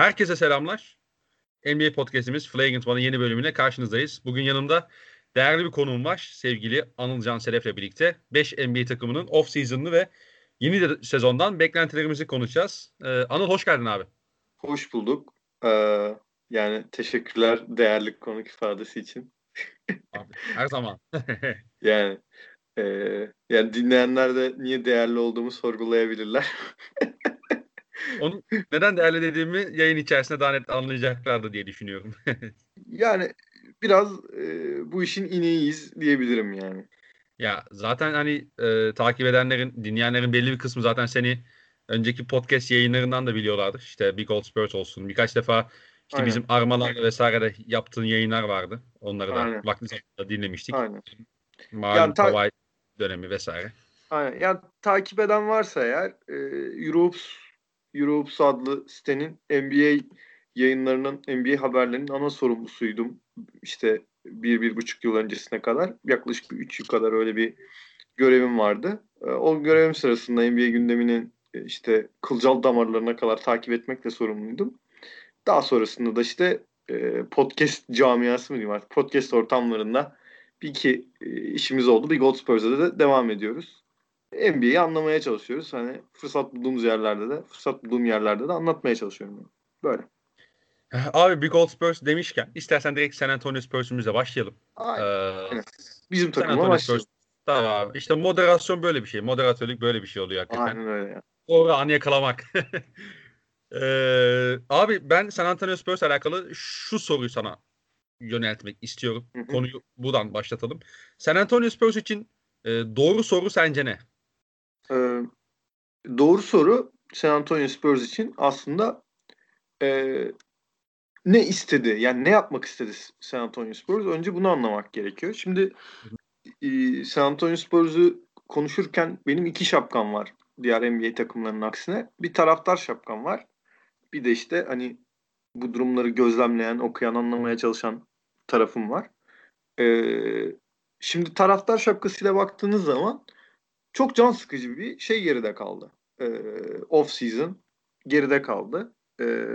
Herkese selamlar. NBA Podcast'imiz Flagrant One'ın yeni bölümüne karşınızdayız. Bugün yanımda değerli bir konuğum var. Sevgili Anıl Can Selef'le birlikte 5 NBA takımının off-season'ını ve yeni de sezondan beklentilerimizi konuşacağız. Ee, Anıl hoş geldin abi. Hoş bulduk. Ee, yani teşekkürler değerli konuk ifadesi için. abi, her zaman. yani e, yani dinleyenler de niye değerli olduğumu sorgulayabilirler. Onu neden değerli dediğimi yayın içerisinde daha net anlayacaklardı diye düşünüyorum. yani biraz e, bu işin ineğiyiz diyebilirim yani. Ya zaten hani e, takip edenlerin, dinleyenlerin belli bir kısmı zaten seni önceki podcast yayınlarından da biliyorlardır. İşte Big Old Spurs olsun. Birkaç defa işte Aynen. bizim armalarla vesaire de yaptığın yayınlar vardı. Onları da Aynen. vakti zamanında dinlemiştik. Aynen. Malum yani ta- dönemi vesaire. Aynen. Yani takip eden varsa eğer e, Europe Europe adlı sitenin NBA yayınlarının, NBA haberlerinin ana sorumlusuydum. İşte bir, bir buçuk yıl öncesine kadar. Yaklaşık bir üç yıl kadar öyle bir görevim vardı. Ee, o görevim sırasında NBA gündeminin e, işte kılcal damarlarına kadar takip etmekle sorumluydum. Daha sonrasında da işte e, podcast camiası mı diyeyim artık podcast ortamlarında bir iki e, işimiz oldu. Bir Gold Spurs'da da devam ediyoruz. NBA'yi anlamaya çalışıyoruz. Hani fırsat bulduğumuz yerlerde de, fırsat bulduğum yerlerde de anlatmaya çalışıyorum. Böyle. Abi Big Old Spurs demişken istersen direkt San Antonio Spurs'ümüzle başlayalım. Aynen. Ee, Bizim takıma başlayalım. Tamam abi. İşte moderasyon böyle bir şey. Moderatörlük böyle bir şey oluyor hakikaten. Aynen öyle ya. Doğru anı yakalamak. ee, abi ben San Antonio Spurs alakalı şu soruyu sana yöneltmek istiyorum. Hı hı. Konuyu buradan başlatalım. San Antonio Spurs için e, doğru soru sence ne? Ee, doğru soru San Antonio Spurs için aslında e, ne istedi? Yani ne yapmak istedi San Antonio Spurs? Önce bunu anlamak gerekiyor. Şimdi e, San Antonio Spurs'u konuşurken benim iki şapkam var. Diğer NBA takımlarının aksine. Bir taraftar şapkam var. Bir de işte hani bu durumları gözlemleyen, okuyan, anlamaya çalışan tarafım var. Ee, şimdi taraftar şapkasıyla baktığınız zaman çok can sıkıcı bir şey geride kaldı. Ee, off season geride kaldı. Ee,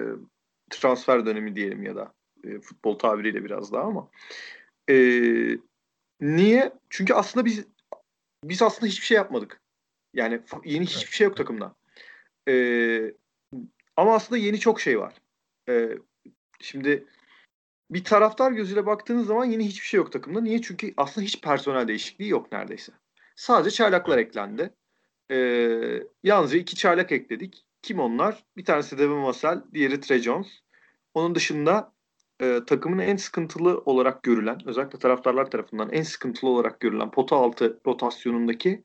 transfer dönemi diyelim ya da e, futbol tabiriyle biraz daha ama. Ee, niye? Çünkü aslında biz biz aslında hiçbir şey yapmadık. Yani yeni hiçbir şey yok takımda. Ee, ama aslında yeni çok şey var. Ee, şimdi bir taraftar gözüyle baktığınız zaman yeni hiçbir şey yok takımda. Niye? Çünkü aslında hiç personel değişikliği yok neredeyse. Sadece çaylaklar eklendi. Ee, yalnızca iki çaylak ekledik. Kim onlar? Bir tanesi Devin Vassell, diğeri Trey Jones. Onun dışında e, takımın en sıkıntılı olarak görülen, özellikle taraftarlar tarafından en sıkıntılı olarak görülen pota altı rotasyonundaki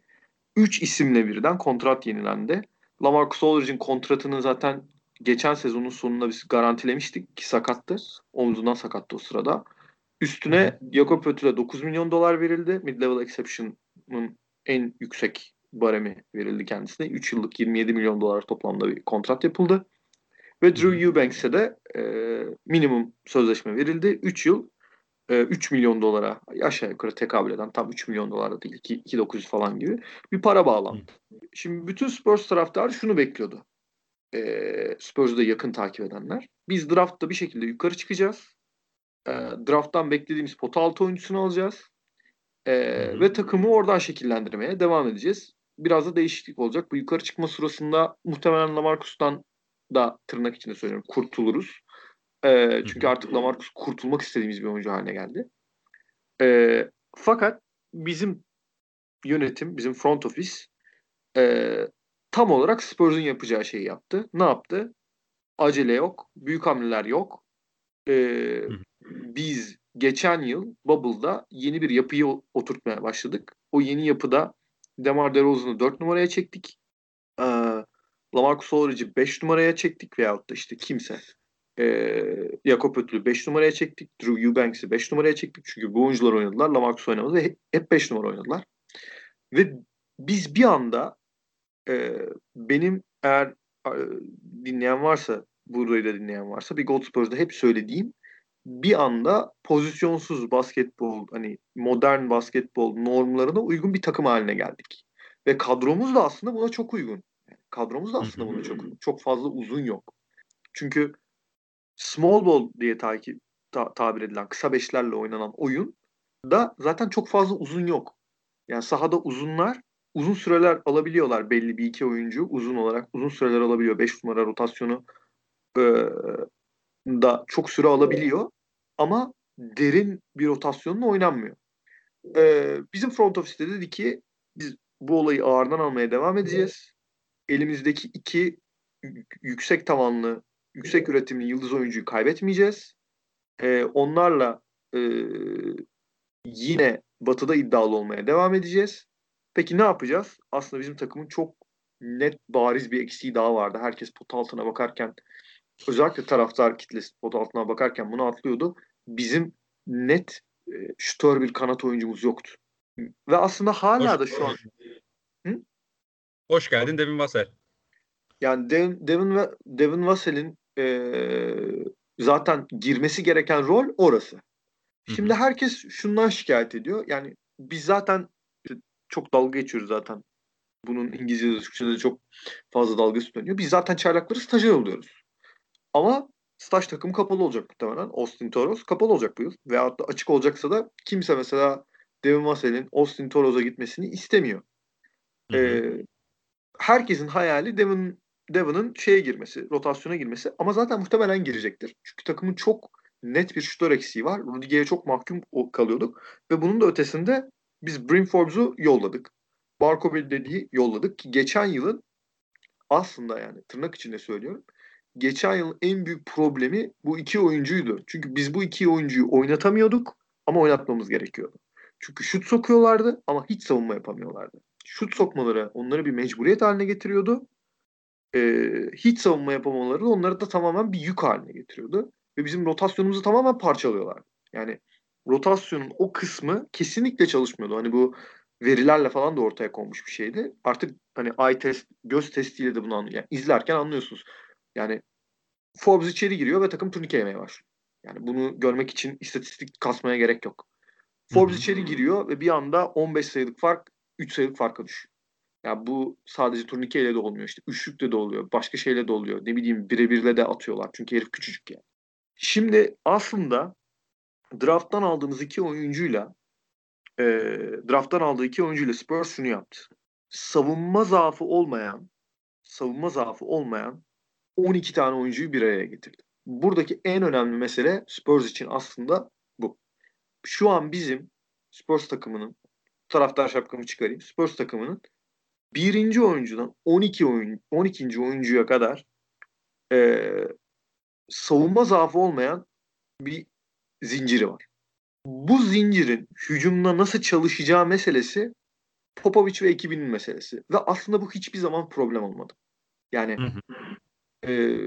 3 isimle birden kontrat yenilendi. Lamarcus Aldridge'in kontratını zaten geçen sezonun sonunda biz garantilemiştik ki sakattı. Omzundan sakattı o sırada. Üstüne Jakob Pötül'e 9 milyon dolar verildi. Mid-level exception'ın en yüksek baremi verildi kendisine. 3 yıllık 27 milyon dolar toplamda bir kontrat yapıldı. Ve Drew Eubanks'e de e, minimum sözleşme verildi. 3 yıl e, 3 milyon dolara aşağı yukarı tekabül eden tam 3 milyon dolar değil 2.900 falan gibi bir para bağlandı. Şimdi bütün Spurs taraftarı şunu bekliyordu. E, Spurs'u da yakın takip edenler. Biz draftta bir şekilde yukarı çıkacağız. E, drafttan beklediğimiz pota altı oyuncusunu alacağız. E, ve takımı oradan şekillendirmeye devam edeceğiz. Biraz da değişiklik olacak. Bu yukarı çıkma sırasında muhtemelen Lamarcus'tan da tırnak içinde söylüyorum kurtuluruz. E, çünkü artık Lamarcus kurtulmak istediğimiz bir oyuncu haline geldi. E, fakat bizim yönetim, bizim front office e, tam olarak Spurs'un yapacağı şeyi yaptı. Ne yaptı? Acele yok, büyük hamleler yok. E, biz geçen yıl Bubble'da yeni bir yapıyı oturtmaya başladık. O yeni yapıda Demar DeRozan'ı 4 numaraya çektik. Ee, Lamarcus Aldridge'i 5 numaraya çektik veyahut da işte kimse. Ee, Jakob Ötül'ü 5 numaraya çektik. Drew Eubanks'i 5 numaraya çektik. Çünkü bu oyuncular oynadılar. Lamarcus oynamadı ve hep 5 numara oynadılar. Ve biz bir anda e, benim eğer e, dinleyen varsa burayı da dinleyen varsa bir Gold Spurs'da hep söylediğim bir anda pozisyonsuz basketbol hani modern basketbol normlarına uygun bir takım haline geldik. Ve kadromuz da aslında buna çok uygun. kadromuz da aslında buna çok uygun. Çok fazla uzun yok. Çünkü small ball diye takip ta, tabir edilen kısa beşlerle oynanan oyun da zaten çok fazla uzun yok. Yani sahada uzunlar uzun süreler alabiliyorlar belli bir iki oyuncu uzun olarak uzun süreler alabiliyor. 5 numara rotasyonu e, da çok süre alabiliyor ama derin bir rotasyonla oynanmıyor. E, bizim front office'te dedi ki biz bu olayı ağırdan almaya devam edeceğiz. Elimizdeki iki yüksek tavanlı, yüksek üretimli yıldız oyuncuyu kaybetmeyeceğiz. E, onlarla e, yine batıda iddialı olmaya devam edeceğiz. Peki ne yapacağız? Aslında bizim takımın çok net bariz bir eksiği daha vardı. Herkes pot altına bakarken özellikle taraftar kitlesi pot altına bakarken bunu atlıyordu. Bizim net e, şutör bir kanat oyuncumuz yoktu. Ve aslında hala Hoş da şu an Hı? Hoş geldin Devin Vassell. Yani Devin, Devin, Devin Vassell'in e, zaten girmesi gereken rol orası. Şimdi Hı-hı. herkes şundan şikayet ediyor. Yani biz zaten çok dalga geçiyoruz zaten. Bunun İngilizce'de, Türkçe'de çok fazla dalga dönüyor. Biz zaten çaylakları stajyer oluyoruz. Ama staj takım kapalı olacak muhtemelen. Austin Toros kapalı olacak bu yıl. Veyahut da açık olacaksa da kimse mesela Devin Vassell'in Austin Toros'a gitmesini istemiyor. Ee, herkesin hayali Devin Devon'ın şeye girmesi, rotasyona girmesi ama zaten muhtemelen girecektir. Çünkü takımın çok net bir şutör eksiği var. Rudiger'e çok mahkum kalıyorduk ve bunun da ötesinde biz Brim Forbes'u yolladık. Barco dediği yolladık ki geçen yılın aslında yani tırnak içinde söylüyorum. Geçen yılın en büyük problemi bu iki oyuncuydu. Çünkü biz bu iki oyuncuyu oynatamıyorduk ama oynatmamız gerekiyordu. Çünkü şut sokuyorlardı ama hiç savunma yapamıyorlardı. Şut sokmaları onları bir mecburiyet haline getiriyordu. Ee, hiç savunma yapamaları onları da tamamen bir yük haline getiriyordu. Ve bizim rotasyonumuzu tamamen parçalıyorlardı. Yani rotasyonun o kısmı kesinlikle çalışmıyordu. Hani bu verilerle falan da ortaya konmuş bir şeydi. Artık hani eye test, göz testiyle de bunu anlıyor. Yani izlerken anlıyorsunuz. Yani Forbes içeri giriyor ve takım turnike yemeye başlıyor. Yani bunu görmek için istatistik kasmaya gerek yok. Forbes içeri giriyor ve bir anda 15 sayılık fark 3 sayılık farka düşüyor. Yani bu sadece turnikeyle de olmuyor işte. Üçlükle de oluyor. Başka şeyle de oluyor. Ne bileyim birebirle de atıyorlar. Çünkü herif küçücük yani. Şimdi aslında drafttan aldığımız iki oyuncuyla e, drafttan aldığı iki oyuncuyla Spurs şunu yaptı. Savunma zaafı olmayan savunma zaafı olmayan 12 tane oyuncuyu bir araya getirdi. Buradaki en önemli mesele Spurs için aslında bu. Şu an bizim Spurs takımının taraftar şapkamı çıkarayım. Spurs takımının birinci oyuncudan 12 oyun 12. oyuncuya kadar e, savunma zaafı olmayan bir zinciri var. Bu zincirin hücumda nasıl çalışacağı meselesi Popovic ve ekibinin meselesi. Ve aslında bu hiçbir zaman problem olmadı. Yani e,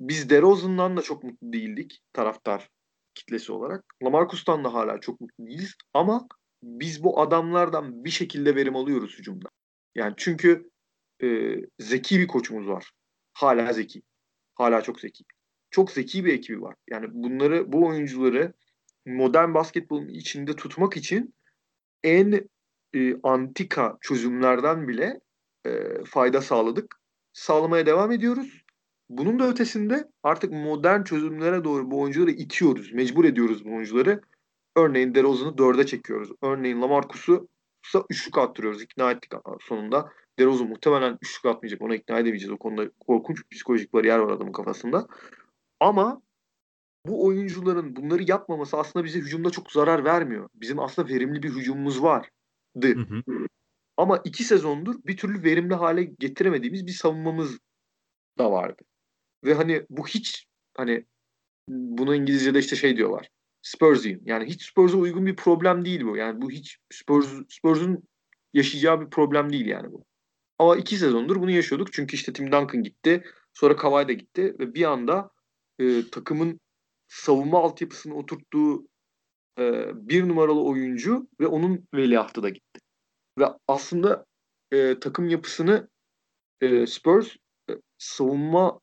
biz DeRozan'dan da çok mutlu değildik taraftar kitlesi olarak. Lamarcus'tan da hala çok mutlu değiliz. Ama biz bu adamlardan bir şekilde verim alıyoruz hücumda. Yani çünkü e, zeki bir koçumuz var. Hala zeki. Hala çok zeki. Çok zeki bir ekibi var. Yani bunları, bu oyuncuları modern basketbolun içinde tutmak için en e, antika çözümlerden bile e, fayda sağladık. Sağlamaya devam ediyoruz. Bunun da ötesinde artık modern çözümlere doğru bu oyuncuları itiyoruz. Mecbur ediyoruz bu oyuncuları. Örneğin DeRozan'ı dörde çekiyoruz. Örneğin Lamarcus'u üçlük attırıyoruz. İkna ettik sonunda. DeRozan muhtemelen üçlük atmayacak. Ona ikna edemeyeceğiz. O konuda korkunç psikolojik bariyer var adamın kafasında. Ama bu oyuncuların bunları yapmaması aslında bize hücumda çok zarar vermiyor. Bizim aslında verimli bir hücumumuz vardı. Hı hı. Ama iki sezondur bir türlü verimli hale getiremediğimiz bir savunmamız da vardı. Ve hani bu hiç hani bunu İngilizce'de işte şey diyorlar. Spurs'in. Yani hiç Spurs'a uygun bir problem değil bu. Yani bu hiç Spurs, Spurs'un yaşayacağı bir problem değil yani bu. Ama iki sezondur bunu yaşıyorduk. Çünkü işte Tim Duncan gitti. Sonra Kawhi da gitti. Ve bir anda e, takımın savunma altyapısını oturttuğu e, bir numaralı oyuncu ve onun veliahtı da gitti. Ve aslında e, takım yapısını e, Spurs e, savunma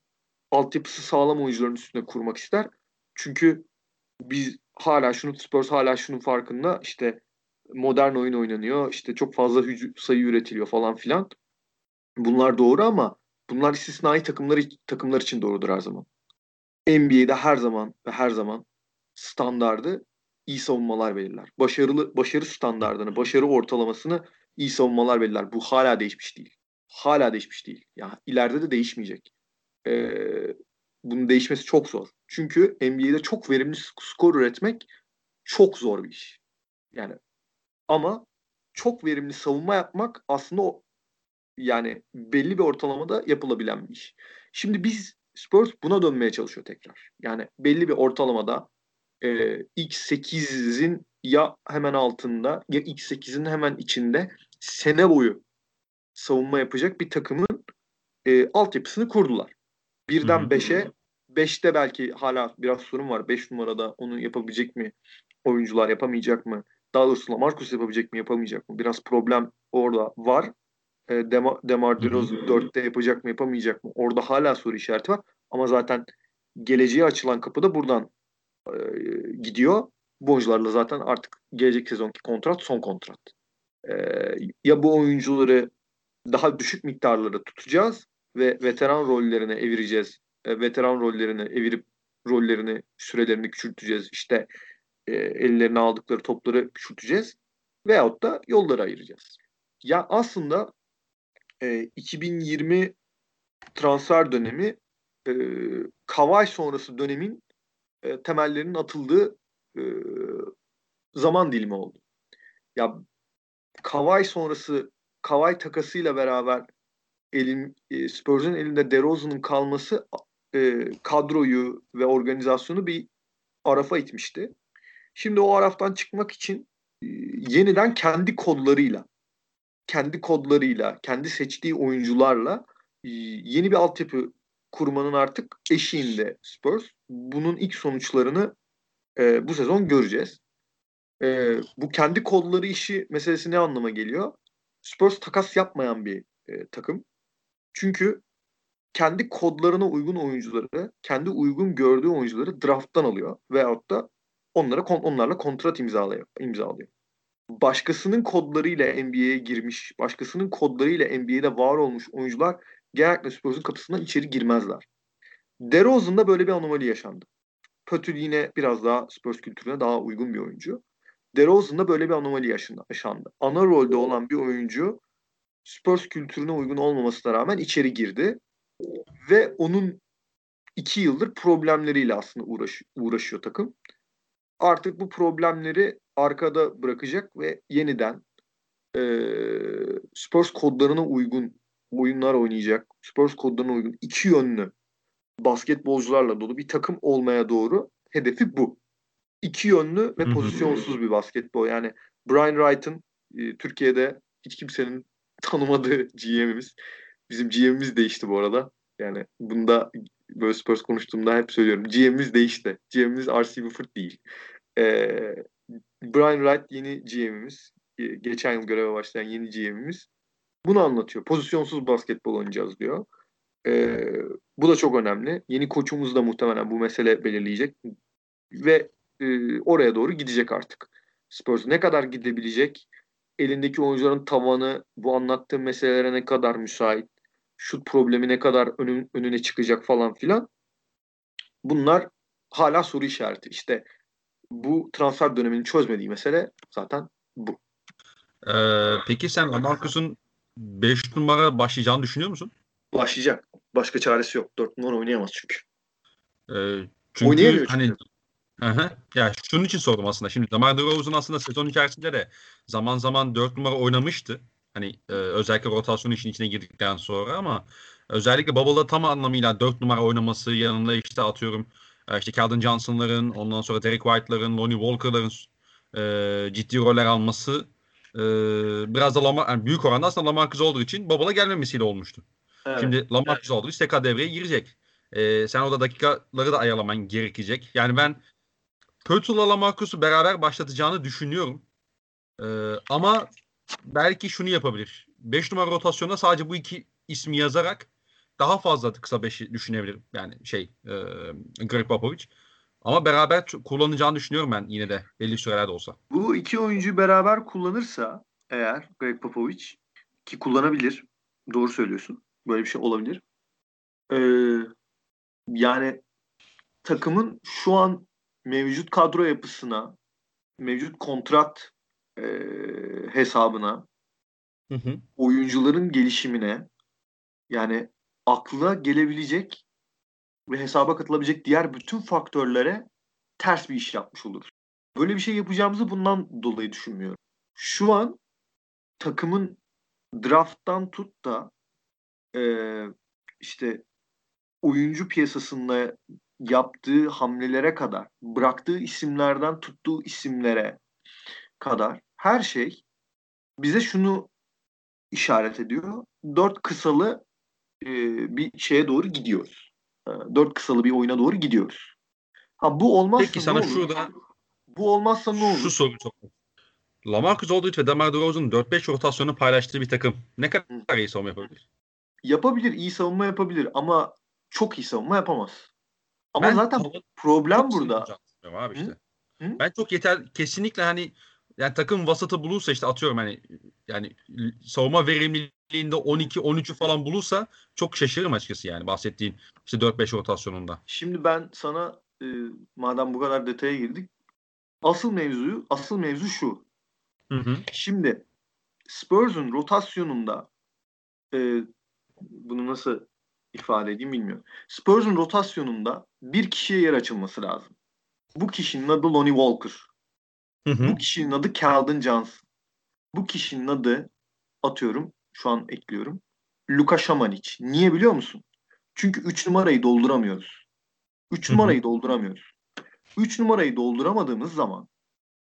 altyapısı sağlam oyuncuların üstünde kurmak ister. Çünkü biz hala şunu Spurs hala şunun farkında işte modern oyun oynanıyor. işte çok fazla sayı üretiliyor falan filan. Bunlar doğru ama bunlar istisnai takımlar takımlar için doğrudur her zaman. NBA'de her zaman ve her zaman standardı iyi savunmalar belirler. Başarılı başarı standardını, başarı ortalamasını iyi savunmalar belirler. Bu hala değişmiş değil. Hala değişmiş değil. Ya yani ileride de değişmeyecek. Ee, bunun değişmesi çok zor. Çünkü NBA'de çok verimli skor üretmek çok zor bir iş. Yani ama çok verimli savunma yapmak aslında o yani belli bir ortalamada yapılabilen bir iş. Şimdi biz Spurs buna dönmeye çalışıyor tekrar. Yani belli bir ortalamada e, X8'in ya hemen altında ya X8'in hemen içinde sene boyu savunma yapacak bir takımın e, altyapısını kurdular. Birden 5'e 5'te belki hala biraz sorun var. 5 numarada onu yapabilecek mi? Oyuncular yapamayacak mı? Daha doğrusu Lamarcus yapabilecek mi? Yapamayacak mı? Biraz problem orada var. E, Demar, Demar DeRozan 4'te yapacak mı? Yapamayacak mı? Orada hala soru işareti var. Ama zaten geleceğe açılan kapı da buradan e, gidiyor. Bu oyuncularla zaten artık gelecek sezonki kontrat son kontrat. E, ya bu oyuncuları daha düşük miktarlara tutacağız ve veteran rollerine evireceğiz. E, veteran rollerine evirip rollerini, sürelerini küçülteceğiz. İşte e, ellerine aldıkları topları küçülteceğiz. Veyahut da yolları ayıracağız. Ya aslında e, 2020 transfer dönemi e, Kavay sonrası dönemin e, temellerinin atıldığı e, zaman dilimi oldu. Ya Kavay sonrası Kavay takasıyla beraber elin e, Spurs'un elinde DeRozan'ın kalması e, kadroyu ve organizasyonu bir arafa itmişti. Şimdi o araftan çıkmak için e, yeniden kendi kodlarıyla, kendi kodlarıyla, kendi seçtiği oyuncularla e, yeni bir altyapı kurmanın artık eşiğinde Spurs. Bunun ilk sonuçlarını e, bu sezon göreceğiz. E, bu kendi kodları işi meselesi ne anlama geliyor? Spurs takas yapmayan bir e, takım. Çünkü kendi kodlarına uygun oyuncuları, kendi uygun gördüğü oyuncuları drafttan alıyor veyahut da onlara onlarla kontrat imzalıyor. imzalıyor. Başkasının kodlarıyla NBA'ye girmiş, başkasının kodlarıyla NBA'de var olmuş oyuncular genellikle Spurs'un kapısından içeri girmezler. DeRozan'da böyle bir anomali yaşandı. Pötül yine biraz daha Spurs kültürüne daha uygun bir oyuncu. DeRozan'da böyle bir anomali yaşandı. Ana rolde olan bir oyuncu Spurs kültürüne uygun olmamasına rağmen içeri girdi. Ve onun iki yıldır problemleriyle aslında uğraş, uğraşıyor takım. Artık bu problemleri arkada bırakacak ve yeniden e, Spurs kodlarına uygun oyunlar oynayacak. Spurs kodlarına uygun iki yönlü basketbolcularla dolu bir takım olmaya doğru hedefi bu. İki yönlü ve pozisyonsuz bir basketbol. Yani Brian Wright'ın e, Türkiye'de hiç kimsenin tanımadığı GM'imiz. Bizim GM'imiz değişti bu arada. Yani bunda böyle Spurs konuştuğumda hep söylüyorum. GM'imiz değişti. GM'imiz R.C. Buford değil. Ee, Brian Wright yeni GM'imiz. Geçen yıl göreve başlayan yeni GM'imiz. Bunu anlatıyor. Pozisyonsuz basketbol oynayacağız diyor. Ee, bu da çok önemli. Yeni koçumuz da muhtemelen bu mesele belirleyecek. Ve e, oraya doğru gidecek artık. Spurs ne kadar gidebilecek? Elindeki oyuncuların tavanı bu anlattığım meselelere ne kadar müsait? Şut problemi ne kadar önün, önüne çıkacak falan filan. Bunlar hala soru işareti. İşte bu transfer dönemini çözmediği mesele zaten bu. Ee, peki sen Lamarcus'un 5 numara başlayacağını düşünüyor musun? Başlayacak. Başka çaresi yok. 4 numara oynayamaz çünkü. Ee, çünkü Oynayamıyor hani çünkü. Hı Ya şunun için sordum aslında. Şimdi Lamar DeRozan aslında sezon içerisinde de zaman zaman 4 numara oynamıştı. Hani e, özellikle rotasyon işin içine girdikten sonra ama özellikle Bubble'da tam anlamıyla 4 numara oynaması yanında işte atıyorum e, işte Keldon Johnson'ların ondan sonra Derek White'ların, Lonnie Walker'ların e, ciddi roller alması e, biraz da Lamar, yani büyük oranda aslında Lamarcus olduğu için Bubble'a gelmemesiyle olmuştu. Evet. Şimdi Lamarcus evet. olduğu için tekrar devreye girecek. E, sen orada dakikaları da ayarlaman gerekecek. Yani ben Pörtul'la Lamarcus'u beraber başlatacağını düşünüyorum. E, ama belki şunu yapabilir. 5 numara rotasyonda sadece bu iki ismi yazarak daha fazla kısa 5'i düşünebilirim. Yani şey e, Greg Popovich. Ama beraber kullanacağını düşünüyorum ben yine de belli sürelerde olsa. Bu iki oyuncu beraber kullanırsa eğer Greg Popovich ki kullanabilir. Doğru söylüyorsun. Böyle bir şey olabilir. Ee, yani takımın şu an mevcut kadro yapısına, mevcut kontrat e, hesabına, Hı hı. oyuncuların gelişimine yani akla gelebilecek ve hesaba katılabilecek diğer bütün faktörlere ters bir iş yapmış oluruz. Böyle bir şey yapacağımızı bundan dolayı düşünmüyorum. Şu an takımın drafttan tut da e, işte oyuncu piyasasında yaptığı hamlelere kadar, bıraktığı isimlerden tuttuğu isimlere kadar her şey bize şunu işaret ediyor. Dört kısalı e, bir şeye doğru gidiyoruz. E, dört kısalı bir oyuna doğru gidiyoruz. Ha bu olmazsa Peki ne sana olur? şurada Bu olmazsa ne olur? şu soru çok. Lamarcus Aldridge ve DeMar DeRozan'ın 4-5 rotasyonu paylaştığı bir takım ne kadar iyi savunma yapabilir? Yapabilir, iyi savunma yapabilir ama çok iyi savunma yapamaz. Ama Ben zaten çok problem burada. abi işte. Hı? Ben çok yeter kesinlikle hani yani takım vasatı bulursa işte atıyorum hani yani savunma verimliliğinde 12 13'ü falan bulursa çok şaşırırım açıkçası yani bahsettiğin işte 4-5 rotasyonunda. Şimdi ben sana e, madem bu kadar detaya girdik asıl mevzuyu asıl mevzu şu. Hı hı. Şimdi Spurs'un rotasyonunda e, bunu nasıl ifade edeyim bilmiyorum. Spurs'un rotasyonunda bir kişiye yer açılması lazım. Bu kişinin adı Lonnie Walker. Hı hı. Bu kişinin adı Keldon Johnson. Bu kişinin adı atıyorum şu an ekliyorum. Luka Šamanić. Niye biliyor musun? Çünkü 3 numarayı dolduramıyoruz. 3 Hı hı. numarayı dolduramıyoruz. 3 numarayı dolduramadığımız zaman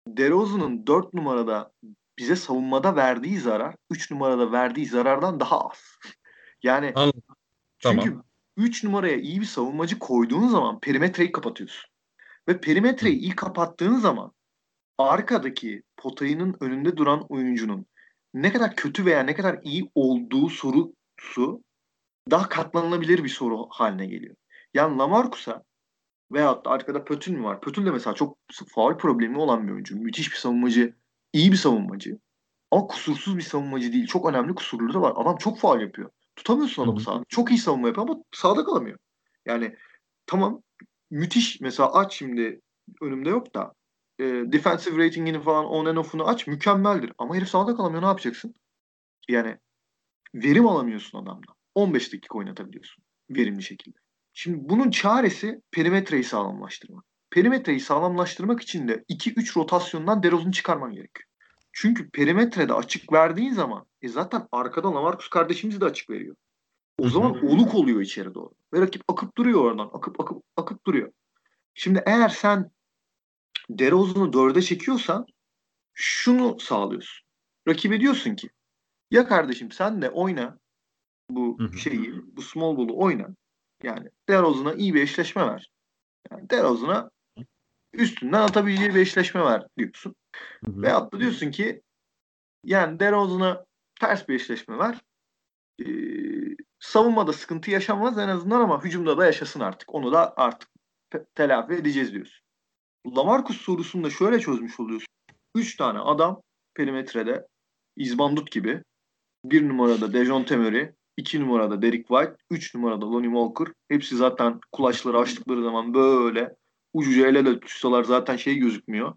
DeRozan'ın 4 numarada bize savunmada verdiği zarar 3 numarada verdiği zarardan daha az. Yani Anladım. Çünkü Tamam. 3 numaraya iyi bir savunmacı koyduğun zaman perimetreyi kapatıyorsun. Ve perimetreyi iyi kapattığın zaman arkadaki potayının önünde duran oyuncunun ne kadar kötü veya ne kadar iyi olduğu sorusu daha katlanılabilir bir soru haline geliyor. Yani Lamarcus'a veyahut da arkada Pötün var. Pötün de mesela çok faul problemi olan bir oyuncu. Müthiş bir savunmacı, iyi bir savunmacı. Ama kusursuz bir savunmacı değil. Çok önemli kusurları da var. Adam çok faul yapıyor. Tutamıyorsun adamı sahada. Çok iyi savunma yapıyor ama sahada kalamıyor. Yani tamam müthiş mesela aç şimdi önümde yok da e, defensive ratingini falan on and off'unu aç mükemmeldir. Ama herif sahada kalamıyor ne yapacaksın? Yani verim alamıyorsun adamdan. 15 dakika oynatabiliyorsun verimli şekilde. Şimdi bunun çaresi perimetreyi sağlamlaştırmak. Perimetreyi sağlamlaştırmak için de 2-3 rotasyondan DeRozan'ı çıkarman gerekiyor. Çünkü perimetrede açık verdiğin zaman e zaten arkada Lamarcus kardeşimiz de açık veriyor. O zaman oluk oluyor içeri doğru. Ve rakip akıp duruyor oradan. Akıp akıp akıp duruyor. Şimdi eğer sen DeRozan'ı dörde çekiyorsan şunu sağlıyorsun. Rakibe diyorsun ki ya kardeşim sen de oyna bu şeyi, bu small ball'u oyna. Yani DeRozan'a iyi bir eşleşme ver. Yani DeRozan'a üstünden atabileceği bir eşleşme ver diyorsun. Hı hı. Veyahut da diyorsun ki yani DeRozan'a ters bir eşleşme ver. Ee, savunmada sıkıntı yaşamaz en azından ama hücumda da yaşasın artık. Onu da artık te- telafi edeceğiz diyorsun. Lamarcus sorusunu da şöyle çözmüş oluyorsun. Üç tane adam perimetrede İzbandut gibi. Bir numarada Dejounte Murray, iki numarada Derek White, üç numarada Lonnie Walker. Hepsi zaten kulaçları açtıkları zaman böyle ucuca el ele tutsalar zaten şey gözükmüyor.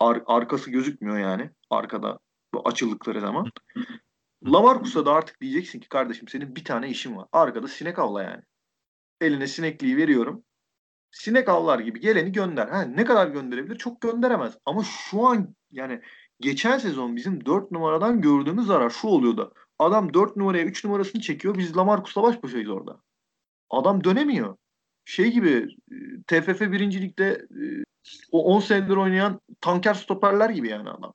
Ar- arkası gözükmüyor yani arkada bu açıldıkları zaman. Lamarcus'a da artık diyeceksin ki kardeşim senin bir tane işin var. Arkada sinek avla yani. Eline sinekliği veriyorum. Sinek avlar gibi geleni gönder. Ha, ne kadar gönderebilir? Çok gönderemez. Ama şu an yani geçen sezon bizim 4 numaradan gördüğümüz zarar şu oluyordu. Adam 4 numaraya 3 numarasını çekiyor. Biz Lamarcus'la baş başayız orada. Adam dönemiyor. Şey gibi e, TFF birincilikte e, o 10 senedir oynayan tanker stoperler gibi yani adam.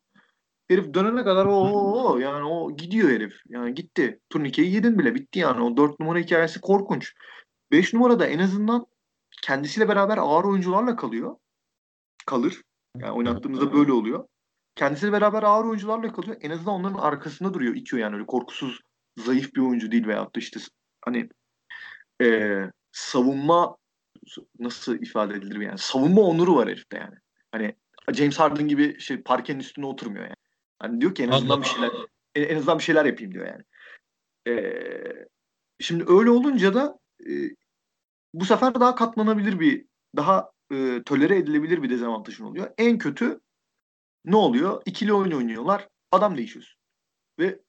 Herif dönene kadar o, o, o yani o gidiyor herif. Yani gitti. Turnikeyi yedin bile bitti yani. O 4 numara hikayesi korkunç. 5 numarada en azından kendisiyle beraber ağır oyuncularla kalıyor. Kalır. Yani oynattığımızda böyle oluyor. Kendisiyle beraber ağır oyuncularla kalıyor. En azından onların arkasında duruyor. İkiyor yani öyle korkusuz zayıf bir oyuncu değil veyahut da işte hani e, savunma nasıl ifade edilir yani savunma onuru var herifte yani. Hani James Harden gibi şey parkenin üstüne oturmuyor yani. Hani diyor ki en azından bir şeyler en, azından bir şeyler yapayım diyor yani. Ee, şimdi öyle olunca da e, bu sefer daha katlanabilir bir daha e, tolere edilebilir bir dezavantajın oluyor. En kötü ne oluyor? İkili oyun oynuyorlar. Adam değişiyorsun. Ve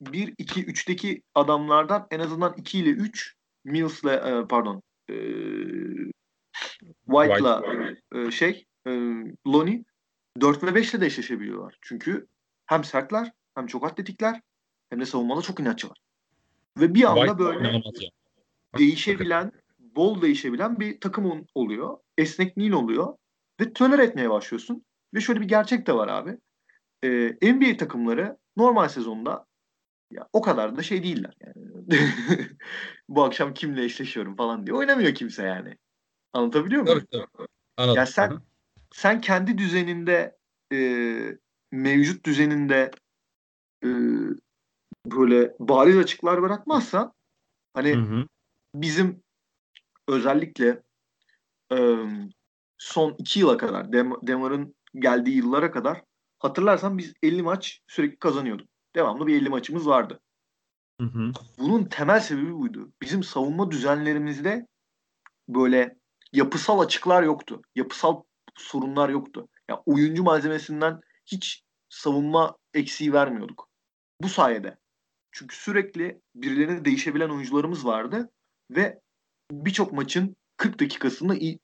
1, 2, 3'teki adamlardan en azından 2 ile 3 Mills'le e, pardon e, White'la e, şey e, Lonnie 4 ve 5 ile de eşleşebiliyorlar. Çünkü hem sertler hem çok atletikler hem de savunmada çok inatçılar. Ve bir anda White böyle değişebilen, bol değişebilen bir takım oluyor. Esnekliğin oluyor. Ve töler etmeye başlıyorsun. Ve şöyle bir gerçek de var abi. Ee, NBA takımları normal sezonda ya o kadar da şey değiller yani. Bu akşam kimle eşleşiyorum falan diye oynamıyor kimse yani. Anlatabiliyor muyum? Evet, evet. Anladım. Ya sen sen kendi düzeninde e, mevcut düzeninde e, böyle bariz açıklar bırakmazsan hani hı hı. bizim özellikle e, son iki yıla kadar Dem Demar'ın geldiği yıllara kadar hatırlarsan biz 50 maç sürekli kazanıyorduk. Devamlı bir 50 maçımız vardı. Hı hı. Bunun temel sebebi buydu. Bizim savunma düzenlerimizde böyle yapısal açıklar yoktu. Yapısal sorunlar yoktu. Yani oyuncu malzemesinden hiç savunma eksiği vermiyorduk. Bu sayede. Çünkü sürekli birilerine değişebilen oyuncularımız vardı ve birçok maçın 40 dakikasında iyi,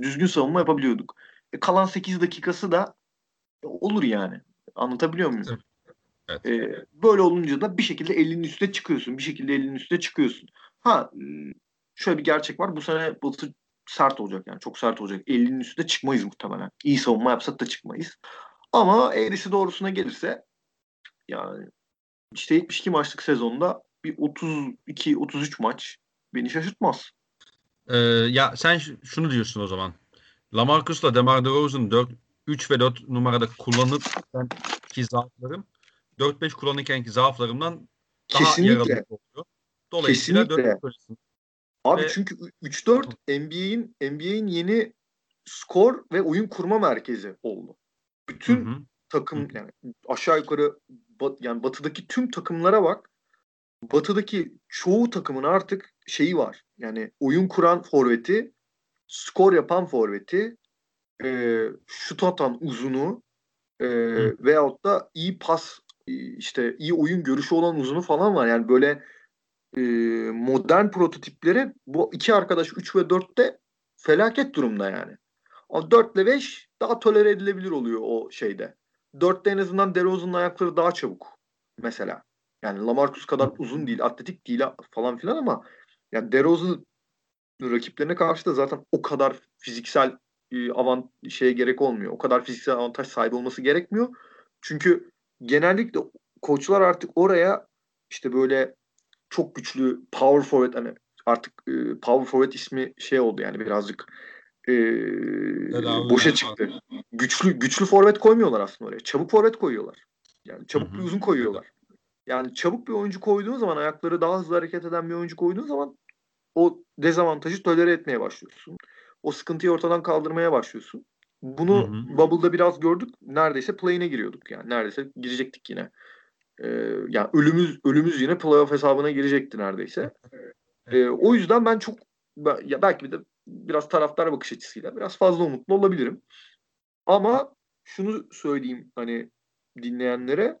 düzgün savunma yapabiliyorduk. E, kalan 8 dakikası da olur yani. Anlatabiliyor muyum? Evet. E, böyle olunca da bir şekilde 50'nin üstüne çıkıyorsun. Bir şekilde 50'nin üstüne çıkıyorsun. Ha şöyle bir gerçek var. Bu sene Batı sert olacak yani. Çok sert olacak. 50'nin üstüne çıkmayız muhtemelen. İyi savunma yapsak da çıkmayız. Ama eğrisi doğrusuna gelirse yani işte 72 maçlık sezonda bir 32-33 maç beni şaşırtmaz. Ee, ya sen şunu diyorsun o zaman. Lamarcus'la DeMar DeRozan 4 3 ve 4 numarada kullanıp ki zaaflarım 4-5 kullanırken ki zaaflarımdan daha Kesinlikle. yaralı oluyor. Dolayısıyla Kesinlikle. 4 Abi ve... çünkü 3-4 NBA'in NBA'in yeni skor ve oyun kurma merkezi oldu. Bütün hı hı. takım hı. yani aşağı yukarı bat, yani batıdaki tüm takımlara bak. Batıdaki çoğu takımın artık şeyi var. Yani oyun kuran forveti, skor yapan forveti, e, şut atan uzunu e, veyahut da iyi pas işte iyi oyun görüşü olan uzunu falan var. Yani böyle e, modern prototipleri bu iki arkadaş 3 ve 4'te felaket durumda yani. Ama 4 ile 5 daha tolere edilebilir oluyor o şeyde. 4'te en azından DeRozan'ın ayakları daha çabuk mesela. Yani Lamarcus kadar uzun değil, atletik değil falan filan ama yani DeRozan rakiplerine karşı da zaten o kadar fiziksel e, avant şeye gerek olmuyor. O kadar fiziksel avantaj sahibi olması gerekmiyor. Çünkü genellikle koçlar artık oraya işte böyle çok güçlü power forward hani artık e, power forward ismi şey oldu yani birazcık e, boşa çıktı. Güçlü güçlü forvet koymuyorlar aslında oraya. Çabuk forvet koyuyorlar. Yani çabuk bir uzun koyuyorlar. Yani çabuk bir oyuncu koyduğun zaman ayakları daha hızlı hareket eden bir oyuncu koyduğun zaman o dezavantajı tolere etmeye başlıyorsun. O sıkıntıyı ortadan kaldırmaya başlıyorsun. Bunu hı hı. Bubble'da biraz gördük. Neredeyse play'ine giriyorduk yani. Neredeyse girecektik yine. Ee, yani ölümüz ölümüz yine playoff hesabına girecekti neredeyse. Ee, o yüzden ben çok ya belki bir de biraz taraftar bakış açısıyla biraz fazla umutlu olabilirim. Ama şunu söyleyeyim hani dinleyenlere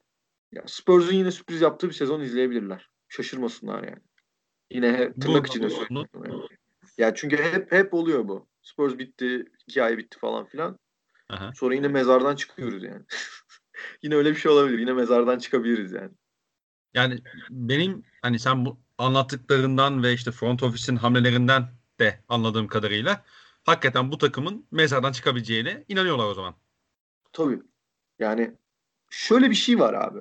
ya Spurs'un yine sürpriz yaptığı bir sezon izleyebilirler. Şaşırmasınlar yani. Yine tırnak içinde söylüyorum. Yani. yani çünkü hep hep oluyor bu. Spurs bitti, hikaye bitti falan filan. Aha. Sonra yine mezardan çıkıyoruz yani. yine öyle bir şey olabilir. Yine mezardan çıkabiliriz yani. Yani benim hani sen bu anlattıklarından ve işte front office'in hamlelerinden de anladığım kadarıyla hakikaten bu takımın mezardan çıkabileceğine inanıyorlar o zaman. Tabii. Yani şöyle bir şey var abi.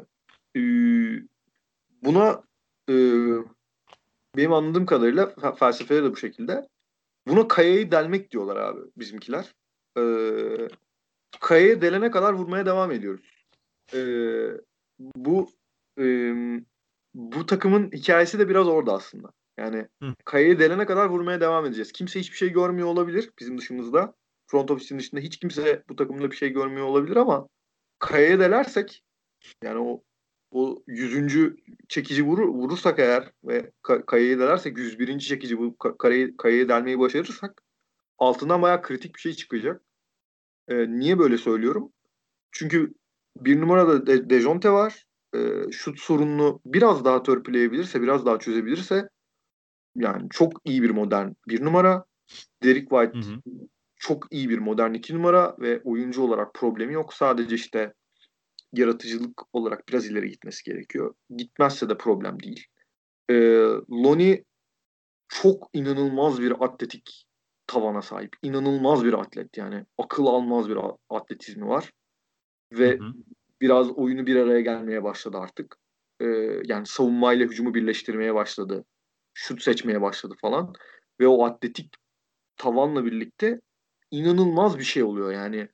Ee, buna e, benim anladığım kadarıyla felsefeleri de bu şekilde. Buna kayayı delmek diyorlar abi bizimkiler. Ee, kayayı delene kadar vurmaya devam ediyoruz. Ee, bu e, bu takımın hikayesi de biraz orada aslında. Yani Hı. kayayı delene kadar vurmaya devam edeceğiz. Kimse hiçbir şey görmüyor olabilir bizim dışımızda. Front office'in dışında hiç kimse bu takımda bir şey görmüyor olabilir ama kayaya delersek yani o o yüzüncü çekici vurur, vurursak eğer ve kayayı delersek 101. çekici bu kayayı, kayayı delmeyi başarırsak altından bayağı kritik bir şey çıkacak. E, niye böyle söylüyorum? Çünkü bir numarada De- Dejonte var. E, şut sorununu biraz daha törpüleyebilirse, biraz daha çözebilirse yani çok iyi bir modern bir numara. Derek White Hı hı. çok iyi bir modern iki numara ve oyuncu olarak problemi yok. Sadece işte yaratıcılık olarak biraz ileri gitmesi gerekiyor. Gitmezse de problem değil. Ee, Lonnie çok inanılmaz bir atletik tavana sahip. İnanılmaz bir atlet yani. Akıl almaz bir atletizmi var. Ve Hı hı. biraz oyunu bir araya gelmeye başladı artık. Ee, yani savunmayla hücumu birleştirmeye başladı. Şut seçmeye başladı falan. Ve o atletik tavanla birlikte inanılmaz bir şey oluyor. Yani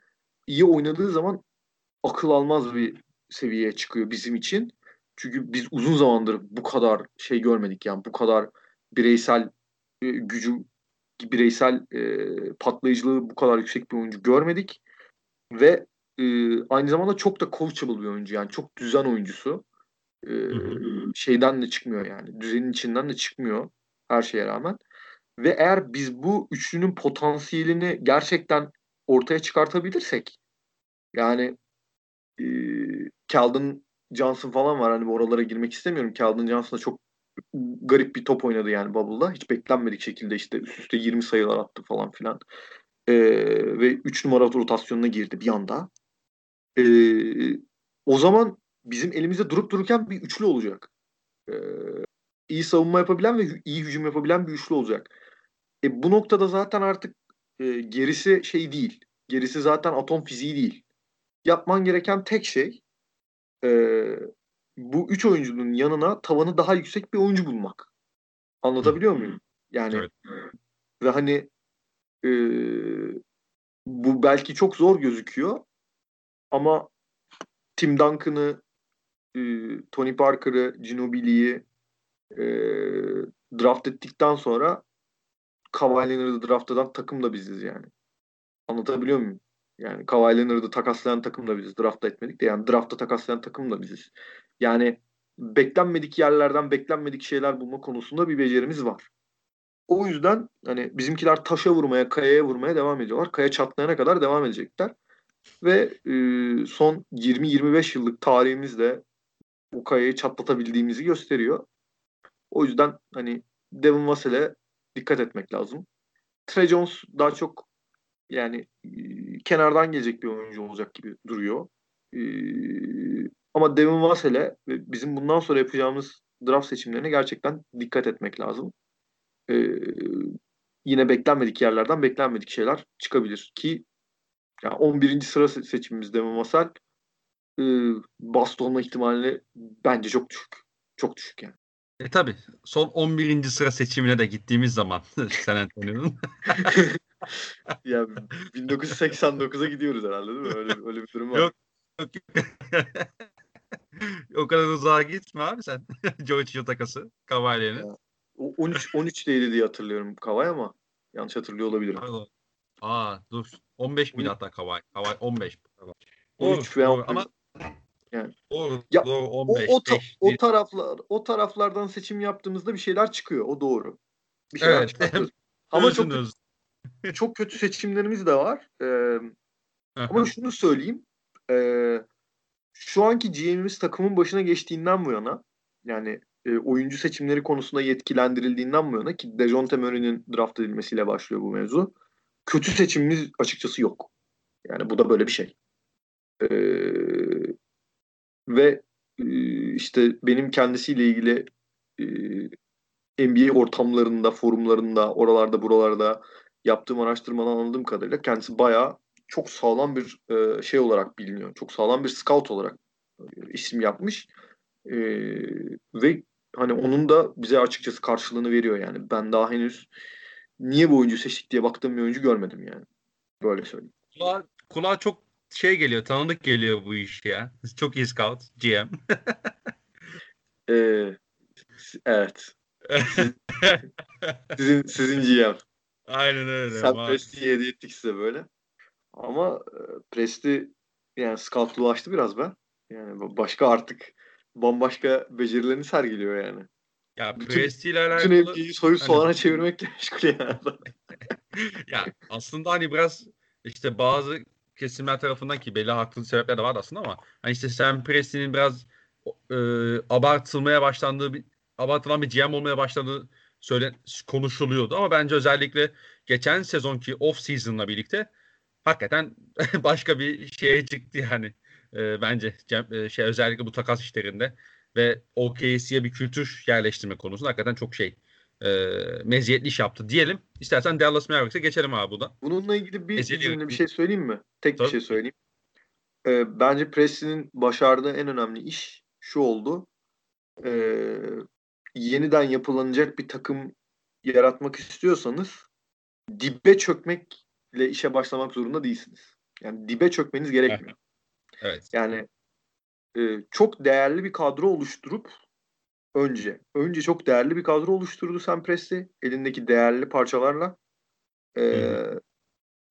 iyi oynadığı zaman akıl almaz bir seviyeye çıkıyor bizim için. Çünkü biz uzun zamandır bu kadar şey görmedik yani bu kadar bireysel e, gücü bireysel e, patlayıcılığı bu kadar yüksek bir oyuncu görmedik. Ve e, aynı zamanda çok da coachable bir oyuncu yani çok düzen oyuncusu. E, şeyden de çıkmıyor yani düzenin içinden de çıkmıyor her şeye rağmen. Ve eğer biz bu üçlünün potansiyelini gerçekten ortaya çıkartabilirsek yani Keldon Johnson falan var. Hani oralara girmek istemiyorum. Keldon Johnson da çok garip bir top oynadı yani Bubble'da. Hiç beklenmedik şekilde işte üst üste 20 sayılar attı falan filan. E, ve 3 numara rotasyonuna girdi bir anda. E, o zaman bizim elimizde durup dururken bir üçlü olacak. E, iyi savunma yapabilen ve iyi hücum yapabilen bir üçlü olacak. E, bu noktada zaten artık e, gerisi şey değil. Gerisi zaten atom fiziği değil. Yapman gereken tek şey e, bu üç oyuncunun yanına tavanı daha yüksek bir oyuncu bulmak. Anlatabiliyor muyum? Yani Evet. ve hani e, bu belki çok zor gözüküyor ama Tim Duncan'ı, e, Tony Parker'ı, Ginobili'yi e, draft ettikten sonra Kawhi Leonard'ı draft eden takım da biziz yani. Anlatabiliyor muyum? Yani Kawhi Leonard'ı takaslayan takım da biziz. Draft'ta etmedik de yani draft'ta takaslayan takım da biziz. Yani beklenmedik yerlerden beklenmedik şeyler bulma konusunda bir becerimiz var. O yüzden hani bizimkiler taşa vurmaya, kayaya vurmaya devam ediyorlar. Kaya çatlayana kadar devam edecekler. Ve e, son 20-25 yıllık tarihimizde o kayayı çatlatabildiğimizi gösteriyor. O yüzden hani Devin Vassell'e dikkat etmek lazım. Trey Jones daha çok yani e, kenardan gelecek bir oyuncu olacak gibi duruyor. E, ama Devin Vassell'e ve bizim bundan sonra yapacağımız draft seçimlerine gerçekten dikkat etmek lazım. E, yine beklenmedik yerlerden beklenmedik şeyler çıkabilir ki yani 11. sıra se- seçimimiz Devin Vassell e, bast olma ihtimali bence çok düşük. Çok düşük yani. E tabi son 11. sıra seçimine de gittiğimiz zaman San Antonio'nun ya 1989'a gidiyoruz herhalde değil mi? Öyle, öyle bir durum var. Yok. o kadar uzağa gitme abi sen. George Hill takası. Kavaliye'nin. Ya. O 13 13'teydi diye hatırlıyorum Kavay ama yanlış hatırlıyor olabilirim. Pardon. Aa dur. 15 miydi hatta Kavay? Kavay 15. Pardon. 13 veya doğru 11. ama Yani. doğru, Ya, doğru O, 15. o, ta- beş o taraflar o taraflardan seçim yaptığımızda bir şeyler çıkıyor. O doğru. Bir şeyler Evet. Ama çok. çok kötü seçimlerimiz de var. Ee, ama şunu söyleyeyim. Ee, şu anki GM'imiz takımın başına geçtiğinden bu yana yani e, oyuncu seçimleri konusunda yetkilendirildiğinden bu yana ki Dejounte Murray'nin draft edilmesiyle başlıyor bu mevzu. Kötü seçimimiz açıkçası yok. Yani bu da böyle bir şey. Ee, ve e, işte benim kendisiyle ilgili e, NBA ortamlarında, forumlarında, oralarda buralarda yaptığım araştırmadan anladığım kadarıyla kendisi bayağı çok sağlam bir e, şey olarak biliniyor. Çok sağlam bir scout olarak e, isim yapmış. E, ve hani onun da bize açıkçası karşılığını veriyor yani. Ben daha henüz niye bu oyuncu seçtik diye baktığım bir oyuncu görmedim yani. Böyle söyleyeyim. Kulağa, kulağa çok şey geliyor, tanıdık geliyor bu iş ya. Çok iyi scout, GM. Ee, evet. Sizin, sizin GM. Aynen öyle. Sen Presti'yi hediye ettik size böyle. Ama e, Presti yani scoutluğu açtı biraz be. Yani başka artık bambaşka becerilerini sergiliyor yani. Ya bütün- Presti ile Bütün alakalı NBA'yi soyup hani- soğana çevirmekle meşgul yani. ya aslında hani biraz işte bazı kesimler tarafından ki belli haklı sebepler de var aslında ama hani işte Sam Presti'nin biraz e, abartılmaya başlandığı bir abartılan bir GM olmaya başladığı söyle konuşuluyordu ama bence özellikle geçen sezonki off season'la birlikte hakikaten başka bir şeye çıktı yani e, bence e, şey özellikle bu takas işlerinde ve OKC'ye bir kültür yerleştirme konusunda hakikaten çok şey e, meziyetli iş yaptı diyelim. İstersen Dallas Mavericks'e geçelim abi bu da. Bununla ilgili bir, cümle bir şey söyleyeyim mi? Tek Tabii. bir şey söyleyeyim. Ee, bence Preston'in başardığı en önemli iş şu oldu. Ee, yeniden yapılanacak bir takım yaratmak istiyorsanız dibe çökmekle işe başlamak zorunda değilsiniz. Yani dibe çökmeniz gerekmiyor. Evet. Yani e, çok değerli bir kadro oluşturup önce önce çok değerli bir kadro oluşturdu Sam Presti elindeki değerli parçalarla. E,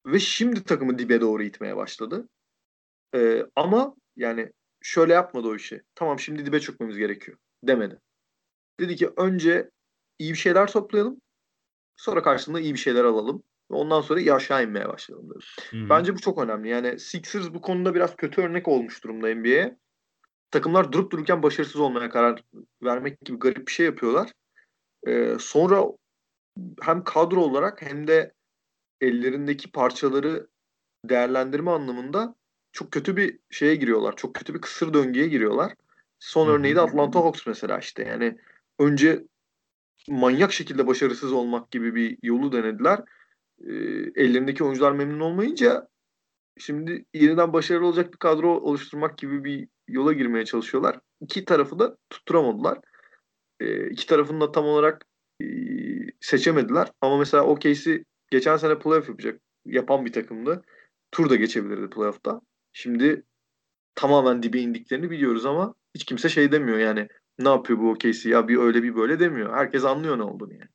ve şimdi takımı dibe doğru itmeye başladı. E, ama yani şöyle yapmadı o işi. Tamam şimdi dibe çökmemiz gerekiyor demedi. Dedi ki önce iyi bir şeyler toplayalım. Sonra karşılığında iyi bir şeyler alalım. Ve ondan sonra iyi aşağı inmeye başlayalım dedi. Hı-hı. Bence bu çok önemli. Yani Sixers bu konuda biraz kötü örnek olmuş durumda NBA'ye. Takımlar durup dururken başarısız olmaya karar vermek gibi garip bir şey yapıyorlar. Ee, sonra hem kadro olarak hem de ellerindeki parçaları değerlendirme anlamında çok kötü bir şeye giriyorlar. Çok kötü bir kısır döngüye giriyorlar. Son örneği de Atlanta Hawks mesela işte. Yani önce manyak şekilde başarısız olmak gibi bir yolu denediler. E, ellerindeki oyuncular memnun olmayınca şimdi yeniden başarılı olacak bir kadro oluşturmak gibi bir yola girmeye çalışıyorlar. İki tarafı da tutturamadılar. E, iki tarafını da tam olarak e, seçemediler. Ama mesela OKC geçen sene playoff yapacak yapan bir takımdı. Tur da geçebilirdi playoff'ta. Şimdi tamamen dibe indiklerini biliyoruz ama hiç kimse şey demiyor yani ne yapıyor bu OKC ya bir öyle bir böyle demiyor. Herkes anlıyor ne olduğunu yani.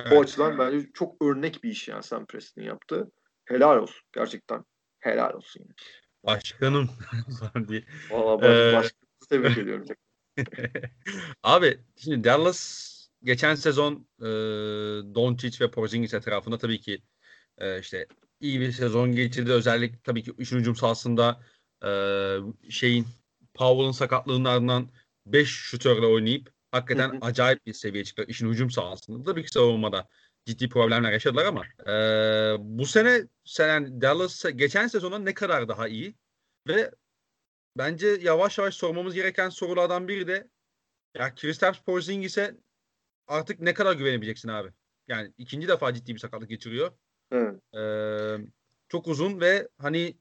Evet. O açıdan bence çok örnek bir iş yani Sam Preston yaptı. Helal olsun. Gerçekten helal olsun. Yani. Başkanım diye. Valla ee... başkanım tebrik ediyorum. Abi şimdi Dallas geçen sezon e, Doncic ve Porzingis etrafında tabii ki e, işte iyi bir sezon geçirdi. Özellikle tabii ki üçüncü hücum sahasında e, şeyin Powell'ın sakatlığının ardından 5 şutörle oynayıp hakikaten hı hı. acayip bir seviye çıktı. İşin hücum sahasında da bir savunmada ciddi problemler yaşadılar ama e, bu sene sen Dallas geçen sezona ne kadar daha iyi ve bence yavaş yavaş sormamız gereken sorulardan biri de ya Kristaps Porzingis'e artık ne kadar güvenebileceksin abi? Yani ikinci defa ciddi bir sakatlık geçiriyor. Evet. Ee, çok uzun ve hani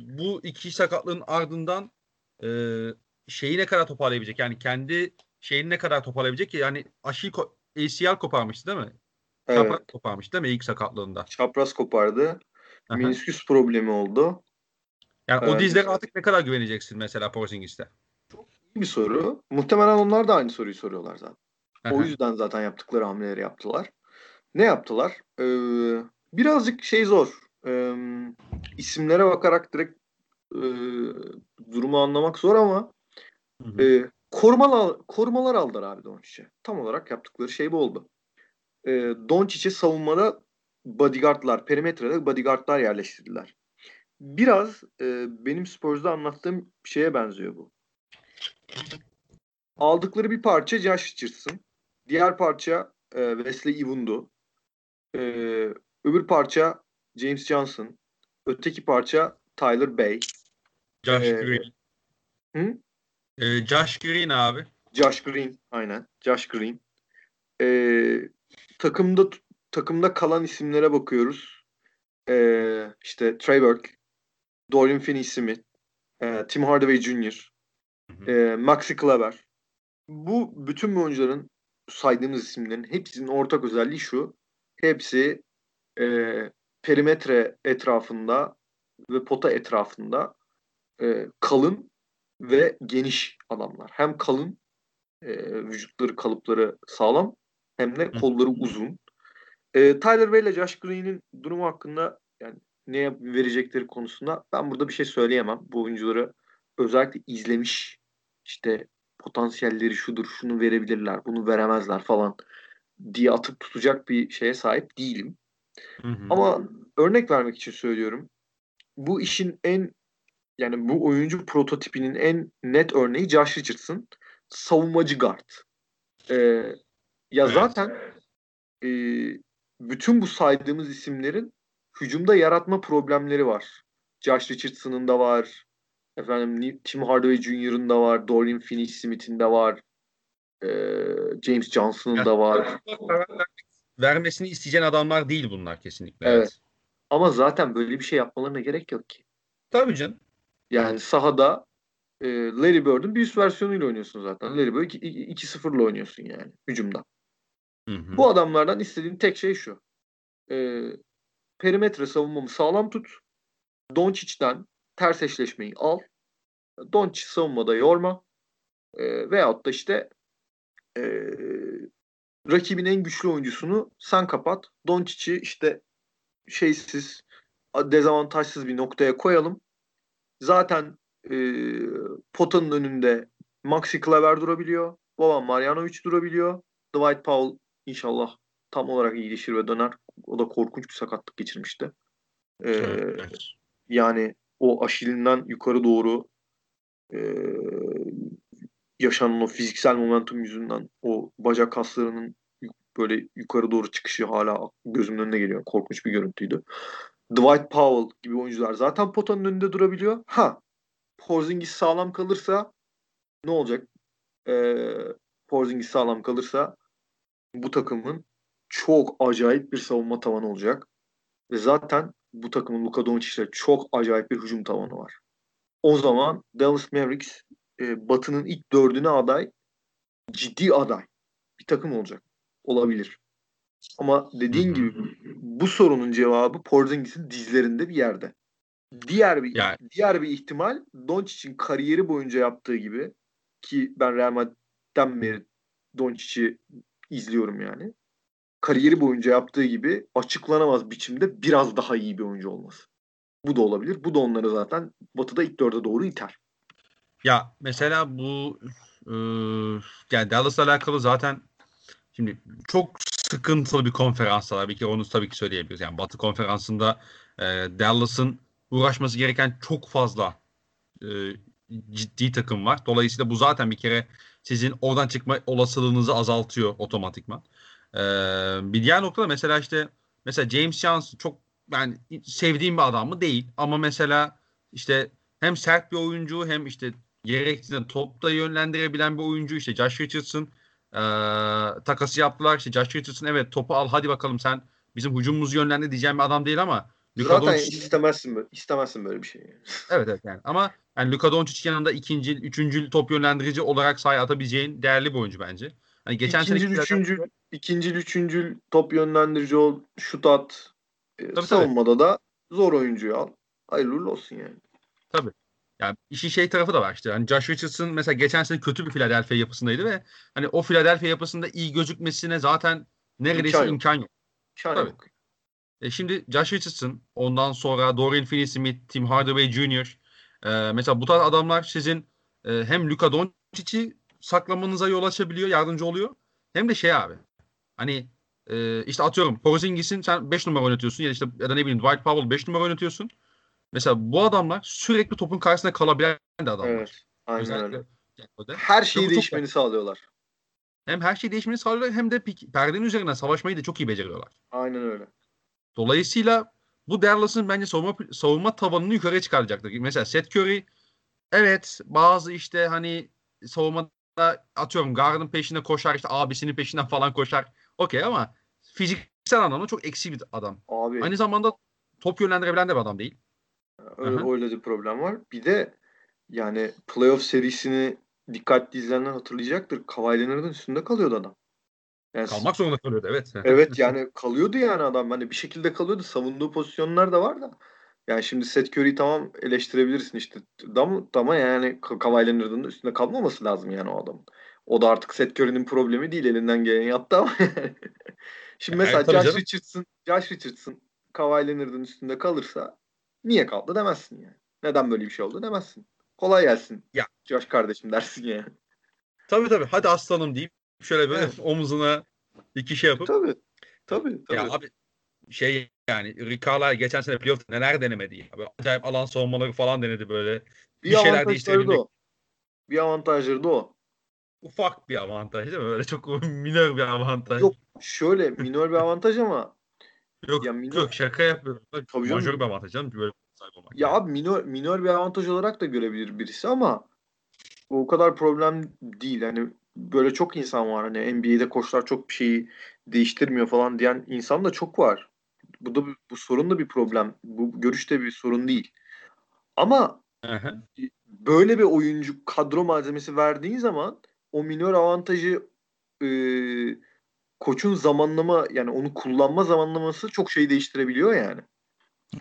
bu iki sakatlığın ardından e, şeyi ne kadar toparlayabilecek? Yani kendi şeyini ne kadar toparlayabilecek ki? Yani aşıyı ko- ACL koparmıştı değil mi? Evet. Çapraz koparmış değil mi ilk sakatlığında? Çapraz kopardı. Menisküs problemi oldu. Yani evet. o dizlere artık ne kadar güveneceksin mesela Porzingis'te? Çok iyi bir soru. Muhtemelen onlar da aynı soruyu soruyorlar zaten. o yüzden zaten yaptıkları hamleleri yaptılar. Ne yaptılar? Ee, birazcık şey zor. Ee, isimlere bakarak direkt e, durumu anlamak zor ama e, korumalar, korumalar aldılar abi Doncic'e. Tam olarak yaptıkları şey bu oldu. E, Doncic'e savunmada bodyguardlar, perimetrede bodyguardlar yerleştirdiler. Biraz e, benim Spurs'da anlattığım şeye benziyor bu. Aldıkları bir parça Josh Richardson. Diğer parça e, Wesley Iwundu. E, öbür parça James Johnson. Öteki parça Tyler Bay. Josh ee, Green. Hı? Ee, Josh Green abi. Josh Green aynen. Josh Green. Ee, takımda takımda kalan isimlere bakıyoruz. Ee, işte Trey Burke, Dorian Finney-Smith, e, Tim Hardaway Jr., e, Maxi Kleber. Bu bütün bu oyuncuların saydığımız isimlerin hepsinin ortak özelliği şu. Hepsi e, perimetre etrafında ve pota etrafında e, kalın ve geniş adamlar. Hem kalın e, vücutları kalıpları sağlam hem de kolları uzun. E, Tyler Bay ile Josh Green'in durumu hakkında yani ne verecekleri konusunda ben burada bir şey söyleyemem. Bu oyuncuları özellikle izlemiş işte potansiyelleri şudur, şunu verebilirler, bunu veremezler falan diye atıp tutacak bir şeye sahip değilim. Hı hı. Ama örnek vermek için söylüyorum. Bu işin en yani bu oyuncu prototipinin en net örneği Josh Richardson. Savunmacı guard. Ee, ya evet. zaten e, bütün bu saydığımız isimlerin hücumda yaratma problemleri var. Josh Richardson'ın da var. Efendim Tim Hardaway Jr.'ın da var. Dorian Finney-Smith'in de var. Ee, James Johnson'ın da var. Vermesini isteyeceğin adamlar değil bunlar kesinlikle. Evet. evet. Ama zaten böyle bir şey yapmalarına gerek yok ki. Tabii canım. Yani sahada e, Larry Bird'ün bir üst versiyonuyla oynuyorsun zaten. Larry Bird 2-0'la oynuyorsun yani hücumda. Hı hı. Bu adamlardan istediğim tek şey şu. E, perimetre savunmamı sağlam tut. Doncic'den ters eşleşmeyi al. Doncic savunmada yorma. E, veyahut da işte e, rakibin en güçlü oyuncusunu sen kapat. Doncic'i işte şeysiz, dezavantajsız bir noktaya koyalım. Zaten e, potanın önünde Maxi Kleber durabiliyor. Boban Marjanovic durabiliyor. Dwight Powell inşallah tam olarak iyileşir ve döner. O da korkunç bir sakatlık geçirmişti. Ee, evet. Yani o aşilinden yukarı doğru e, yaşanan o fiziksel momentum yüzünden o bacak kaslarının böyle yukarı doğru çıkışı hala gözümün önüne geliyor. Korkunç bir görüntüydü. Dwight Powell gibi oyuncular zaten potanın önünde durabiliyor. Ha Porzingis sağlam kalırsa ne olacak? Ee, Porzingis sağlam kalırsa bu takımın çok acayip bir savunma tavanı olacak. Ve zaten bu takımın Luka Doncic'le çok acayip bir hücum tavanı var. O zaman Dallas Mavericks e, Batı'nın ilk dördüne aday ciddi aday bir takım olacak. Olabilir. Ama dediğin gibi bu sorunun cevabı Porzingis'in dizlerinde bir yerde. Diğer bir yani. diğer bir ihtimal Doncic'in kariyeri boyunca yaptığı gibi ki ben Real Madrid'den beri Doncic'i izliyorum yani. Kariyeri boyunca yaptığı gibi açıklanamaz biçimde biraz daha iyi bir oyuncu olması. Bu da olabilir. Bu da onları zaten Batı'da ilk dörde doğru iter. Ya mesela bu e, yani Dallas'la alakalı zaten şimdi çok sıkıntılı bir konferans var. Bir kere onu tabii ki söyleyebiliriz. Yani Batı konferansında e, Dallas'ın uğraşması gereken çok fazla e, ciddi takım var. Dolayısıyla bu zaten bir kere sizin oradan çıkma olasılığınızı azaltıyor otomatikman. Ee, bir diğer noktada mesela işte mesela James Johnson çok yani sevdiğim bir adam mı değil ama mesela işte hem sert bir oyuncu hem işte gerektiğinde topta yönlendirebilen bir oyuncu işte Josh Richardson e, takası yaptılar. İşte Josh Richardson evet topu al hadi bakalım sen bizim hücumumuzu yönlendir diyeceğim bir adam değil ama Luka Zaten Doncic... istemezsin böyle, istemezsin böyle bir şey. evet evet yani ama yani Luka Doncic yanında ikinci, üçüncü top yönlendirici olarak sahaya atabileceğin değerli bir oyuncu bence. Hani geçen ikinci, sene üçüncü, zaten... ikinci, üçüncü top yönlendirici ol, şut at. E, tabii, savunmada tabii. da zor oyuncuyu al. Hayırlı olsun yani. Tabii. Yani işin şey tarafı da var işte. Hani Josh Richardson mesela geçen sene kötü bir Philadelphia yapısındaydı ve hani o Philadelphia yapısında iyi gözükmesine zaten neredeyse imkan yok. Imkan yok. İmkan Tabii. yok. E şimdi Josh Richardson, ondan sonra Dorian Finney-Smith, Tim Hardaway Jr. E, mesela bu tarz adamlar sizin e, hem Luka Doncic'i saklamanıza yol açabiliyor, yardımcı oluyor. Hem de şey abi. Hani e, işte atıyorum Porzingis'in sen 5 numara oynatıyorsun ya işte ya da ne bileyim Dwight Powell 5 numara oynatıyorsun. Mesela bu adamlar sürekli topun karşısında kalabilen de adamlar. Evet. Aynen Özellikle öyle. Her şeyi değişmeni çok... sağlıyorlar. Hem her şeyi değişmeni sağlıyorlar hem de perdenin üzerine savaşmayı da çok iyi beceriyorlar. Aynen öyle. Dolayısıyla bu Dallas'ın bence savunma, savunma tavanını yukarı çıkaracaktır. Mesela Seth Curry evet bazı işte hani savunmada atıyorum Garden peşinde koşar işte abisinin peşinden falan koşar. Okey ama fiziksel anlamda çok eksi bir adam. Abi. Aynı zamanda top yönlendirebilen de bir adam değil. Öyle, öyle bir problem var. Bir de yani playoff serisini dikkatli izleyenler hatırlayacaktır. Kawhi Leonard'ın üstünde kalıyordu adam. Yani, Kalmak zorunda kalıyordu evet. evet yani kalıyordu yani adam. Hani bir şekilde kalıyordu. Savunduğu pozisyonlar da var da. Yani şimdi Seth Curry'i tamam eleştirebilirsin işte. Ama, ama yani Kawhi Leonard'ın üstünde kalmaması lazım yani o adamın. O da artık Seth Curry'nin problemi değil. Elinden gelen yaptı ama Şimdi mesela yani, Josh Richardson, Josh Richardson Kawhi Leonard'ın üstünde kalırsa niye kaldı demezsin yani. Neden böyle bir şey oldu demezsin. Kolay gelsin. Ya. Josh kardeşim dersin yani. Tabii tabii. Hadi aslanım deyip şöyle böyle evet. omuzuna iki şey yapıp. Tabii. Tabii. tabii. Ya abi şey yani Ricard'lar geçen sene playoff neler denemedi ya. Böyle acayip alan savunmaları falan denedi böyle. Bir, bir şeyler değiştirebilmek. O. Bir avantajları da o. Ufak bir avantaj değil mi? Böyle çok minör bir avantaj. Yok şöyle minör bir avantaj ama Yok ya minor... yok şaka yapıyorum. Tabii Majör bir avantaj canım. Böyle sahip olmak. Ya yani. abi minor, minor bir avantaj olarak da görebilir birisi ama o kadar problem değil. Hani böyle çok insan var. Hani NBA'de koçlar çok bir şeyi değiştirmiyor falan diyen insan da çok var. Bu da bu sorun da bir problem. Bu görüşte bir sorun değil. Ama Aha. böyle bir oyuncu kadro malzemesi verdiğin zaman o minor avantajı e, koçun zamanlama yani onu kullanma zamanlaması çok şey değiştirebiliyor yani.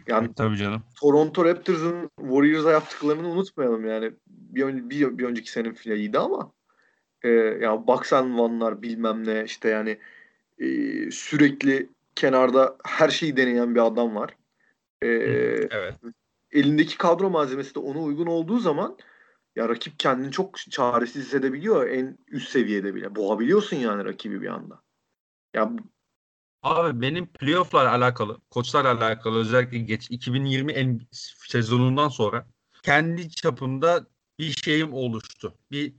Yani tabii canım. Toronto Raptors'ın Warriors'a yaptıklarını unutmayalım yani. Bir, bir, bir önceki senin finaliydi ama e, ya Bucks and One'lar bilmem ne işte yani e, sürekli kenarda her şeyi deneyen bir adam var. E, evet. Elindeki kadro malzemesi de ona uygun olduğu zaman ya rakip kendini çok çaresiz hissedebiliyor en üst seviyede bile. Boğabiliyorsun yani rakibi bir anda. Ya Abi benim playoff'larla alakalı, koçlarla alakalı özellikle geç 2020 en sezonundan sonra kendi çapımda bir şeyim oluştu. Bir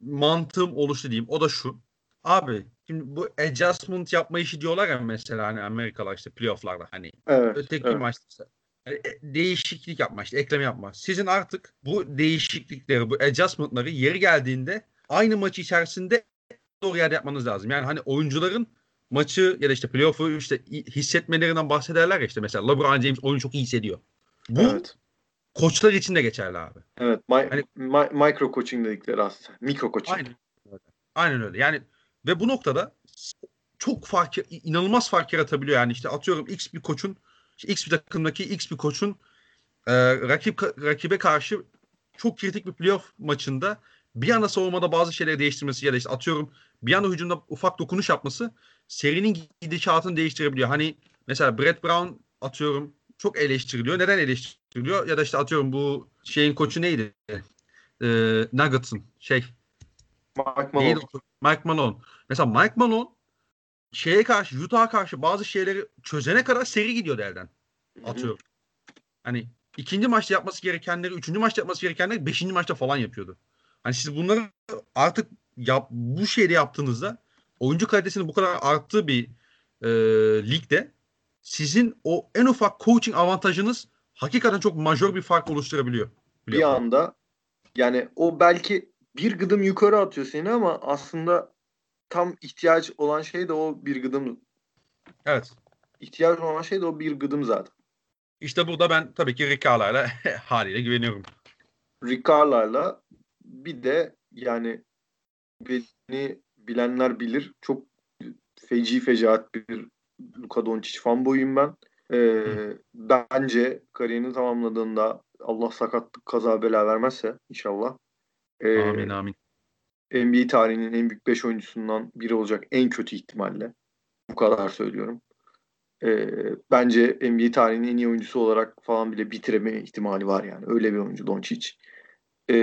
mantığım oluştu diyeyim. O da şu. Abi şimdi bu adjustment yapma işi diyorlar ya mesela hani Amerikalılar işte playoff'larda hani evet, öteki evet. maçta yani değişiklik yapma işte ekleme yapma. Sizin artık bu değişiklikleri bu adjustment'ları yeri geldiğinde aynı maç içerisinde doğru yerde yapmanız lazım. Yani hani oyuncuların maçı ya da işte playoff'u işte hissetmelerinden bahsederler ya işte mesela LeBron James oyunu çok iyi hissediyor. Bu evet. koçlar için de geçerli abi. Evet. Mi- hani, mi- micro coaching dedikleri aslında. Mikro coaching. Aynen öyle. Aynen öyle. Yani ve bu noktada çok fark inanılmaz fark yaratabiliyor yani işte atıyorum X bir koçun işte X bir takımdaki X bir koçun e, rakip rakibe karşı çok kritik bir playoff maçında bir anda savunmada bazı şeyleri değiştirmesi ya da işte atıyorum bir anda hücumda ufak dokunuş yapması serinin gidişatını değiştirebiliyor. Hani mesela Brett Brown atıyorum çok eleştiriliyor. Neden eleştiriliyor? Ya da işte atıyorum bu şeyin koçu neydi? Ee, Nuggets'ın şey Mike Malone. Neydi? Mike Malone. Mesela Mike Malone şeye karşı Utah'a karşı bazı şeyleri çözene kadar seri gidiyor elden. Atıyorum. Hani ikinci maçta yapması gerekenleri, üçüncü maçta yapması gerekenleri beşinci maçta falan yapıyordu. Hani siz bunları artık yap, bu şeyde yaptığınızda oyuncu kalitesinin bu kadar arttığı bir e, ligde sizin o en ufak coaching avantajınız hakikaten çok majör bir fark oluşturabiliyor. Bir anda yani o belki bir gıdım yukarı atıyor seni ama aslında tam ihtiyaç olan şey de o bir gıdım. Evet. İhtiyaç olan şey de o bir gıdım zaten. İşte burada ben tabii ki Ricardo'yla haliyle güveniyorum. Ricardo'yla bir de yani beni bilenler bilir. Çok feci fecaat bir Luka Doncic fanboyum ben. Ee, bence kariyerini tamamladığında Allah sakatlık kaza bela vermezse inşallah. E, amin amin. NBA tarihinin en büyük 5 oyuncusundan biri olacak en kötü ihtimalle. Bu kadar söylüyorum. E, bence NBA tarihinin en iyi oyuncusu olarak falan bile bitireme ihtimali var yani. Öyle bir oyuncu Doncic. E,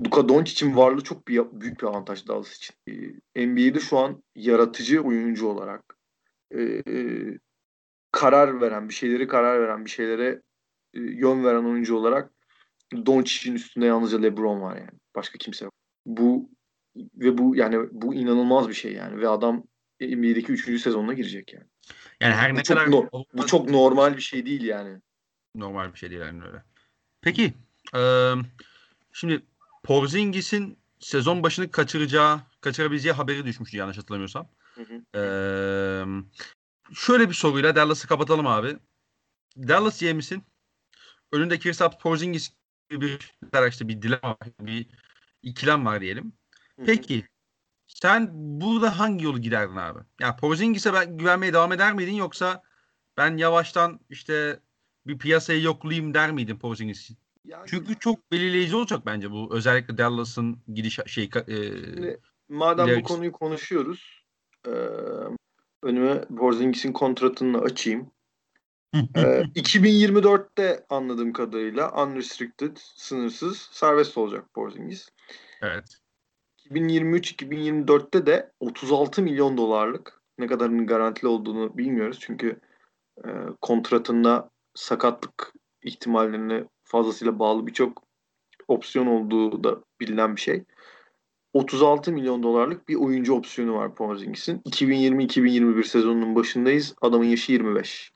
Luka Doncic'in varlığı çok bir, büyük bir avantaj Dallas için. E, NBA'de şu an yaratıcı oyuncu olarak e, karar veren, bir şeyleri karar veren, bir şeylere e, yön veren oyuncu olarak Doncic'in üstünde yalnızca LeBron var yani. Başka kimse yok. Bu ve bu yani bu inanılmaz bir şey yani ve adam NBA'deki 3. sezonuna girecek yani. Yani her bu ne çok kadar no, bu çok normal bir şey değil yani. Normal bir şey değil yani öyle. Peki e, şimdi Porzingis'in sezon başını kaçıracağı, kaçırabileceği haberi düşmüştü yanlış hatırlamıyorsam. Hı hı. Ee, şöyle bir soruyla Dallas'ı kapatalım abi. Dallas misin? Önünde Kristaps Porzingis gibi bir işte bir dilema var, bir ikilem var diyelim. Peki sen burada hangi yolu giderdin abi? Ya yani Porzingis'e ben güvenmeye devam eder miydin yoksa ben yavaştan işte bir piyasayı yoklayayım der miydin Porzingis için? Yani, Çünkü çok belirleyici olacak bence bu. Özellikle Dallas'ın gidiş şey e, madem ilerisi. bu konuyu konuşuyoruz e, önüme Porzingis'in kontratını açayım. e, 2024'te anladığım kadarıyla unrestricted, sınırsız, serbest olacak Porzingis. Evet. 2023-2024'te de 36 milyon dolarlık Ne kadarının garantili olduğunu bilmiyoruz. Çünkü e, kontratında sakatlık ihtimallerine fazlasıyla bağlı birçok opsiyon olduğu da bilinen bir şey. 36 milyon dolarlık bir oyuncu opsiyonu var Porzingis'in. 2020-2021 sezonunun başındayız. Adamın yaşı 25.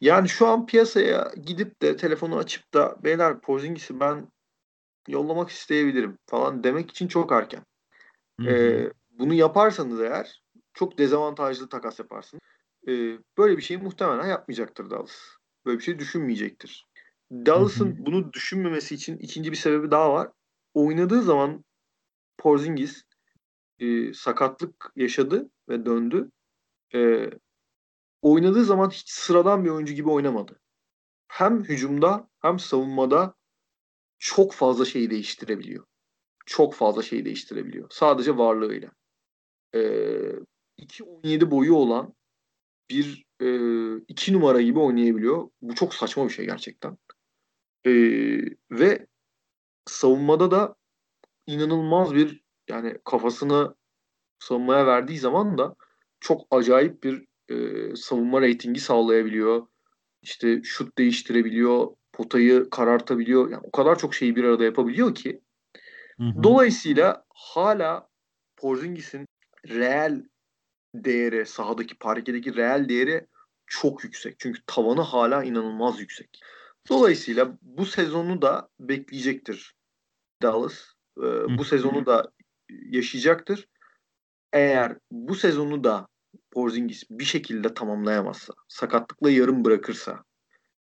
Yani şu an piyasaya gidip de telefonu açıp da beyler Porzingis'i ben yollamak isteyebilirim falan demek için çok erken. Ee, bunu yaparsanız eğer çok dezavantajlı takas yaparsınız. Ee, böyle bir şeyi muhtemelen yapmayacaktır Dallas. Böyle bir şey düşünmeyecektir. Dallas'ın bunu düşünmemesi için ikinci bir sebebi daha var. Oynadığı zaman Porzingis e, sakatlık yaşadı ve döndü. E, oynadığı zaman hiç sıradan bir oyuncu gibi oynamadı. Hem hücumda hem savunmada çok fazla şey değiştirebiliyor. Çok fazla şey değiştirebiliyor. Sadece varlığıyla. E, 2.17 boyu olan bir e, iki numara gibi oynayabiliyor. Bu çok saçma bir şey gerçekten. E, ve savunmada da inanılmaz bir yani kafasını savunmaya verdiği zaman da çok acayip bir e, savunma reytingi sağlayabiliyor. İşte şut değiştirebiliyor, potayı karartabiliyor. Yani o kadar çok şeyi bir arada yapabiliyor ki. Hı hı. Dolayısıyla hala Porzingis'in reel değeri, sahadaki parkedeki reel değeri çok yüksek. Çünkü tavanı hala inanılmaz yüksek. Dolayısıyla bu sezonu da bekleyecektir Dallas. Ee, bu sezonu da yaşayacaktır. Eğer bu sezonu da Porzingis bir şekilde tamamlayamazsa, sakatlıkla yarım bırakırsa,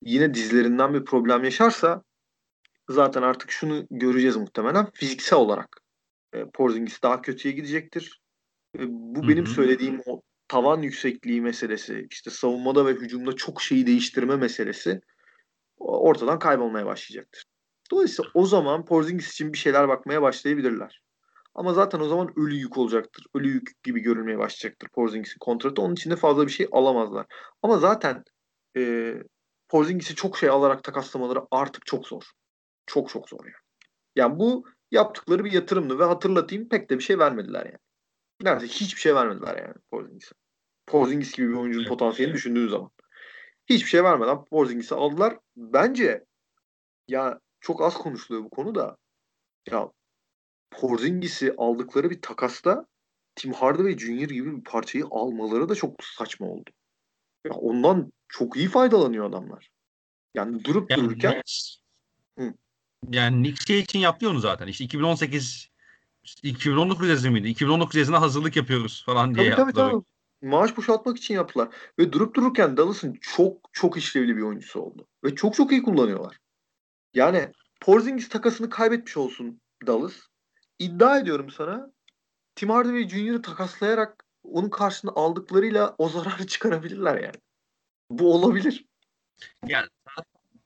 yine dizlerinden bir problem yaşarsa zaten artık şunu göreceğiz muhtemelen fiziksel olarak. E, Porzingis daha kötüye gidecektir. E, bu Hı-hı. benim söylediğim o tavan yüksekliği meselesi, işte savunmada ve hücumda çok şeyi değiştirme meselesi ortadan kaybolmaya başlayacaktır. Dolayısıyla o zaman Porzingis için bir şeyler bakmaya başlayabilirler. Ama zaten o zaman ölü yük olacaktır. Ölü yük gibi görülmeye başlayacaktır Porzingis'in kontratı. Onun için de fazla bir şey alamazlar. Ama zaten e, Porzingis'i çok şey alarak takaslamaları artık çok zor. Çok çok zor yani. Yani bu yaptıkları bir yatırımdı ve hatırlatayım pek de bir şey vermediler yani. Neredeyse hiçbir şey vermediler yani Porzingis'e. Porzingis gibi bir oyuncunun evet. potansiyelini düşündüğün zaman. Hiçbir şey vermeden Porzingis'i aldılar. Bence ya çok az konuşuluyor bu konu da. Ya Porzingis'i aldıkları bir takasta Tim Hardaway Junior gibi bir parçayı almaları da çok saçma oldu. Ya ondan çok iyi faydalanıyor adamlar. Yani durup yani dururken Nick, yani Nick şey için yapıyor onu zaten. İşte 2018 2019 yazı mıydı? 2019 yazına hazırlık yapıyoruz falan diye tabii, yaptılar. Tabii tabii. Maaş boşaltmak için yaptılar. Ve durup dururken Dallas'ın çok çok işlevli bir oyuncusu oldu. Ve çok çok iyi kullanıyorlar. Yani Porzingis takasını kaybetmiş olsun Dallas. İddia ediyorum sana Tim Hardaway Jr.'ı takaslayarak onun karşısında aldıklarıyla o zararı çıkarabilirler yani. Bu olabilir. Yani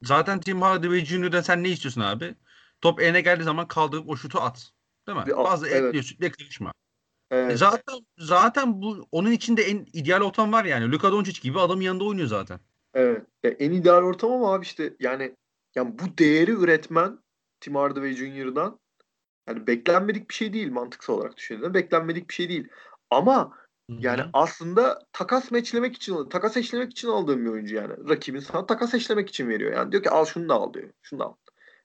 zaten Tim Hardaway Jr.'den sen ne istiyorsun abi? Top eline geldiği zaman kaldırıp o şutu at. Değil mi? Bir Fazla evet. ekliyor, sütle karışma. Evet. Zaten zaten bu onun içinde en ideal ortam var yani. Luka Doncic gibi adam yanında oynuyor zaten. Evet. Ya en ideal ortam ama abi işte yani yani bu değeri üretmen Tim Hardaway Jr.'dan yani beklenmedik bir şey değil mantıksal olarak düşündüğünde. Beklenmedik bir şey değil. Ama yani Hı-hı. aslında takas meçlemek için, takas eşlemek için aldığım bir oyuncu yani. Rakibin sana takas eşlemek için veriyor. Yani diyor ki al şunu da al diyor. Şunu da al.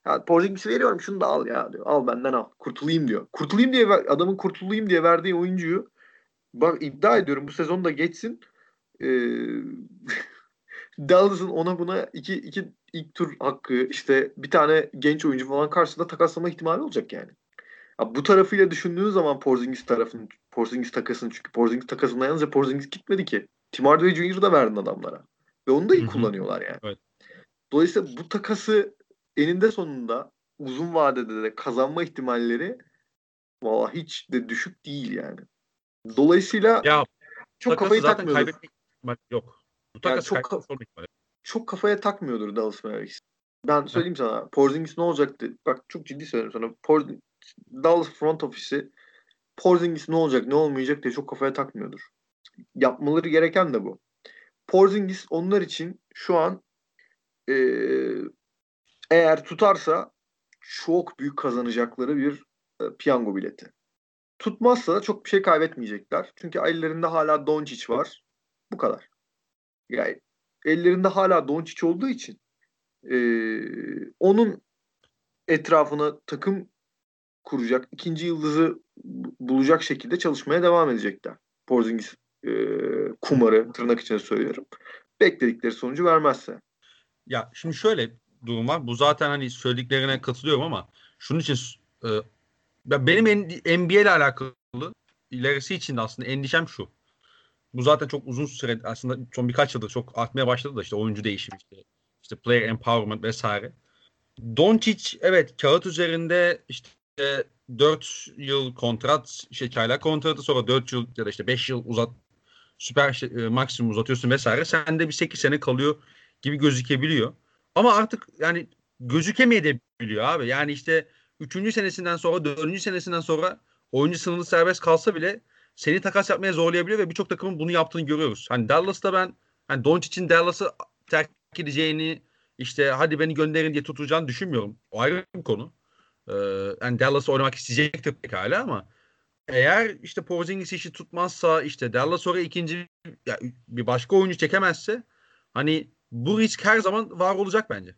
Ya Porzingis'i veriyorum şunu da al ya diyor. Al benden al. Kurtulayım diyor. Kurtulayım diye adamın kurtulayım diye verdiği oyuncuyu bak iddia ediyorum bu sezon da geçsin. Ee, Dallas'ın ona buna iki, iki ilk tur hakkı işte bir tane genç oyuncu falan karşısında takaslama ihtimali olacak yani. Ya bu tarafıyla düşündüğün zaman Porzingis tarafının Porzingis takasını çünkü Porzingis takasında yalnızca Porzingis gitmedi ki. Tim Hardaway Jr. da verdin adamlara. Ve onu da iyi kullanıyorlar yani. Evet. Dolayısıyla bu takası eninde sonunda uzun vadede de kazanma ihtimalleri valla hiç de düşük değil yani. Dolayısıyla ya, çok kafayı zaten kaybetmek yok. Bu yani çok, ka- çok kafaya takmıyordur Dallas Mavericks. Ben söyleyeyim sana Porzingis ne olacaktı? Bak çok ciddi söylüyorum sana. Porzingis Dallas front ofisi Porzingis ne olacak ne olmayacak diye çok kafaya takmıyordur. Yapmaları gereken de bu. Porzingis onlar için şu an e, eğer tutarsa çok büyük kazanacakları bir e, piyango bileti. tutmazsa da çok bir şey kaybetmeyecekler. Çünkü ellerinde hala Doncic var. Bu kadar. Yani ellerinde hala Doncic olduğu için e, onun etrafına takım kuracak, ikinci yıldızı bulacak şekilde çalışmaya devam edecekler. Porzingis e, kumarı tırnak içinde söylüyorum. Bekledikleri sonucu vermezse. Ya şimdi şöyle durum var. Bu zaten hani söylediklerine katılıyorum ama şunun için e, benim NBA ile alakalı ilerisi için de aslında endişem şu. Bu zaten çok uzun süre aslında son birkaç yıldır çok artmaya başladı da işte oyuncu değişimi işte, işte player empowerment vesaire. Doncic evet kağıt üzerinde işte 4 yıl kontrat, işte çaylak kontratı sonra 4 yıl ya da işte 5 yıl uzat süper e, maksimum uzatıyorsun vesaire. Sende bir 8 sene kalıyor gibi gözükebiliyor. Ama artık yani gözükemeyebiliyor abi. Yani işte 3. senesinden sonra 4. senesinden sonra oyuncu sınırlı serbest kalsa bile seni takas yapmaya zorlayabiliyor ve birçok takımın bunu yaptığını görüyoruz. Hani Dallas'ta ben hani Doncic'in Dallas'ı terk edeceğini işte hadi beni gönderin diye tutacağını düşünmüyorum. O ayrı bir konu. Ee, yani Dallas oynamak isteyecektir pekala ama eğer işte Porzingis işi tutmazsa işte Dallas oraya ikinci ya, bir başka oyuncu çekemezse hani bu risk her zaman var olacak bence.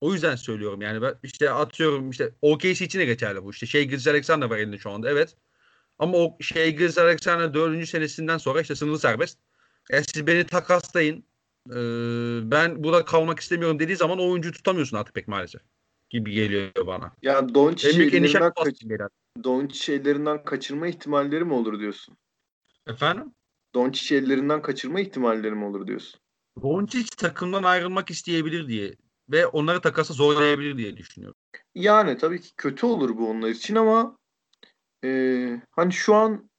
O yüzden söylüyorum yani ben işte atıyorum işte OKC için de geçerli bu. İşte şey Gilles Alexander var elinde şu anda evet. Ama o şey Gilles Alexander dördüncü senesinden sonra işte sınırlı serbest. E siz beni takaslayın. Ee, ben burada kalmak istemiyorum dediği zaman o oyuncuyu tutamıyorsun artık pek maalesef. Gibi geliyor bana. Ya Doncic ellerinden, kaç... Ellerinden kaçırma ihtimalleri mi olur diyorsun? Efendim? Doncic ellerinden kaçırma ihtimalleri mi olur diyorsun? Doncic takımdan ayrılmak isteyebilir diye ve onları takasa zorlayabilir diye düşünüyorum. Yani tabii ki kötü olur bu onlar için ama e, hani şu an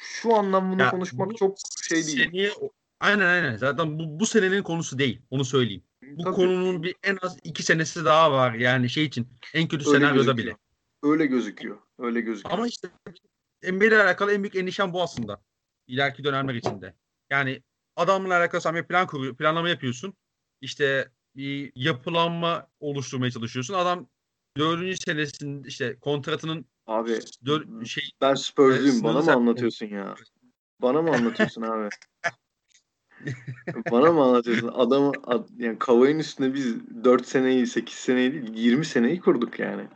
şu anlamda konuşmak çok şey değil. Seneye, aynen aynen. Zaten bu, bu senenin konusu değil. Onu söyleyeyim. Bu tabii. konunun bir en az iki senesi daha var. Yani şey için en kötü Öyle senaryoda gözüküyor. bile. Öyle gözüküyor. Öyle gözüküyor. Ama işte NBA ile alakalı en büyük endişem bu aslında. İleriki dönemler içinde. Yani adamla alakalı sen bir plan kuruyor, planlama yapıyorsun. İşte bir yapılanma oluşturmaya çalışıyorsun. Adam dördüncü senesinin işte kontratının Abi dör, şey, ben Spurs'luyum. E, bana mı anlatıyorsun ya? Bana mı anlatıyorsun abi? Bana mı anlatıyorsun? Adamı ad, yani Kavay'ın üstünde biz 4 seneyi, 8 seneyi değil 20 seneyi kurduk yani.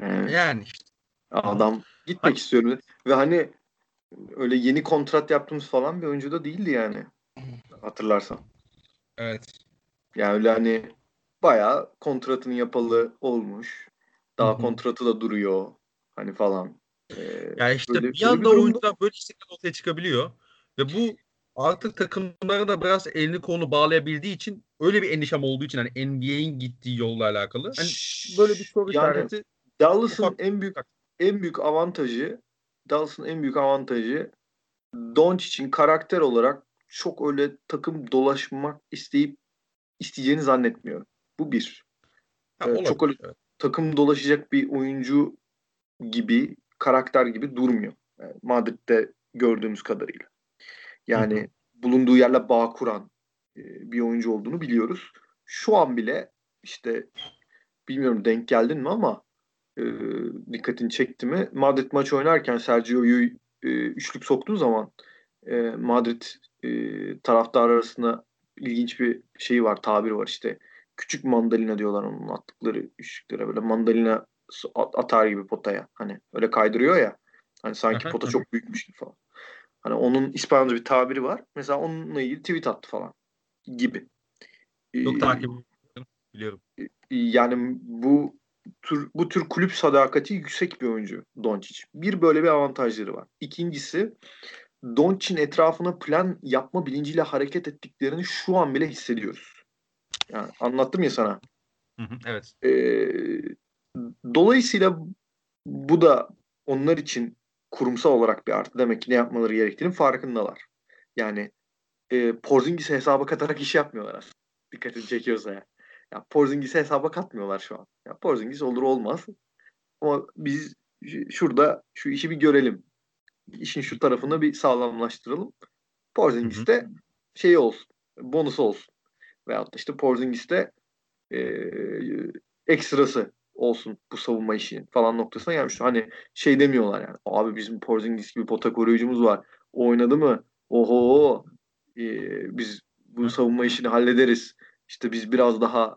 Yani, yani işte. Adam gitmek hani, istiyorum. Ve hani öyle yeni kontrat yaptığımız falan bir oyuncu da değildi yani. Hatırlarsan. Evet. Yani öyle hani bayağı kontratını yapalı olmuş. Daha Hı-hı. kontratı da duruyor. Hani falan. Ee, ya işte böyle, bir anda bir oyuncular böyle istekler ortaya çıkabiliyor. Ve bu artık takımları da biraz elini kolunu bağlayabildiği için öyle bir endişem olduğu için hani NBA'in gittiği yolla alakalı. Hani böyle bir soru yani, işareti. Dallas'ın en büyük en büyük avantajı Dallas'ın en büyük avantajı Doncic'in karakter olarak çok öyle takım dolaşmak isteyip isteyeceğini zannetmiyorum. Bu bir. Ya, ee, çok öyle takım dolaşacak bir oyuncu gibi, karakter gibi durmuyor. Yani Madrid'de gördüğümüz kadarıyla. Yani Hı-hı. bulunduğu yerle bağ kuran e, bir oyuncu olduğunu biliyoruz. Şu an bile işte bilmiyorum denk geldin mi ama e, dikkatini çekti mi? Madrid maç oynarken Sergio'yu e, üçlük soktuğu zaman e, Madrid e, taraftar arasında ilginç bir şey var, tabir var işte. Küçük mandalina diyorlar onun attıkları üçlüklere böyle mandalina atar gibi potaya. Hani öyle kaydırıyor ya. Hani sanki pota çok büyükmüş gibi falan. Hani onun İspanyolca bir tabiri var. Mesela onunla ilgili tweet attı falan gibi. Çok ee, takip biliyorum. Yani bu tür bu tür kulüp sadakati yüksek bir oyuncu Doncic. Bir böyle bir avantajları var. İkincisi Doncic'in etrafına plan yapma bilinciyle hareket ettiklerini şu an bile hissediyoruz. Yani anlattım ya sana. Hı hı, evet. Ee, dolayısıyla bu da onlar için kurumsal olarak bir artı demek ki ne yapmaları gerektiğinin farkındalar. Yani e, Porzingis'i hesaba katarak iş yapmıyorlar aslında. Dikkatini çekiyorsa ya. Ya Porzingis'i hesaba katmıyorlar şu an. Ya Porzingis olur olmaz. Ama biz şurada şu işi bir görelim. İşin şu tarafını bir sağlamlaştıralım. Porzingis de şey olsun. Bonus olsun. Veyahut da işte Porzingis de e, ekstrası olsun bu savunma işi falan noktasına gelmiş. Hani şey demiyorlar yani. Abi bizim Porzingis gibi pota koruyucumuz var. O oynadı mı? Oho ee, biz bu savunma işini hallederiz. İşte biz biraz daha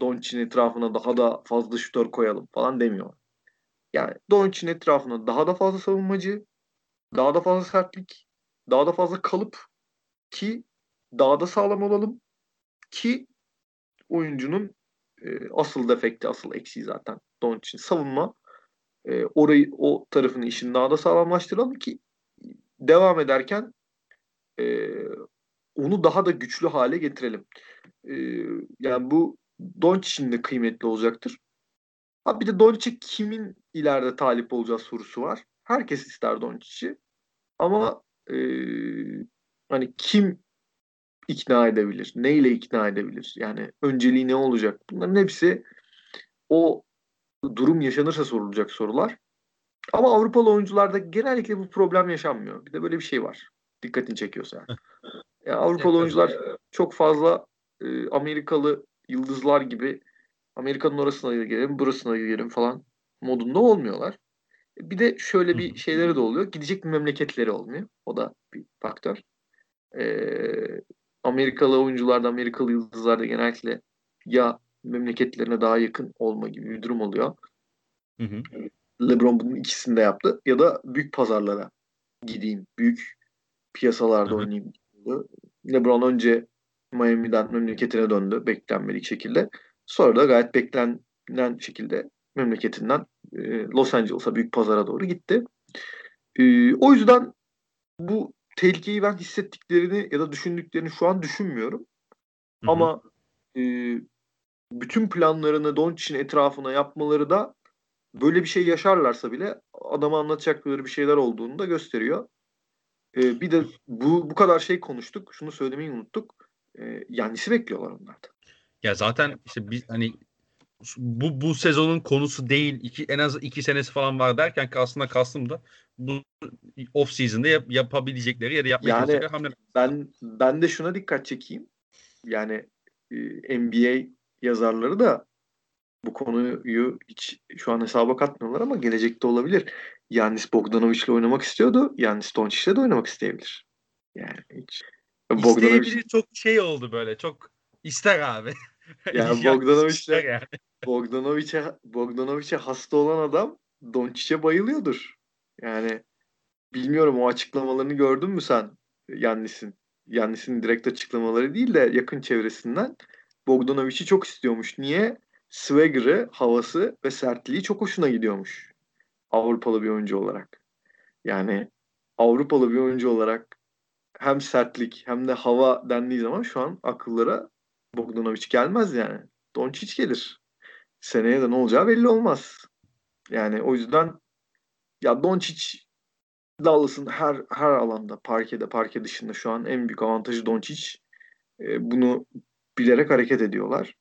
Doncic'in etrafına daha da fazla şutör koyalım falan demiyor. Yani Doncic'in etrafına daha da fazla savunmacı, daha da fazla sertlik, daha da fazla kalıp ki daha da sağlam olalım ki oyuncunun e, asıl defekti, asıl eksiği zaten Doncic'in savunma. E, orayı o tarafını işini daha da sağlamlaştıralım ki devam ederken e, onu daha da güçlü hale getirelim. E, yani bu Doncic'in de kıymetli olacaktır. Ha bir de Doncic'e kimin ileride talip olacağı sorusu var. Herkes ister Doncic'i. Ama e, hani kim ikna edebilir? Neyle ikna edebilir? Yani önceliği ne olacak? Bunların hepsi o durum yaşanırsa sorulacak sorular. Ama Avrupalı oyuncularda genellikle bu problem yaşanmıyor. Bir de böyle bir şey var. Dikkatini çekiyorsa. Yani Avrupalı oyuncular çok fazla e, Amerikalı yıldızlar gibi Amerika'nın orasına gidelim, burasına gidelim falan modunda olmuyorlar. Bir de şöyle bir şeyleri de oluyor. Gidecek bir memleketleri olmuyor. O da bir faktör. Ee, Amerikalı oyuncularda, Amerikalı yıldızlarda genellikle ya memleketlerine daha yakın olma gibi bir durum oluyor. Hı hı. LeBron bunun ikisini de yaptı. Ya da büyük pazarlara gideyim. Büyük piyasalarda hı hı. oynayayım. LeBron önce Miami'den memleketine döndü beklenmedik şekilde. Sonra da gayet beklenen şekilde memleketinden e, Los Angeles'a büyük pazara doğru gitti. E, o yüzden bu tehlikeyi ben hissettiklerini ya da düşündüklerini şu an düşünmüyorum. Hı-hı. Ama e, bütün planlarını Doncic'in etrafına yapmaları da böyle bir şey yaşarlarsa bile adama anlatacakları bir şeyler olduğunu da gösteriyor. E, bir de bu bu kadar şey konuştuk. Şunu söylemeyi unuttuk. E, Yannis'i bekliyorlar onlardan. Ya zaten işte biz hani bu bu sezonun konusu değil. iki en az iki senesi falan var derken aslında kastım da bu off season'da yap, yapabilecekleri ya da yapmaya yani, hamleler. Ben ben de şuna dikkat çekeyim. Yani e, NBA yazarları da bu konuyu hiç şu an hesaba katmıyorlar ama gelecekte olabilir. Yannis Bogdanovic'le oynamak istiyordu. Yannis Doncic'le de oynamak isteyebilir. Yani hiç Bogdanovic çok şey oldu böyle. Çok ister abi. Yani Bogdanovic'e yani. Bogdanovic'e Bogdanovic'e hasta olan adam Doncic'e bayılıyordur. Yani bilmiyorum o açıklamalarını gördün mü sen Yannis'in? Yannis'in direkt açıklamaları değil de yakın çevresinden Bogdanovic'i çok istiyormuş. Niye? Swagger'ı, havası ve sertliği çok hoşuna gidiyormuş. Avrupalı bir oyuncu olarak. Yani Avrupalı bir oyuncu olarak hem sertlik hem de hava dendiği zaman şu an akıllara Bogdanovic gelmez yani. Doncic gelir. Seneye de ne olacağı belli olmaz. Yani o yüzden ya Doncic Dallas'ın her her alanda parkede parke dışında şu an en büyük avantajı Doncic. E, bunu bilerek hareket ediyorlar.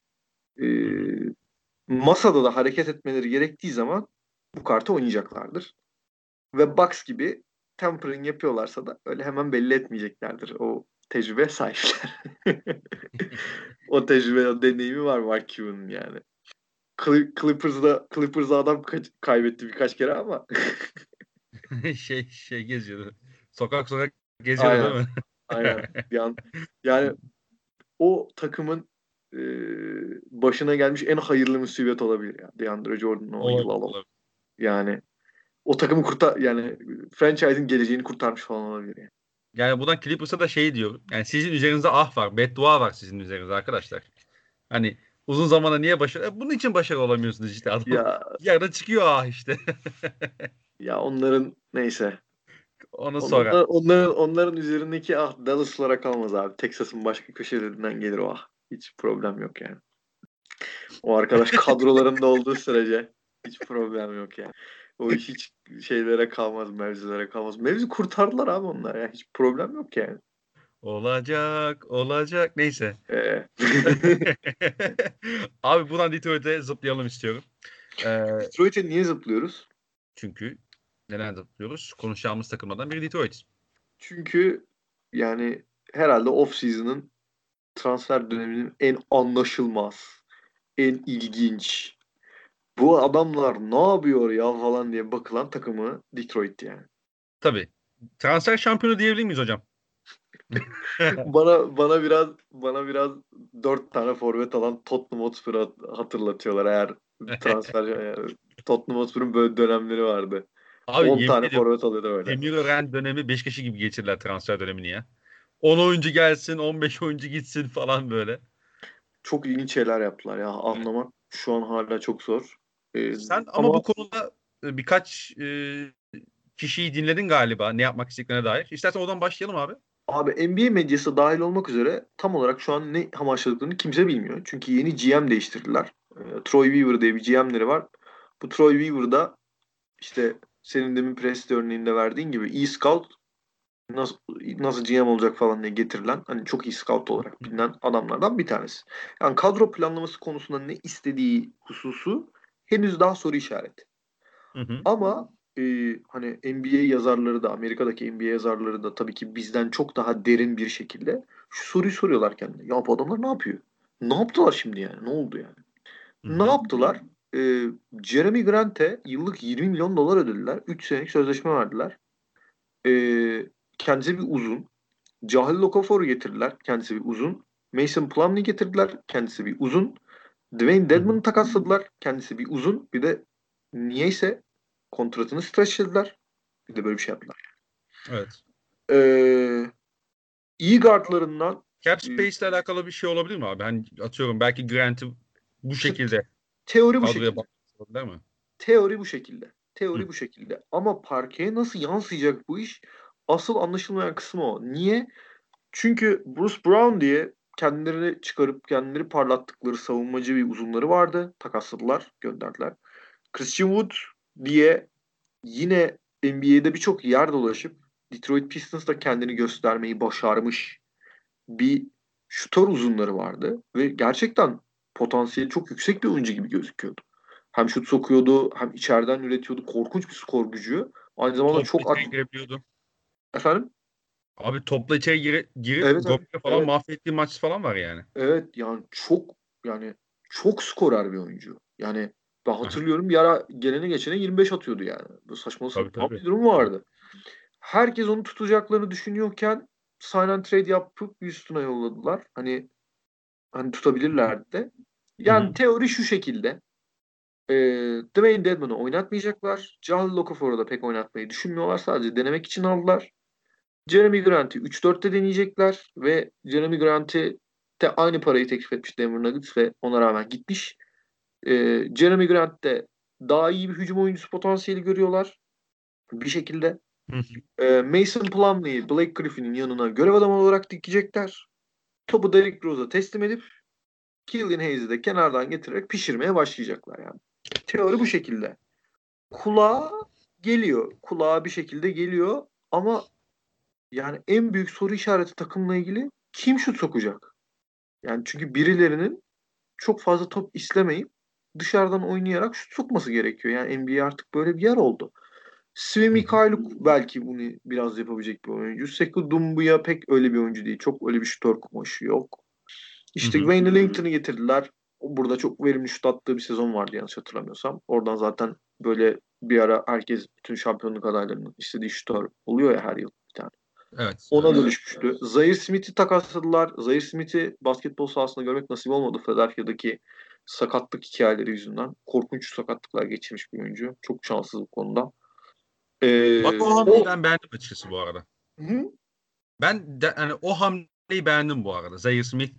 E, masada da hareket etmeleri gerektiği zaman bu kartı oynayacaklardır. Ve Bucks gibi tampering yapıyorlarsa da öyle hemen belli etmeyeceklerdir. O tecrübe sahipler. o tecrübe, o deneyimi var Mark Cuban'ın yani. Clippers'da Clippers'da adam kaybetti birkaç kere ama şey şey geziyordu. Sokak sokak geziyordu Aynen. değil mi? Aynen. Yani, yani o takımın e, başına gelmiş en hayırlı musibet olabilir ya. DeAndre Jordan'ın o yıl alalım. Yani o takımı kurtar yani franchise'in geleceğini kurtarmış falan olabilir yani. Yani buradan Clippers'a da şey diyor. Yani sizin üzerinizde ah var, beddua var sizin üzerinizde arkadaşlar. Hani uzun zamanda niye başarı? E, bunun için başarı olamıyorsunuz işte. Adam ya, yerde çıkıyor ah işte. ya onların neyse. Onu sonra. Onlar, onların, onların üzerindeki ah Dallas'lara kalmaz abi. Texas'ın başka köşelerinden gelir o ah. Hiç problem yok yani. O arkadaş kadrolarında olduğu sürece hiç problem yok yani. O iş hiç şeylere kalmaz, mevzilere kalmaz. Mevzi kurtardılar abi onlar ya. Hiç problem yok yani. Olacak, olacak. Neyse. Ee. abi buradan Detroit'e zıplayalım istiyorum. Ee, Detroit'e niye zıplıyoruz? Çünkü neden zıplıyoruz? Konuşacağımız takımlardan biri Detroit. Çünkü yani herhalde off-season'ın transfer döneminin en anlaşılmaz, en ilginç, bu adamlar ne yapıyor ya falan diye bakılan takımı Detroit yani. Tabii. Transfer şampiyonu diyebilir miyiz hocam? bana bana biraz bana biraz dört tane forvet alan Tottenham Hotspur'u hatırlatıyorlar eğer transfer yani Tottenham Hotspur'un böyle dönemleri vardı. Abi 10 tane forvet alıyordu öyle. Emir Ören dönemi Beşiktaş'ı gibi geçirdiler transfer dönemini ya. 10 oyuncu gelsin, 15 oyuncu gitsin falan böyle. Çok ilginç şeyler yaptılar ya. Anlamak şu an hala çok zor. Ee, Sen ama, ama bu konuda e, birkaç e, kişiyi dinledin galiba ne yapmak istediklerine dair. İstersen oradan başlayalım abi. Abi NBA medyası dahil olmak üzere tam olarak şu an ne amaçladıklarını kimse bilmiyor. Çünkü yeni GM değiştirdiler. E, Troy Weaver diye bir GM'leri var. Bu Troy Weaver'da işte senin demin press örneğinde verdiğin gibi e-scout nasıl, nasıl GM olacak falan diye getirilen hani çok iyi scout olarak bilinen adamlardan bir tanesi. Yani kadro planlaması konusunda ne istediği hususu henüz daha soru işareti. Hı hı. Ama e, hani NBA yazarları da Amerika'daki NBA yazarları da tabii ki bizden çok daha derin bir şekilde şu soruyu soruyorlar kendine. Ya bu adamlar ne yapıyor? Ne yaptılar şimdi yani? Ne oldu yani? Hı-hı. Ne yaptılar? Ee, Jeremy Grant'e yıllık 20 milyon dolar ödediler. 3 senelik sözleşme verdiler. Ee, kendisi bir uzun. Cahil Okafor'u getirdiler. Kendisi bir uzun. Mason Plumlee getirdiler. Kendisi bir uzun. Dwayne Dedman'ı takasladılar. Kendisi bir uzun. Bir de niyeyse kontratını streçlediler. Bir de böyle bir şey yaptılar. Evet. Ee, iyi guardlarından Cap Space ile alakalı bir şey olabilir mi abi? Ben atıyorum belki Grant'ı bu şekilde teori bu şekilde. Değil mi? Teori bu şekilde. Teori Hı. bu şekilde. Ama parkeye nasıl yansıyacak bu iş? Asıl anlaşılmayan kısmı o. Niye? Çünkü Bruce Brown diye kendilerini çıkarıp kendileri parlattıkları savunmacı bir uzunları vardı. Takasladılar, gönderdiler. Christian Wood diye yine NBA'de birçok yer dolaşıp Detroit Pistons da kendini göstermeyi başarmış bir şutör uzunları vardı ve gerçekten potansiyeli çok yüksek bir oyuncu gibi gözüküyordu. Hem şut sokuyordu hem içeriden üretiyordu. Korkunç bir skor gücü. Aynı zamanda Topla çok at... girebiliyordu. Efendim? Abi topla içeri gire, girip evet, evet, falan evet. mahvettiği maç falan var yani. Evet yani çok yani çok skorer bir oyuncu. Yani ben hatırlıyorum bir ara gelene geçene 25 atıyordu yani. Böyle saçma sapan bir durum vardı. Herkes onu tutacaklarını düşünüyorken sign and trade yapıp Houston'a yolladılar. Hani hani tutabilirlerdi de. Yani Hı-hı. teori şu şekilde. E, Dwayne Dedman'ı oynatmayacaklar. Jahlil Okafor'u da pek oynatmayı düşünmüyorlar. Sadece denemek için aldılar. Jeremy Grant'i 3-4'te deneyecekler ve Jeremy Grant'i de aynı parayı teklif etmiş Denver Nuggets ve ona rağmen gitmiş. E, Jeremy Grant'te daha iyi bir hücum oyuncusu potansiyeli görüyorlar. Bir şekilde. e, Mason Plumlee'yi Blake Griffin'in yanına görev adamı olarak dikecekler. Topu Derrick Rose'a teslim edip Killian Hayes'i de kenardan getirerek pişirmeye başlayacaklar yani. Teori bu şekilde. Kulağa geliyor. Kulağa bir şekilde geliyor ama yani en büyük soru işareti takımla ilgili kim şut sokacak? Yani çünkü birilerinin çok fazla top istemeyip dışarıdan oynayarak şut sokması gerekiyor. Yani NBA artık böyle bir yer oldu. Svi Mikhailuk belki bunu biraz yapabilecek bir oyuncu. Sekou Dumbuya pek öyle bir oyuncu değil. Çok öyle bir şutör kumaşı yok. İşte Wayne Ellington'ı getirdiler. Burada çok verimli şut attığı bir sezon vardı yanlış hatırlamıyorsam. Oradan zaten böyle bir ara herkes bütün şampiyonluk adaylarının istediği şutör oluyor ya her yıl. Evet. Ona evet. dönüşmüştü. Zaire Smith'i takasladılar. Zaire Smith'i basketbol sahasında görmek nasip olmadı Philadelphia'daki sakatlık hikayeleri yüzünden. Korkunç sakatlıklar geçirmiş bir oyuncu. Çok şanssız bu konuda. Ee, Bak o hamleyi o... ben beğendim açıkçası bu arada. Hı? Ben de, yani o hamleyi beğendim bu arada. Zaire Smith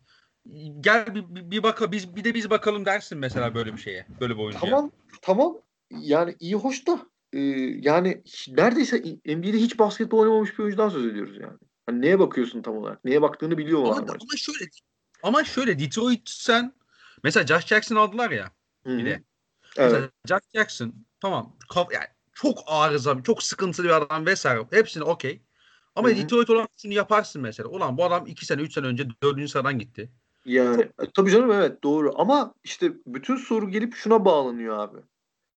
gel bir, bir, bir baka biz bir de biz bakalım dersin mesela böyle bir şeye. Böyle bir oyuncuya. Tamam tamam. Yani iyi hoş da e, yani neredeyse NBA'de hiç basketbol oynamamış bir oyuncudan söz ediyoruz yani. Hani neye bakıyorsun tam olarak? Neye baktığını biliyor ama, ama şöyle ama şöyle Detroit sen mesela Josh Jackson aldılar ya Hı-hı. bir de. Evet. Mesela Josh Jackson tamam yani çok arıza, çok sıkıntılı bir adam vesaire. Hepsini okey. Ama Hı-hı. Detroit olan şunu yaparsın mesela. Ulan bu adam 2 sene 3 sene önce 4. sıradan gitti. Yani çok... E, tabii canım evet doğru. Ama işte bütün soru gelip şuna bağlanıyor abi.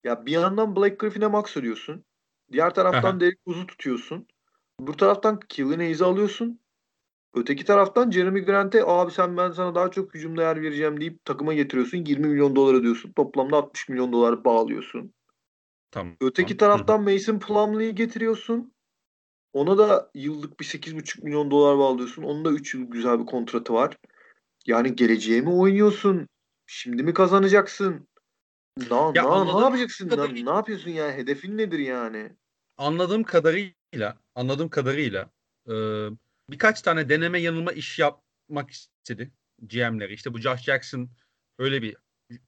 Ya bir yandan Blake Griffin'e max ödüyorsun. Diğer taraftan Derek Rose'u tutuyorsun. Bu taraftan Killian Hayes'i alıyorsun. Öteki taraftan Jeremy Grant'e abi sen ben sana daha çok hücumda yer vereceğim deyip takıma getiriyorsun. 20 milyon dolar ödüyorsun. Toplamda 60 milyon dolar bağlıyorsun. Tamam. Öteki taraftan Mason Plumlee'yi getiriyorsun. Ona da yıllık bir 8,5 milyon dolar bağlıyorsun. Onun da 3 yıl güzel bir kontratı var. Yani geleceğe mi oynuyorsun? Şimdi mi kazanacaksın? Na, Ya na, ne yapacaksın? kadarıyla- ne yapıyorsun yani? Hedefin nedir yani? Anladığım kadarıyla, anladığım kadarıyla e, birkaç tane deneme yanılma iş yapmak istedi GM'leri. İşte bu Josh Jackson öyle bir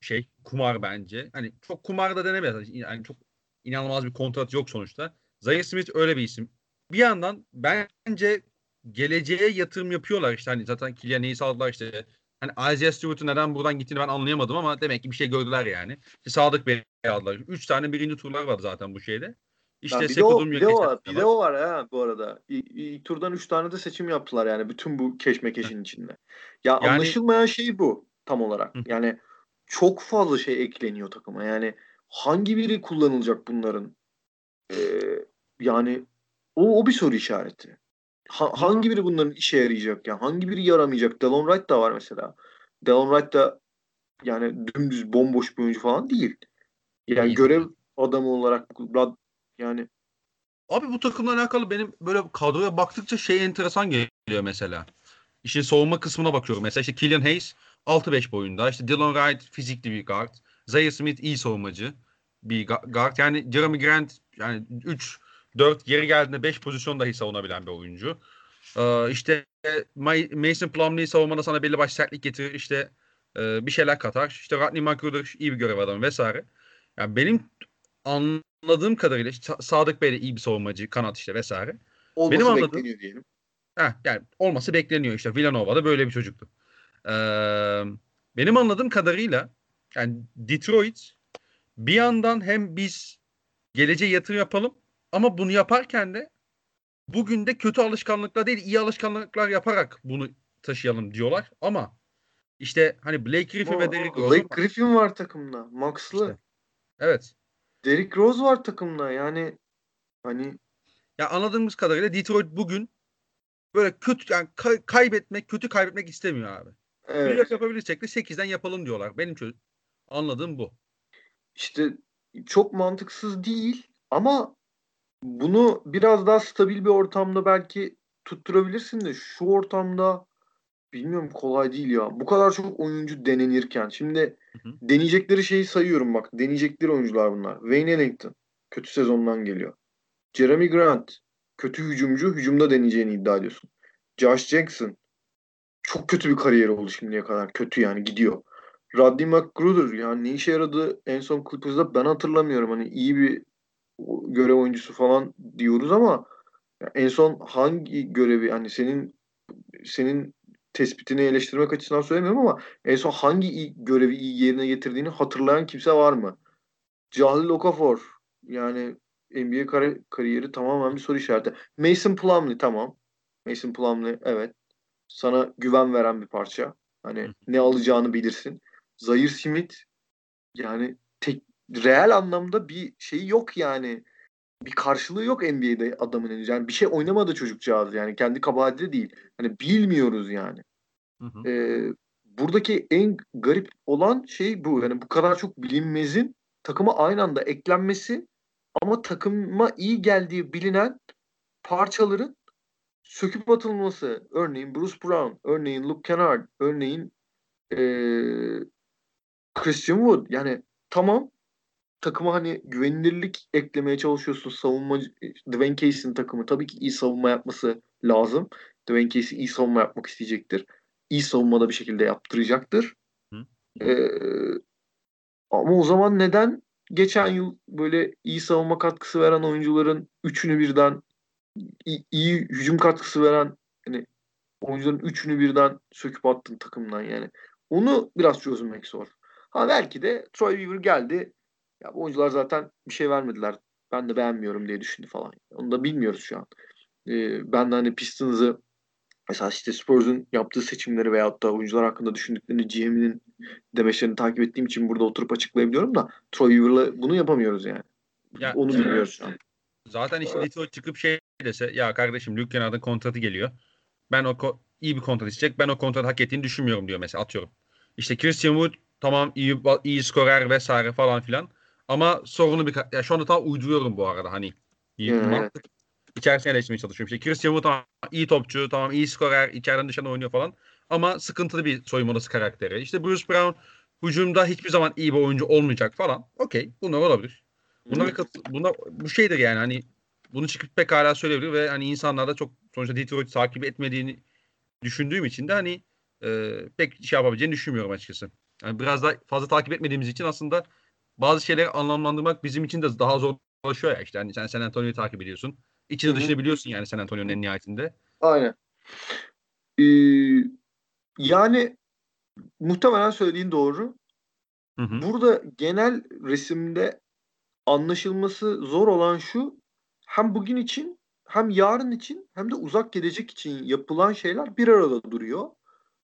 şey kumar bence. Hani çok kumar da denemez. Yani çok inanılmaz bir kontrat yok sonuçta. Zaire Smith öyle bir isim. Bir yandan bence geleceğe yatırım yapıyorlar işte hani zaten Kylian Hayes aldılar işte hani Isaiah Stewart'un neden buradan gittiğini ben anlayamadım ama demek ki bir şey gördüler yani. İşte Sadık Bey aldılar. Üç tane birinci turlar vardı zaten bu şeyde. İşte Ya bir, de o, bir de o var. Bir de o var ha bu arada. İlk, ilk turdan 3 tane de seçim yaptılar yani bütün bu keşmekeşin içinde. Ya Yani- anlaşılmayan şey bu tam olarak. Hı. Yani çok fazla şey ekleniyor takıma. Yani hangi biri kullanılacak bunların? Ee, yani o, o bir soru işareti. Ha- hangi biri bunların işe yarayacak ya? Hangi biri yaramayacak? Delon Wright da var mesela. Delon Wright da yani dümdüz bomboş bir oyuncu falan değil. Yani Değil. görev adamı olarak yani Abi bu takımla alakalı benim böyle kadroya baktıkça şey enteresan geliyor mesela. İşin savunma kısmına bakıyorum. Mesela işte Killian Hayes 6-5 boyunda. İşte Dylan Wright fizikli bir guard. Zaire Smith iyi savunmacı bir guard. Yani Jeremy Grant yani 3 4 geri geldiğinde 5 pozisyon dahi savunabilen bir oyuncu. Ee, işte Ma- Mason Plumlee savunmada sana belli başlı sertlik getirir. İşte e, bir şeyler katar. İşte Rodney McGruder iyi bir görev adamı vesaire. Yani benim anladığım kadarıyla işte Sadık Bey de iyi bir savunmacı, kanat işte vesaire. olması Benim anladığım- bekleniyor diyelim. Heh, yani olması bekleniyor işte. Villanova'da böyle bir çocuktu. Ee, benim anladığım kadarıyla yani Detroit bir yandan hem biz geleceğe yatırım yapalım ama bunu yaparken de bugün de kötü alışkanlıklar değil iyi alışkanlıklar yaparak bunu taşıyalım diyorlar ama işte hani Blake Griffin ve Derrick Rose Blake Griffin var takımda. Max'lı. İşte. evet Derrick Rose var takımda. Yani hani Ya anladığımız kadarıyla Detroit bugün böyle kötü yani kay- kaybetmek, kötü kaybetmek istemiyor abi. evet. Playoff yapabilirsek de 8'den yapalım diyorlar. Benim çöz anladığım bu. işte çok mantıksız değil ama bunu biraz daha stabil bir ortamda belki tutturabilirsin de şu ortamda bilmiyorum kolay değil ya. Bu kadar çok oyuncu denenirken şimdi Hı hı. deneyecekleri şeyi sayıyorum bak. Deneyecekleri oyuncular bunlar. Wayne Ellington kötü sezondan geliyor. Jeremy Grant kötü hücumcu hücumda deneyeceğini iddia ediyorsun. Josh Jackson çok kötü bir kariyeri oldu şimdiye kadar. Kötü yani gidiyor. Rodney McGruder yani ne işe yaradı en son Clippers'da ben hatırlamıyorum. Hani iyi bir görev oyuncusu falan diyoruz ama en son hangi görevi hani senin senin tespitini eleştirmek açısından söylemiyorum ama en son hangi iyi, görevi iyi yerine getirdiğini hatırlayan kimse var mı? Cahil Okafor yani NBA kar- kariyeri tamamen bir soru işareti. Mason Plumlee tamam. Mason Plumlee evet. Sana güven veren bir parça. Hani ne alacağını bilirsin. Zaire Smith yani reel anlamda bir şeyi yok yani. Bir karşılığı yok NBA'de adamın. Yani bir şey oynamadı çocukcağız yani. Kendi kabahati de değil. Hani bilmiyoruz yani. Hı hı. Ee, buradaki en garip olan şey bu. Yani bu kadar çok bilinmezin takıma aynı anda eklenmesi ama takıma iyi geldiği bilinen parçaların söküp atılması. Örneğin Bruce Brown, örneğin Luke Kennard, örneğin ee, Christian Wood. Yani tamam takıma hani güvenilirlik eklemeye çalışıyorsun. Savunma Dwayne Casey'nin takımı tabii ki iyi savunma yapması lazım. Dwayne Casey iyi savunma yapmak isteyecektir. İyi savunmada bir şekilde yaptıracaktır. Hı. Ee, ama o zaman neden geçen yıl böyle iyi savunma katkısı veren oyuncuların üçünü birden iyi, iyi hücum katkısı veren hani oyuncuların üçünü birden söküp attın takımdan yani. Onu biraz çözmek zor. Ha belki de Troy Weaver geldi. Ya bu oyuncular zaten bir şey vermediler. Ben de beğenmiyorum diye düşündü falan. Onu da bilmiyoruz şu an. Ee, ben de hani Pistons'ı mesela işte Spurs'un yaptığı seçimleri veyahut da oyuncular hakkında düşündüklerini GM'inin demeçlerini takip ettiğim için burada oturup açıklayabiliyorum da Troy Weaver'la bunu yapamıyoruz yani. Ya, Onu bilmiyoruz şu an. Zaten işte Detroit çıkıp şey dese ya kardeşim Luke Kennard'ın kontratı geliyor. Ben o ko- iyi bir kontrat isteyecek. Ben o kontratı hak ettiğini düşünmüyorum diyor mesela atıyorum. İşte Christian Wood tamam iyi iyi skorer vesaire falan filan. Ama sorunu bir ya şu anda tam uyduruyorum bu arada hani. Hmm. mantık içerisine eleştirmeye çalışıyorum. İşte Christian Wood tamam iyi topçu, tamam iyi skorer, içeriden dışarıdan oynuyor falan. Ama sıkıntılı bir soyunma odası karakteri. İşte Bruce Brown hücumda hiçbir zaman iyi bir oyuncu olmayacak falan. Okey bunlar olabilir. Bunlara katı, bunlar, bu şeydir yani hani bunu çıkıp pekala söyleyebilir ve hani insanlar da çok sonuçta Detroit takip etmediğini düşündüğüm için de hani e, pek şey yapabileceğini düşünmüyorum açıkçası. Yani biraz da fazla takip etmediğimiz için aslında bazı şeyleri anlamlandırmak bizim için de daha zorlaşıyor ya işte. Hani sen San Antonio'yu takip ediyorsun. İçini dışını biliyorsun yani San Antonio'nun en nihayetinde. Aynen. Ee, yani muhtemelen söylediğin doğru. Hı hı. Burada genel resimde anlaşılması zor olan şu hem bugün için hem yarın için hem de uzak gelecek için yapılan şeyler bir arada duruyor.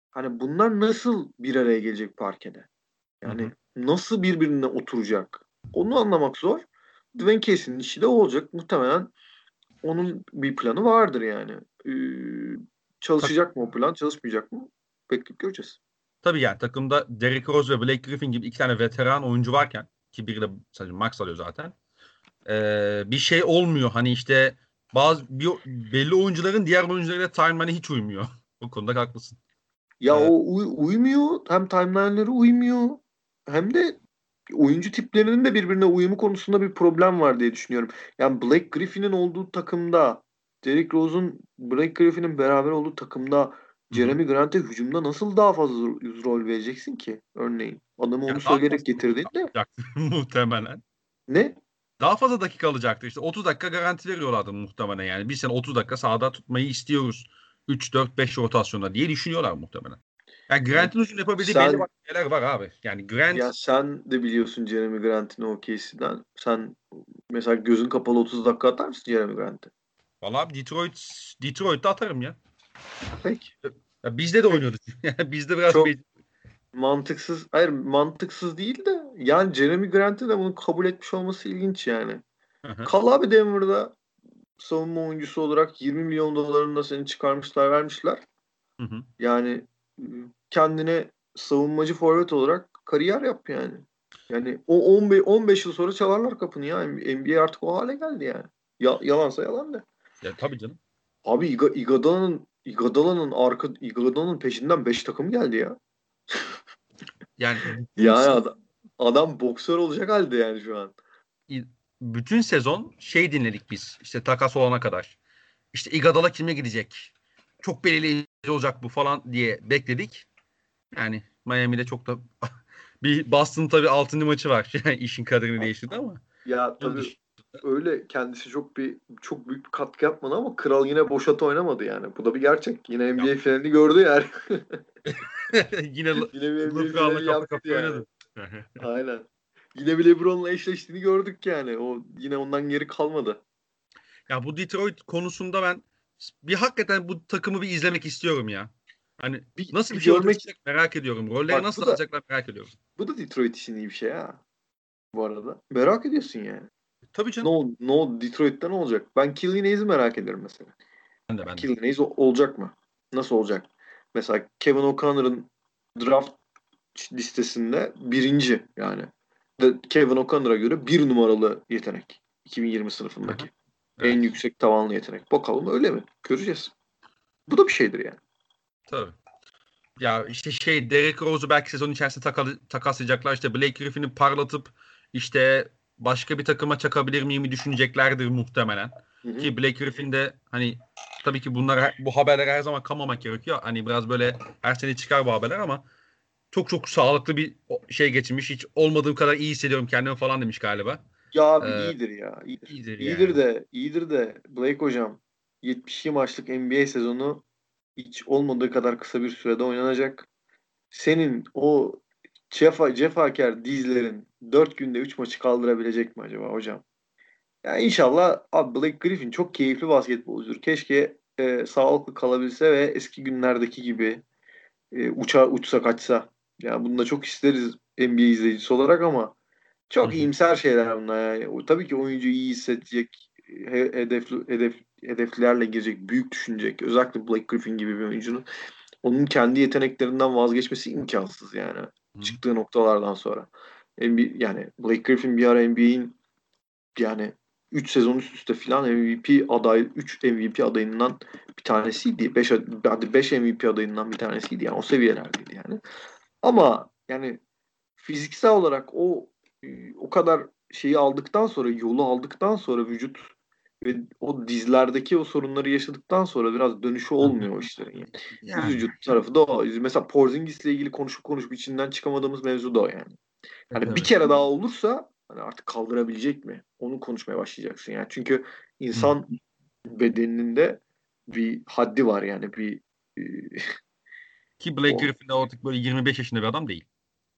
Hani bunlar nasıl bir araya gelecek parkede? Yani Hı hı. Nasıl birbirine oturacak? Onu anlamak zor. Dwayne Casey'nin işi de olacak. Muhtemelen onun bir planı vardır yani. Ee, çalışacak mı o plan, çalışmayacak mı? Bekleyip göreceğiz. Tabii yani takımda Derrick Rose ve Blake Griffin gibi iki tane veteran oyuncu varken ki biri de sadece max alıyor zaten. ee, bir şey olmuyor. Hani işte bazı bir, belli oyuncuların diğer oyuncularıyla timeline'e hiç uymuyor. Bu konuda haklısın. Ya Evet. o uy- uymuyor. Hem timeline'ları uymuyor. Hem de oyuncu tiplerinin de birbirine uyumu konusunda bir problem var diye düşünüyorum. Yani Blake Griffin'in olduğu takımda, Derrick Rose'un Blake Griffin'in beraber olduğu takımda Jeremy Grant'e hücumda nasıl daha fazla ro- rol vereceksin ki örneğin? Adamı Ya onu daha söyleyerek getirdin de. muhtemelen. Ne? Daha fazla dakika alacaktı. İşte 30 dakika garanti veriyorlardı muhtemelen yani. Bir sene 30 dakika sahada tutmayı istiyoruz. 3, 4, 5 rotasyonda diye düşünüyorlar muhtemelen. Yani Grant'in hücum yapabildiği Sen- belli şeyler var abi. Yani Grant Ya sen de biliyorsun Jeremy Grant'in OKC'den. Sen mesela gözün kapalı 30 dakika atar mısın Jeremy Grant'e? Vallahi abi Detroit Detroit'te atarım ya. Peki. ya bizde de oynuyordu. Yani bizde biraz Çok- Mantıksız. Hayır mantıksız değil de yani Jeremy Grant'in de bunu kabul etmiş olması ilginç yani. Hı hı. Kal abi Denver'da savunma oyuncusu olarak 20 milyon dolarını da seni çıkarmışlar vermişler. Hı hı. Yani kendine savunmacı forvet olarak kariyer yap yani. Yani o 15, 15 yıl sonra çalarlar kapını ya. NBA artık o hale geldi yani. Ya, yalansa yalan da. Ya tabii canım. Abi Iga, Iguodala'nın Iguodala'nın arka Iguodala'nın peşinden 5 takım geldi ya. Yani Yani adam, adam boksör olacak halde yani şu an. bütün sezon şey dinledik biz. İşte takas olana kadar. İşte Iguodala kime gidecek? Çok belirleyici olacak bu falan diye bekledik. Yani Miami'de çok da bir Boston tabii 6. maçı var. Yani işin kaderini değiştirdi ama. Ya tabii öyle kendisi çok bir çok büyük bir katkı yapmadı ama kral yine boşat oynamadı yani. Bu da bir gerçek. Yine NBA finalini gördü yani. Yine Yine bir NBA finali yaptı yani. oynadı. Aynen. Yine bir LeBron'la eşleştiğini gördük yani. O yine ondan geri kalmadı. Ya bu Detroit konusunda ben bir hakikaten bu takımı bir izlemek istiyorum ya. Hani Bir, nasıl bir bir şey görmek merak ediyorum. Rolleri Bak nasıl da- alacaklar merak ediyorum. bu da Detroit için iyi bir şey ha. Bu arada. Merak ediyorsun yani. Tabii Ne canım. oldu? Ne oldu? Detroit'te ne olacak? Ben Killian Hayes'i merak ederim mesela. Ben de ben. Killian Hayes olacak mı? Nasıl olacak? Mesela Kevin O'Connor'ın draft listesinde birinci yani. Kevin O'Connor'a göre bir numaralı yetenek. 2020 sınıfındaki. Evet. En yüksek tavanlı yetenek. Bakalım öyle mi? Göreceğiz. Bu da bir şeydir yani. Tabii. Ya işte şey Derek Rose'u belki sezon içerisinde takalı, takaslayacaklar. İşte Blake Griffin'i parlatıp işte başka bir takıma çakabilir miyim düşüneceklerdir muhtemelen. Hı hı. Ki Blake Griffin de hani tabii ki bunlar bu haberler her zaman kalmamak gerekiyor. Hani biraz böyle her sene çıkar bu haberler ama çok çok sağlıklı bir şey geçirmiş. Hiç olmadığım kadar iyi hissediyorum kendimi falan demiş galiba. Ya abi Ee, iyidir ya. iyidir. iyidir İyidir yani. de iyidir de Blake hocam 72 maçlık NBA sezonu hiç olmadığı kadar kısa bir sürede oynanacak. Senin o cefa, cefaker dizlerin 4 günde 3 maçı kaldırabilecek mi acaba hocam? Ya inşallah abi Blake Griffin çok keyifli basketbolcudur. Keşke e, sağlıklı kalabilse ve eski günlerdeki gibi e, uça uçsa kaçsa. Ya bunu da çok isteriz NBA izleyicisi olarak ama çok Hı hı. iyimser şeyler bunlar yani. O, tabii ki oyuncu iyi hissedecek, he- hedef hedef hedeflerle girecek, büyük düşünecek. Özellikle Blake Griffin gibi bir oyuncunun onun kendi yeteneklerinden vazgeçmesi imkansız yani. Hı. Çıktığı noktalardan sonra. NBA, yani Blake Griffin bir ara NBA'in yani 3 sezon üst üste filan MVP aday 3 MVP adayından bir tanesiydi. 5 hadi 5 MVP adayından bir tanesiydi yani o seviyelerdeydi yani. Ama yani fiziksel olarak o o kadar şeyi aldıktan sonra yolu aldıktan sonra vücut ve o dizlerdeki o sorunları yaşadıktan sonra biraz dönüşü olmuyor işlerin. Yani. yani. Vücut tarafı da o. Mesela Porzingis'le ilgili konuşup konuşup içinden çıkamadığımız mevzu da o yani. Hani evet. bir kere daha olursa hani artık kaldırabilecek mi? Onu konuşmaya başlayacaksın yani. Çünkü insan Hı. bedeninde bir haddi var yani bir ki Blake Griffin de artık böyle 25 yaşında bir adam değil.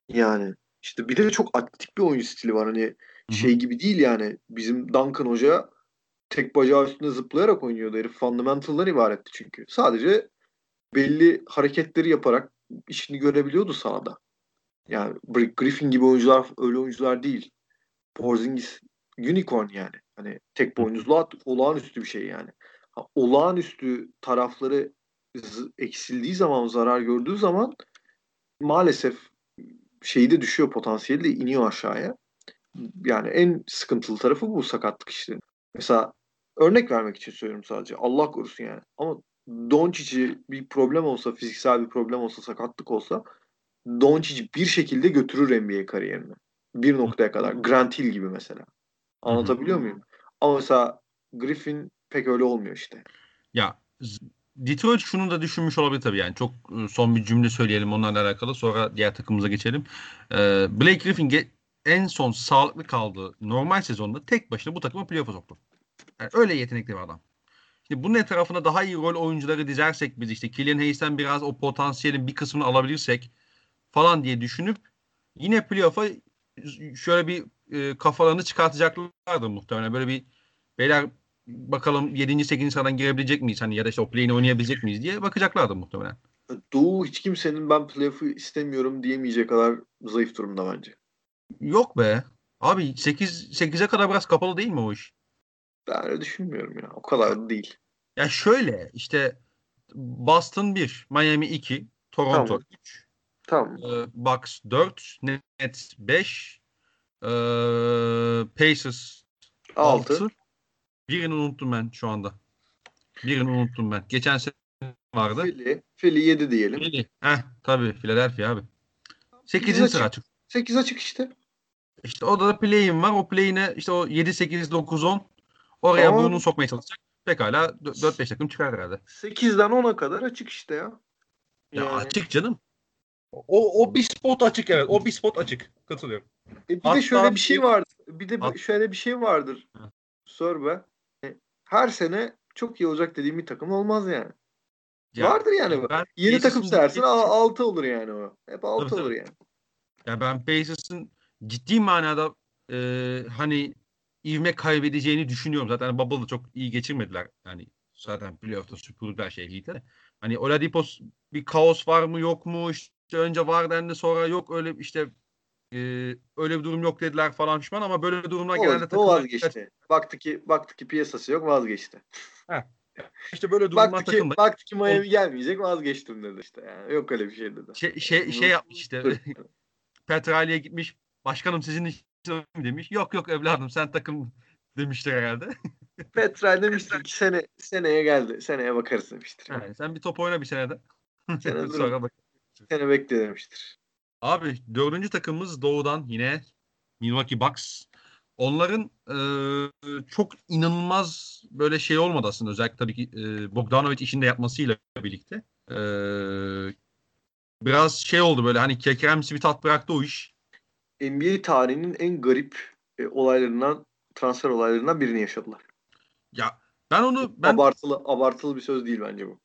Yani işte bir de çok atletik bir oyun stili var. Hani Hı-hı. şey gibi değil yani. Bizim Duncan Hoca tek bacağı üstünde zıplayarak oynuyordu. Herif fundamental'dan ibaretti çünkü. Sadece belli hareketleri yaparak işini görebiliyordu sahada. Yani Griffin gibi oyuncular öyle oyuncular değil. Porzingis unicorn yani. Hani tek boynuzlu olağanüstü bir şey yani. Ha, olağanüstü tarafları eksildiği zaman, zarar gördüğü zaman maalesef şeyi de düşüyor, potansiyeli de iniyor aşağıya. Yani en sıkıntılı tarafı bu sakatlık işte. Mesela örnek vermek için söylüyorum sadece. Allah korusun yani. Ama Doncic'i bir problem olsa, fiziksel bir problem olsa, sakatlık olsa Doncic bir şekilde götürür NBA kariyerini. Bir noktaya kadar. Grant Hill gibi mesela. Anlatabiliyor muyum? Ama mesela Griffin pek öyle olmuyor işte. Ya Detroit şunu da düşünmüş olabilir tabii yani. Çok ıı, son bir cümle söyleyelim onlarla alakalı. Sonra diğer takımımıza geçelim. Ee, Blake Griffin en son sağlıklı kaldığı normal sezonda tek başına bu takımı playoff'a soktu. Yani öyle yetenekli bir adam. Şimdi bunun etrafına daha iyi rol oyuncuları dizersek biz işte Killian Hayes'ten biraz o potansiyelin bir kısmını alabilirsek falan diye düşünüp yine playoff'a şöyle bir e, kafalarını çıkartacaklardı muhtemelen. Böyle bir beyler bakalım 7. 8. sıradan girebilecek miyiz? Hani ya da işte o play'ini oynayabilecek miyiz diye bakacaklardı muhtemelen. Doğu hiç kimsenin ben playoff'u istemiyorum diyemeyecek kadar zayıf durumda bence. Yok be. Abi 8 8'e kadar biraz kapalı değil mi o iş? Ben öyle düşünmüyorum ya. O kadar da değil. Ya şöyle işte Boston 1, Miami 2, Toronto tamam. 3, tamam. E, Bucks 4, Nets 5, e, Pacers 6. 6. Birini unuttum ben şu anda. Birini unuttum ben. Geçen sene vardı. Philly. Philly 7 diyelim. Philly. Heh tabii Philadelphia abi. 8. sıra açık. 8 açık işte. İşte orada da play'in var. O play'ine işte o 7, 8, 9, 10 oraya tamam. burnunu sokmaya çalışacak. Pekala 4-5 takım çıkar herhalde. 8'den 10'a kadar açık işte ya. Ya yani. açık canım. O, o bir spot açık evet. O bir spot açık. Katılıyorum. E bir Hatta de şöyle bir şey vardır. Bir de Hat- şöyle bir şey vardır. Sörbe her sene çok iyi olacak dediğim bir takım olmaz yani. Ya, Vardır yani. Ben Yeni takım sersin 6 olur yani o. Hep 6 olur yani. Ya ben Pacers'ın ciddi manada e, hani ivme kaybedeceğini düşünüyorum. Zaten Bubble'da çok iyi geçirmediler. Yani zaten playoff'ta süpürdüler şey de. Hani Oladipos bir kaos var mı yok mu? İşte önce var dendi sonra yok öyle işte e, öyle bir durum yok dediler falan pişman ama böyle durumlar o, genelde takımlar... vazgeçti. Baktı ki, baktı ki piyasası yok vazgeçti. Heh. İşte böyle durumlar baktı ki, baktı ki Miami o... gelmeyecek vazgeçtim dedi işte. Yani. Yok öyle bir şey dedi. Şey, şey, şey yapmış işte. Petrali'ye gitmiş. Başkanım sizin için demiş. Yok yok evladım sen takım demiştir herhalde. Petral demiştir ki sene, seneye geldi. Seneye bakarız demiştir. Yani sen bir top oyna bir senede. Sene Sonra bak. Sene bekle demiştir. Abi dördüncü takımımız doğudan yine Milwaukee Bucks. Onların e, çok inanılmaz böyle şey olmadı aslında özellikle tabii ki e, Bogdanovic işinde yapmasıyla birlikte. E, biraz şey oldu böyle hani kekremsi bir tat bıraktı o iş. NBA tarihinin en garip e, olaylarından transfer olaylarından birini yaşadılar. Ya ben onu ben abartılı abartılı bir söz değil bence bu.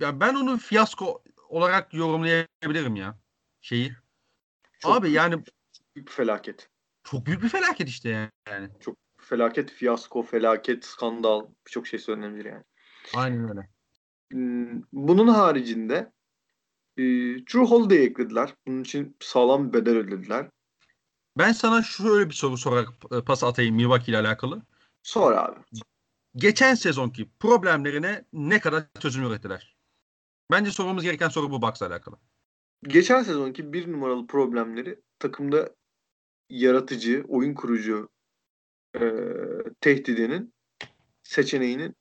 Ya ben onu fiyasko olarak yorumlayabilirim ya şeyi. Çok Abi büyük, yani büyük bir felaket. Çok büyük bir felaket işte yani. Çok felaket, fiyasko, felaket, skandal birçok şey söylenebilir yani. Aynen öyle. Hmm, bunun haricinde e, Drew Holiday eklediler. Bunun için sağlam bir bedel ödediler. Ben sana şöyle bir soru sorarak e, pas atayım Milwaukee ile alakalı. Sor abi. geçen sezonki problemlerine ne kadar çözüm ürettiler? Bence sormamız gereken soru bu Bucks'la alakalı. Geçen sezonki bir numaralı problemleri takımda yaratıcı, oyun kurucu e, tehdidinin seçeneğinin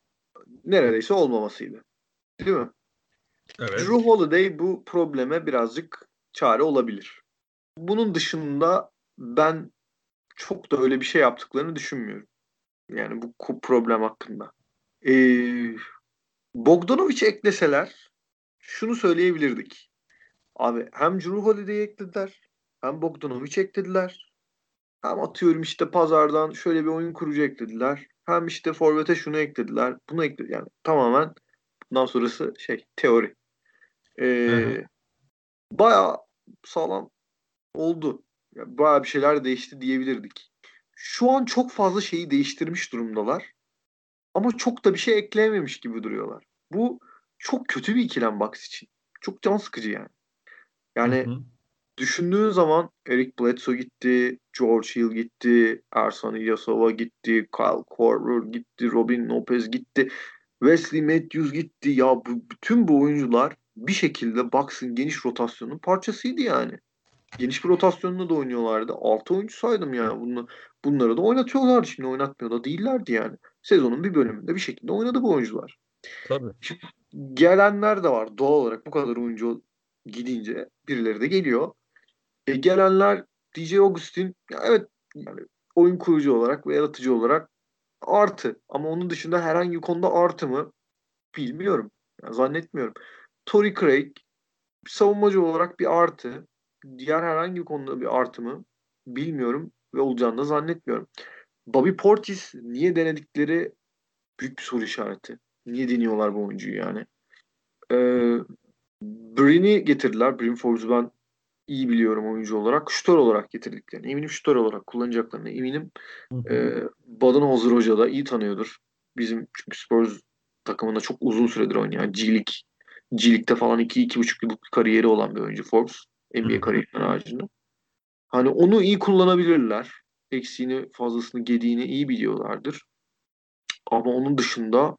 neredeyse olmamasıydı. Değil mi? Evet. Drew Holiday bu probleme birazcık çare olabilir. Bunun dışında ben çok da öyle bir şey yaptıklarını düşünmüyorum. Yani bu problem hakkında. Ee, Bogdanovic ekleseler şunu söyleyebilirdik. Abi hem Drew Holiday'i eklediler hem Bogdanovic eklediler. Hem atıyorum işte pazardan şöyle bir oyun kurucu eklediler. Hem işte forvete şunu eklediler. Bunu ekledi. Yani tamamen bundan sonrası şey teori. Ee, bayağı sağlam oldu. Yani bayağı bir şeyler değişti diyebilirdik. Şu an çok fazla şeyi değiştirmiş durumdalar. Ama çok da bir şey ekleyememiş gibi duruyorlar. Bu çok kötü bir ikilem Bucks için. Çok can sıkıcı yani. Yani hı hı. düşündüğün zaman Eric Bledsoe gitti, George Hill gitti, Ersan İlyasova gitti, Kyle Korver gitti, Robin Lopez gitti, Wesley Matthews gitti. Ya bu, bütün bu oyuncular bir şekilde Bucks'ın geniş rotasyonunun parçasıydı yani. Geniş bir rotasyonunda da oynuyorlardı. 6 oyuncu saydım yani. Bunu, bunları da oynatıyorlardı. Şimdi oynatmıyor da değillerdi yani. Sezonun bir bölümünde bir şekilde oynadı bu oyuncular. Tabii. Şimdi gelenler de var. Doğal olarak bu kadar oyuncu gidince birileri de geliyor. E, gelenler DJ Augustin ya evet yani oyun kurucu olarak ve yaratıcı olarak artı. Ama onun dışında herhangi bir konuda artı mı bilmiyorum. Yani zannetmiyorum. Tory Craig savunmacı olarak bir artı. Diğer herhangi bir konuda bir artı mı bilmiyorum ve olacağını da zannetmiyorum. Bobby Portis niye denedikleri büyük bir soru işareti. Niye deniyorlar bu oyuncuyu yani? Ee, Brin'i getirdiler. Brin Forbes'u ben iyi biliyorum oyuncu olarak. Şutör olarak getirdiklerini. Eminim şutör olarak kullanacaklarını. Eminim e, Baden-Hazır Hoca da iyi tanıyordur. Bizim çünkü Spurs takımında çok uzun süredir oynayan G-League G-League'de falan 2-2,5 yıllık kariyeri olan bir oyuncu Forbes. NBA kariyerinin haricinde. Hani onu iyi kullanabilirler. Eksiğini, fazlasını, gediğini iyi biliyorlardır. Ama onun dışında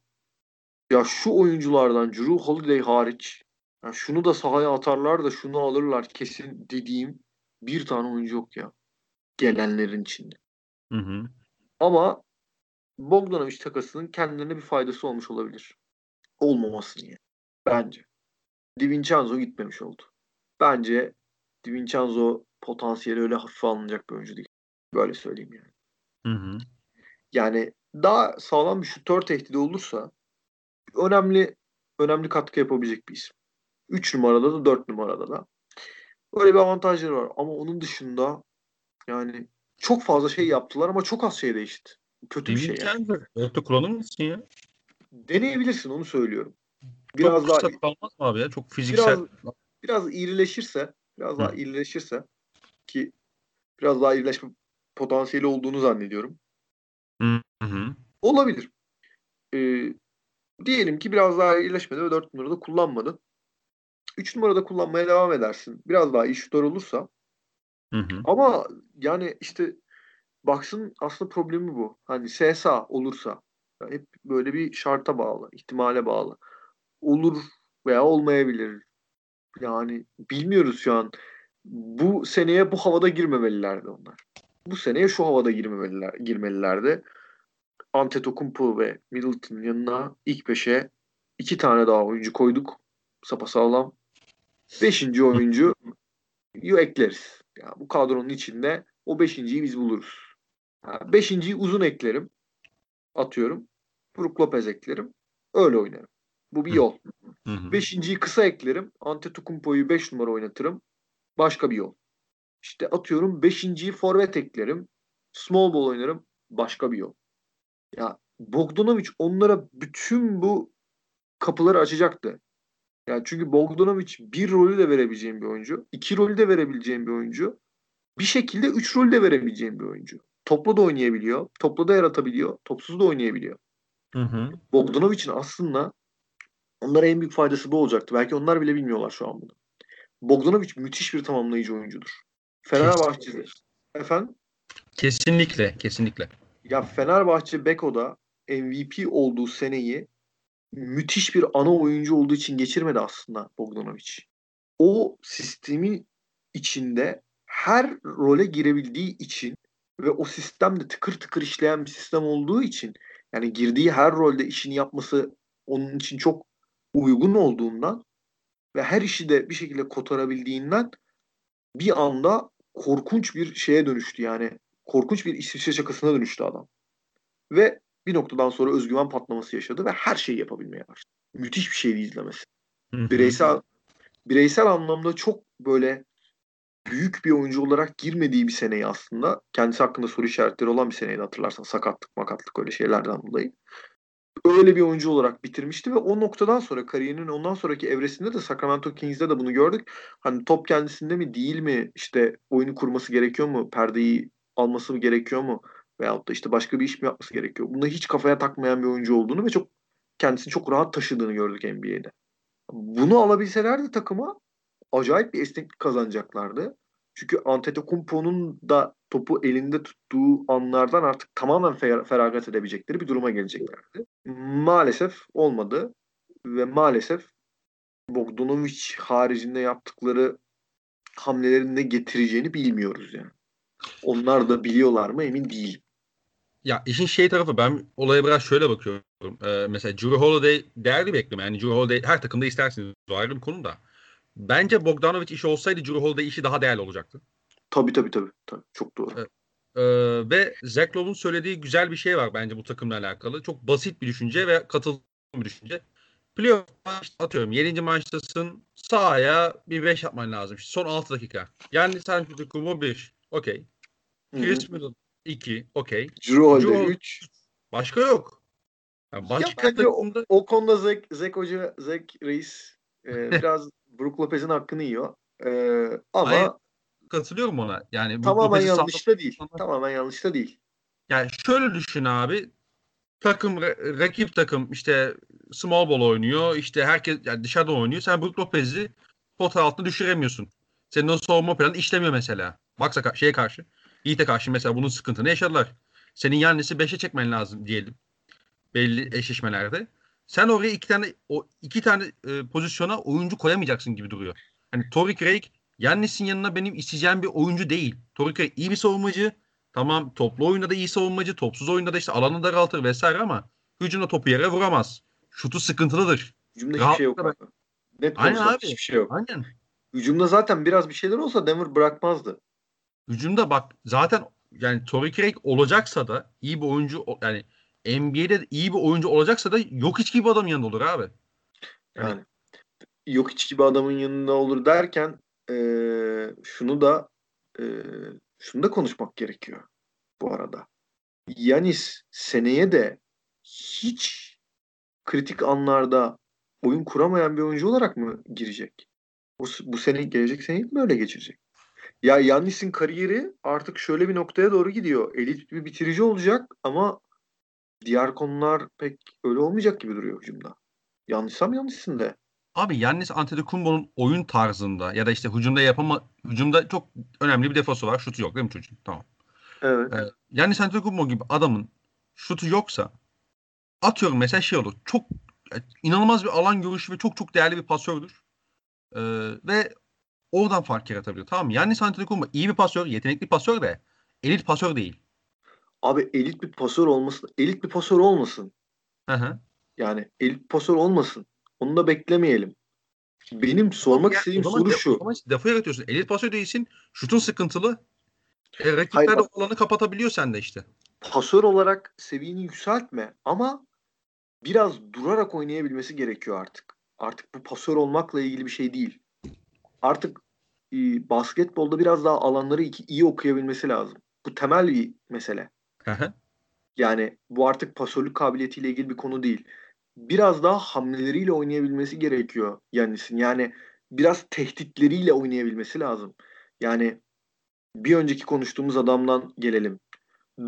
ya şu oyunculardan Drew Holiday hariç ya şunu da sahaya atarlar da şunu alırlar kesin dediğim bir tane oyuncu yok ya. Gelenlerin içinde. Hı hı. Ama Bogdanovic takasının kendilerine bir faydası olmuş olabilir. Olmamasın yani. Bence. Divincenzo gitmemiş oldu. Bence Divincenzo potansiyeli öyle hafife alınacak bir oyuncu değil. Böyle söyleyeyim yani. Hı hı. Yani daha sağlam bir şutör tehdidi olursa önemli önemli katkı yapabilecek bir isim. 3 numarada da 4 numarada da. Böyle bir avantajları var. Ama onun dışında yani çok fazla şey yaptılar ama çok az şey değişti. Kötü bir şey yani. Orta kullanır mısın ya? Deneyebilirsin onu söylüyorum. Biraz çok daha kalmaz mı abi ya? Çok fiziksel. Biraz, biraz irileşirse, biraz Hı. daha irileşirse ki biraz daha irileşme potansiyeli olduğunu zannediyorum. Hı hı. Olabilir. Ee, diyelim ki biraz daha iyileşmedi ve 4 numarada kullanmadı. 3 numarada kullanmaya devam edersin. Biraz daha iyi şutör olursa. Hı hı. Ama yani işte Bucks'ın aslında problemi bu. Hani SSA olursa yani hep böyle bir şarta bağlı, ihtimale bağlı. Olur veya olmayabilir. Yani bilmiyoruz şu an. Bu seneye bu havada girmemelilerdi onlar. Bu seneye şu havada girmemeliler, girmelilerdi. Antetokounmpo ve Middleton'ın yanına ilk beşe iki tane daha oyuncu koyduk. Sapasağlam. Beşinci oyuncu ekleriz. Yani bu kadronun içinde o beşinciyi biz buluruz. Yani beşinciyi uzun eklerim. Atıyorum. Brook Lopez eklerim. Öyle oynarım. Bu bir yol. Beşinciyi kısa eklerim. Antetokounmpo'yu beş numara oynatırım. Başka bir yol. İşte atıyorum beşinciyi forvet eklerim. Small ball oynarım. Başka bir yol. Ya Bogdanovic onlara bütün bu kapıları açacaktı. Yani çünkü Bogdanovic bir rolü de verebileceğim bir oyuncu. iki rolü de verebileceğim bir oyuncu. Bir şekilde üç rolü de verebileceğim bir oyuncu. Topla da oynayabiliyor. Topla da yaratabiliyor. Topsuz da oynayabiliyor. Hı hı. Bogdanovic'in aslında onlara en büyük faydası bu olacaktı. Belki onlar bile bilmiyorlar şu an bunu. Bogdanovic müthiş bir tamamlayıcı oyuncudur. Fenerbahçe'de. Efendim? Kesinlikle, kesinlikle. Ya Fenerbahçe Beko'da MVP olduğu seneyi müthiş bir ana oyuncu olduğu için geçirmedi aslında Bogdanovic. O sistemin içinde her role girebildiği için ve o sistemde tıkır tıkır işleyen bir sistem olduğu için yani girdiği her rolde işini yapması onun için çok uygun olduğundan ve her işi de bir şekilde kotarabildiğinden bir anda korkunç bir şeye dönüştü yani. Korkunç bir İsviçre şakasına dönüştü adam. Ve bir noktadan sonra özgüven patlaması yaşadı ve her şeyi yapabilmeye başladı. Müthiş bir şeydi izlemesi. Bireysel bireysel anlamda çok böyle büyük bir oyuncu olarak girmediği bir seneyi aslında. Kendisi hakkında soru işaretleri olan bir seneydi hatırlarsan. Sakatlık, makatlık öyle şeylerden dolayı. Öyle bir oyuncu olarak bitirmişti ve o noktadan sonra kariyerinin ondan sonraki evresinde de Sacramento Kings'de de bunu gördük. Hani top kendisinde mi değil mi? İşte oyunu kurması gerekiyor mu? Perdeyi alması mı gerekiyor mu? Veyahut da işte başka bir iş mi yapması gerekiyor? Bunda hiç kafaya takmayan bir oyuncu olduğunu ve çok kendisini çok rahat taşıdığını gördük NBA'de. Bunu alabilselerdi takıma acayip bir esneklik kazanacaklardı. Çünkü Antetokounmpo'nun da topu elinde tuttuğu anlardan artık tamamen fer- feragat edebilecekleri bir duruma geleceklerdi. Maalesef olmadı ve maalesef Bogdanovic haricinde yaptıkları hamlelerin ne getireceğini bilmiyoruz yani. Onlar da biliyorlar mı emin değilim. Ya işin şey tarafı ben olaya biraz şöyle bakıyorum. Ee, mesela Drew Holiday değerli bekleme. Yani Drew Holiday her takımda istersiniz. O ayrı bir konu da. Bence Bogdanovic işi olsaydı Drew Holiday işi daha değerli olacaktı. Tabii tabii tabii. tabii. Çok doğru. Evet. Ee, ve Zach Lowe'un söylediği güzel bir şey var bence bu takımla alakalı. Çok basit bir düşünce ve katıldığım bir düşünce. Playoff atıyorum 7. maçtasın sahaya bir 5 yapman lazım. İşte son 6 dakika. Yani sen Kumo 1. Okey. Chris Middleton 2. Okey. Drew Holiday 3. Başka yok. Yani başka ya takımda... o, o konuda Zach, Zach Hoca, Zach Reis e, biraz Brook Lopez'in hakkını yiyor. E, ama Hayır, katılıyorum ona. Yani tamamen yanlış da değil. Tamamen yanlış da değil. Yani şöyle düşün abi. Takım rakip takım işte small ball oynuyor. İşte herkes yani dışarıdan oynuyor. Sen Brook Lopez'i pota altına düşüremiyorsun. Senin o savunma planı işlemiyor mesela. Baksa şeye karşı. Yiğit'e karşı mesela bunun sıkıntını yaşadılar. Senin Yannis'i 5'e çekmen lazım diyelim. Belli eşleşmelerde. Sen oraya iki tane o iki tane e, pozisyona oyuncu koyamayacaksın gibi duruyor. Hani Tory Craig Yannis'in yanına benim isteyeceğim bir oyuncu değil. Tory Craig iyi bir savunmacı. Tamam toplu oyunda da iyi savunmacı. Topsuz oyunda da işte alanı daraltır vesaire ama hücumda topu yere vuramaz. Şutu sıkıntılıdır. Hücumda hiçbir şey yok abi. Net Aynen abi. Hiçbir şey yok. Aynen. Hücumda zaten biraz bir şeyler olsa Denver bırakmazdı. Hücumda bak zaten yani Tory Craig olacaksa da iyi bir oyuncu yani NBA'de iyi bir oyuncu olacaksa da yok hiç gibi adamın yanında olur abi. Yani, yani yok hiç gibi adamın yanında olur derken e, şunu da e, şunu da konuşmak gerekiyor bu arada. Yanis seneye de hiç kritik anlarda oyun kuramayan bir oyuncu olarak mı girecek? Bu, bu sene gelecek seneyi böyle geçirecek. Ya Yannis'in kariyeri artık şöyle bir noktaya doğru gidiyor. Elit bir bitirici olacak ama diğer konular pek öyle olmayacak gibi duruyor hücumda. Yanlışsam yanlışsın de. Abi Yannis Antetokounmpo'nun oyun tarzında ya da işte hücumda yapama hücumda çok önemli bir defosu var. Şutu yok değil mi çocuğun? Tamam. Evet. Ee, Yannis Antetokounmpo gibi adamın şutu yoksa atıyorum mesela şey olur. Çok inanılmaz bir alan görüşü ve çok çok değerli bir pasördür. Ee, ve oradan fark yaratabilir. Tamam mı? Yannis Antetokounmpo iyi bir pasör, yetenekli pasör de elit pasör değil. Abi elit bir pasör olmasın. Elit bir pasör olmasın. Hı hı. Yani elit pasör olmasın. Onu da beklemeyelim. Benim sormak yani, istediğim soru de, şu. Defo yaratıyorsun. Elit pasör değilsin. Şutun sıkıntılı. E, rakipler de alanı kapatabiliyor sende işte. Pasör olarak seviyeni yükseltme ama biraz durarak oynayabilmesi gerekiyor artık. Artık bu pasör olmakla ilgili bir şey değil. Artık e, basketbolda biraz daha alanları iyi, iyi okuyabilmesi lazım. Bu temel bir mesele. Yani bu artık pasörlük kabiliyetiyle ilgili bir konu değil. Biraz daha hamleleriyle oynayabilmesi gerekiyor Yannis'in. Yani biraz tehditleriyle oynayabilmesi lazım. Yani bir önceki konuştuğumuz adamdan gelelim.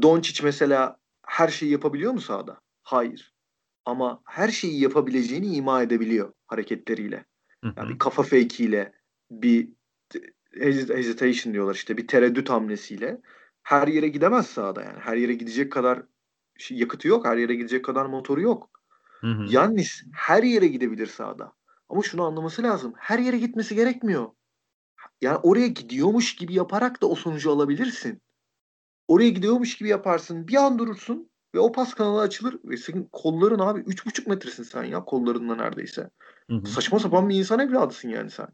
Doncic mesela her şeyi yapabiliyor mu sahada? Hayır. Ama her şeyi yapabileceğini ima edebiliyor hareketleriyle. Yani bir kafa fake'iyle, bir hesitation diyorlar işte bir tereddüt hamlesiyle her yere gidemez sahada yani. Her yere gidecek kadar şey, yakıtı yok. Her yere gidecek kadar motoru yok. Hı hı. Yannis her yere gidebilir sahada. Ama şunu anlaması lazım. Her yere gitmesi gerekmiyor. Yani oraya gidiyormuş gibi yaparak da o sonucu alabilirsin. Oraya gidiyormuş gibi yaparsın. Bir an durursun ve o pas kanalı açılır ve senin kolların abi 3,5 metresin sen ya kollarında neredeyse. Hı hı. Saçma sapan bir insan evladısın yani sen.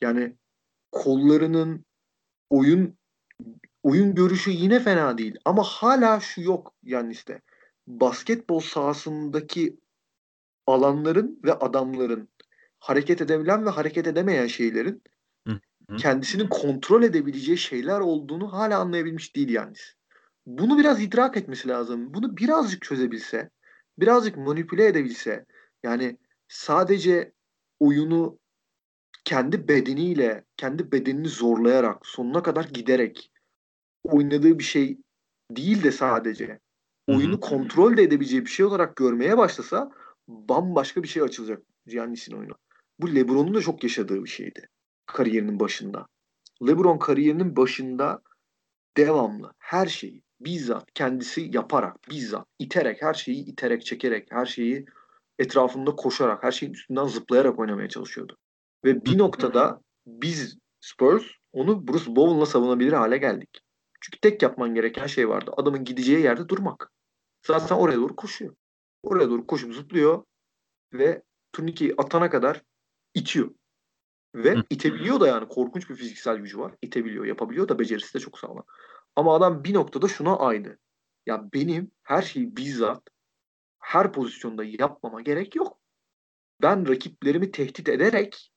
Yani kollarının oyun oyun görüşü yine fena değil ama hala şu yok yani işte basketbol sahasındaki alanların ve adamların hareket edebilen ve hareket edemeyen şeylerin Hı hı. kendisini kontrol edebileceği şeyler olduğunu hala anlayabilmiş değil yani. Bunu biraz idrak etmesi lazım. Bunu birazcık çözebilse, birazcık manipüle edebilse, yani sadece oyunu kendi bedeniyle, kendi bedenini zorlayarak, sonuna kadar giderek oynadığı bir şey değil de sadece oyunu kontrol de edebileceği bir şey olarak görmeye başlasa bambaşka bir şey açılacak Giannis'in oyunu. Bu LeBron'un da çok yaşadığı bir şeydi kariyerinin başında. LeBron kariyerinin başında devamlı her şeyi bizzat kendisi yaparak, bizzat iterek, her şeyi iterek, çekerek, her şeyi etrafında koşarak, her şeyin üstünden zıplayarak oynamaya çalışıyordu. Ve bir noktada biz Spurs onu Bruce Bowen'la savunabilir hale geldik. Çünkü tek yapman gereken şey vardı. Adamın gideceği yerde durmak. Zaten oraya doğru koşuyor. Oraya doğru koşup zıplıyor ve turnikeyi atana kadar itiyor. Ve itebiliyor da yani korkunç bir fiziksel gücü var. İtebiliyor, yapabiliyor da becerisi de çok sağlam. Ama adam bir noktada şuna aynı. Ya benim her şeyi bizzat her pozisyonda yapmama gerek yok. Ben rakiplerimi tehdit ederek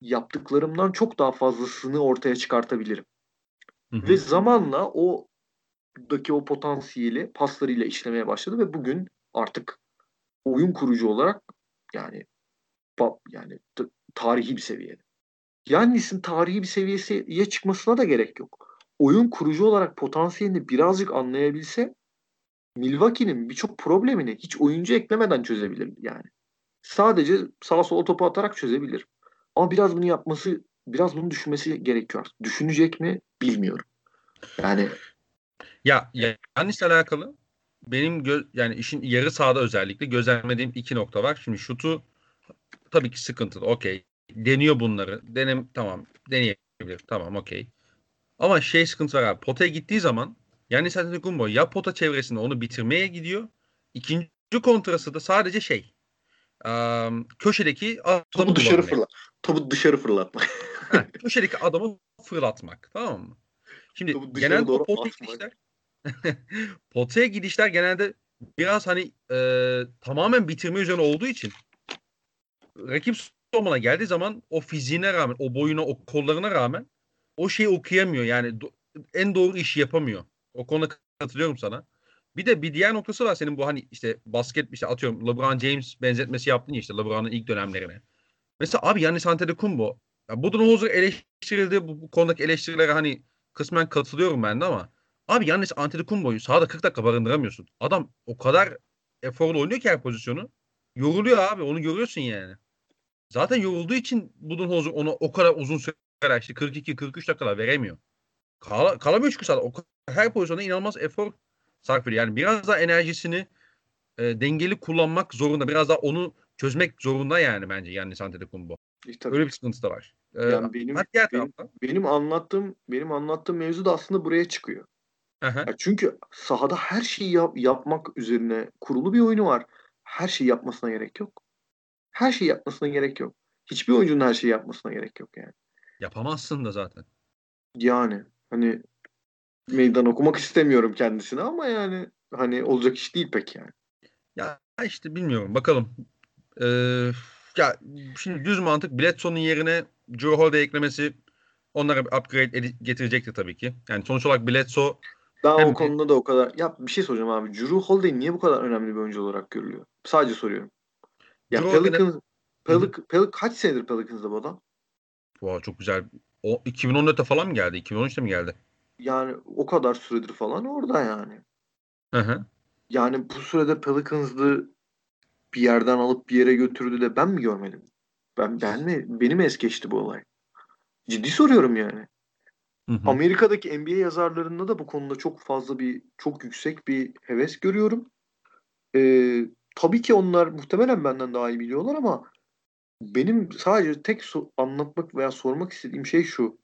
yaptıklarımdan çok daha fazlasını ortaya çıkartabilirim. Hı hı. Ve zamanla o daki o potansiyeli paslarıyla işlemeye başladı ve bugün artık oyun kurucu olarak yani yani tarihi bir seviyede. Yannis'in tarihi bir seviyeye çıkmasına da gerek yok. Oyun kurucu olarak potansiyelini birazcık anlayabilse Milwaukee'nin birçok problemini hiç oyuncu eklemeden çözebilir yani. Sadece sağa sola topu atarak çözebilir. Ama biraz bunu yapması, biraz bunu düşünmesi gerekiyor. Düşünecek mi bilmiyorum. Yani Ya Yannis'le alakalı benim gö- yani işin yarı sahada özellikle gözlemlediğim iki nokta var. Şimdi şutu tabii ki sıkıntılı. Okey. Deniyor bunları. Denem tamam. Deneyebilir. Tamam okey. Ama şey sıkıntı var abi. Potaya gittiği zaman yani Antetokounmpo ya pota çevresinde onu bitirmeye gidiyor. İkinci kontrası da sadece şey. Im, köşedeki adamı dışarı fırlat. Topu dışarı fırlatmak. Ha, köşedeki adamı fırlatmak. Tamam mı? Şimdi o potaya gidişler potaya gidişler genelde biraz hani e, tamamen bitirme üzerine olduğu için rakip savunmana geldiği zaman o fiziğine rağmen, o boyuna, o kollarına rağmen o şeyi okuyamıyor. Yani do- en doğru işi yapamıyor. O konuda katılıyorum sana. Bir de bir diğer noktası var senin bu hani işte basket işte atıyorum LeBron James benzetmesi yaptın ya işte LeBron'un ilk dönemlerine. Mesela abi Giannis Antetokounmpo ya Budenholzer eleştirildi. Bu, bu konudaki eleştirilere hani kısmen katılıyorum ben de ama abi Giannis Antetokounmpo'yu sahada 40 dakika barındıramıyorsun. Adam o kadar eforlu oynuyor ki her pozisyonu. Yoruluyor abi. Onu görüyorsun yani. Zaten yorulduğu için Budenholzer onu o kadar uzun süre işte 42-43 dakikalar veremiyor. Kal kalamıyor çünkü sahada. O her pozisyonda inanılmaz efor sarf ediyor. Yani biraz daha enerjisini e, dengeli kullanmak zorunda. Biraz daha onu çözmek zorunda yani bence Giannis Antetokounmpo. İşte Öyle bir sıkıntısı da var. Ee, Yani benim- benim- benim anlattığım benim anlattığım mevzu da aslında buraya çıkıyor. Aha. Ya çünkü sahada her şeyi yap- yapmak üzerine kurulu bir oyunu var. Her şeyi yapmasına gerek yok. Her şeyi yapmasına gerek yok. Hiçbir oyuncunun her şeyi yapmasına gerek yok yani. Yapamazsın da zaten. Yani hani meydan okumak istemiyorum kendisine ama yani hani olacak iş değil pek yani. Ya işte bilmiyorum. Bakalım. Ee, ya şimdi düz mantık Bledsoe'nun yerine Drew Holiday eklemesi onlara bir upgrade edi- getirecektir tabii ki. Yani sonuç olarak Bledsoe Daha Hem o konuda da o kadar. Ya bir şey soracağım abi. Drew Holiday niye bu kadar önemli bir oyuncu olarak görülüyor? Sadece soruyorum. Ya Drew Holiday- Pelicans, Pelic, Pelic, kaç senedir Pelicans'da bu adam? Wow, çok güzel. O 2014'te falan mı geldi? 2013'te mi geldi? Yani o kadar süredir falan orada yani. Hı hı. Yani bu sürede Pelicans'ı bir yerden alıp bir yere götürdü de ben mi görmedim? Ben ben mi beni mi es geçti bu olay? Ciddi soruyorum yani. Hı hı. Amerika'daki NBA yazarlarında da bu konuda çok fazla bir çok yüksek bir heves görüyorum. e, tabii ki onlar muhtemelen benden daha iyi biliyorlar ama benim sadece tek so- anlatmak veya sormak istediğim şey şu.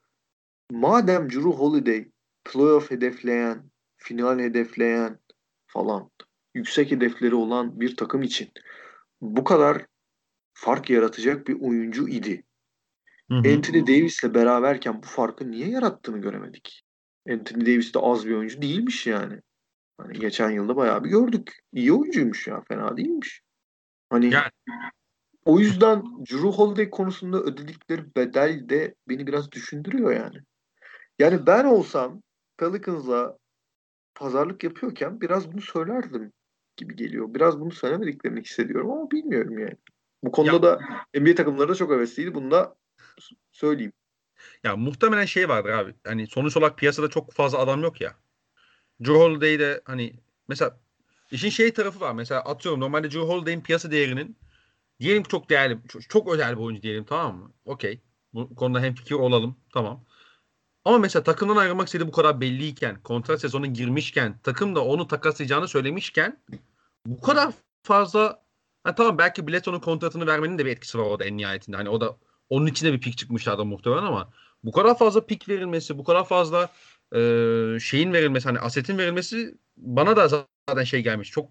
Madem Drew Holiday playoff hedefleyen, final hedefleyen falan yüksek hedefleri olan bir takım için bu kadar fark yaratacak bir oyuncu idi. Hı hı. Anthony Davis'le beraberken bu farkı niye yarattığını göremedik. Anthony Davis de az bir oyuncu değilmiş yani. Hani geçen yılda bayağı bir gördük. İyi oyuncuymuş ya. Fena değilmiş. Hani yani. o yüzden Drew Holiday konusunda ödedikleri bedel de beni biraz düşündürüyor yani. Yani ben olsam Pelicans'la pazarlık yapıyorken biraz bunu söylerdim gibi geliyor. Biraz bunu söylemediklerini hissediyorum ama bilmiyorum yani. Bu konuda ya, da NBA takımları da çok hevesliydi. Bunu da söyleyeyim. Ya muhtemelen şey vardır abi. Hani sonuç olarak piyasada çok fazla adam yok ya. Drew Holiday'de hani mesela işin şey tarafı var. Mesela atıyorum normalde Drew Holiday'in piyasa değerinin diyelim ki çok değerli, çok, çok özel bir oyuncu diyelim tamam mı? Okey. Bu konuda hem fikir olalım. Tamam. Ama mesela takımdan ayrılmak istediği bu kadar belliyken, kontrat sezonu girmişken, takım da onu takaslayacağını söylemişken bu kadar fazla ha, tamam belki Bledsoe'nun kontratını vermenin de bir etkisi var orada en nihayetinde. Hani o da onun içinde bir pik çıkmışlardı muhtemelen ama bu kadar fazla pik verilmesi, bu kadar fazla e, şeyin verilmesi, hani asetin verilmesi bana da zaten şey gelmiş. Çok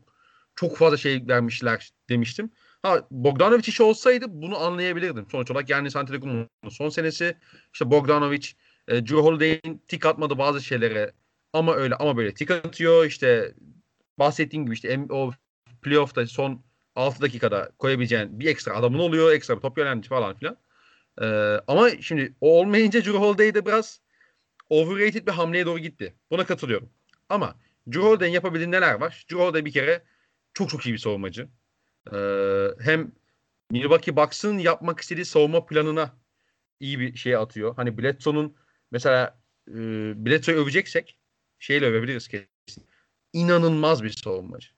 çok fazla şey vermişler demiştim. Ha Bogdanovic işi olsaydı bunu anlayabilirdim. Sonuç olarak yani Antetokounmpo'nun son senesi işte Bogdanovic e, Drew Holiday'in tik atmadı bazı şeylere ama öyle ama böyle tik atıyor. İşte bahsettiğim gibi işte o playoff'ta son 6 dakikada koyabileceğin bir ekstra adamın oluyor. Ekstra top yönlendirici falan filan. Ee, ama şimdi o olmayınca Drew Holiday de biraz overrated bir hamleye doğru gitti. Buna katılıyorum. Ama Drew Holiday'in yapabildiği neler var? Drew Holiday bir kere çok çok iyi bir savunmacı. Ee, hem Milwaukee Bucks'ın yapmak istediği savunma planına iyi bir şey atıyor. Hani Bledsoe'nun mesela e, Bledsoe'yu öveceksek şeyle övebiliriz kesin. İnanılmaz bir savunmacı.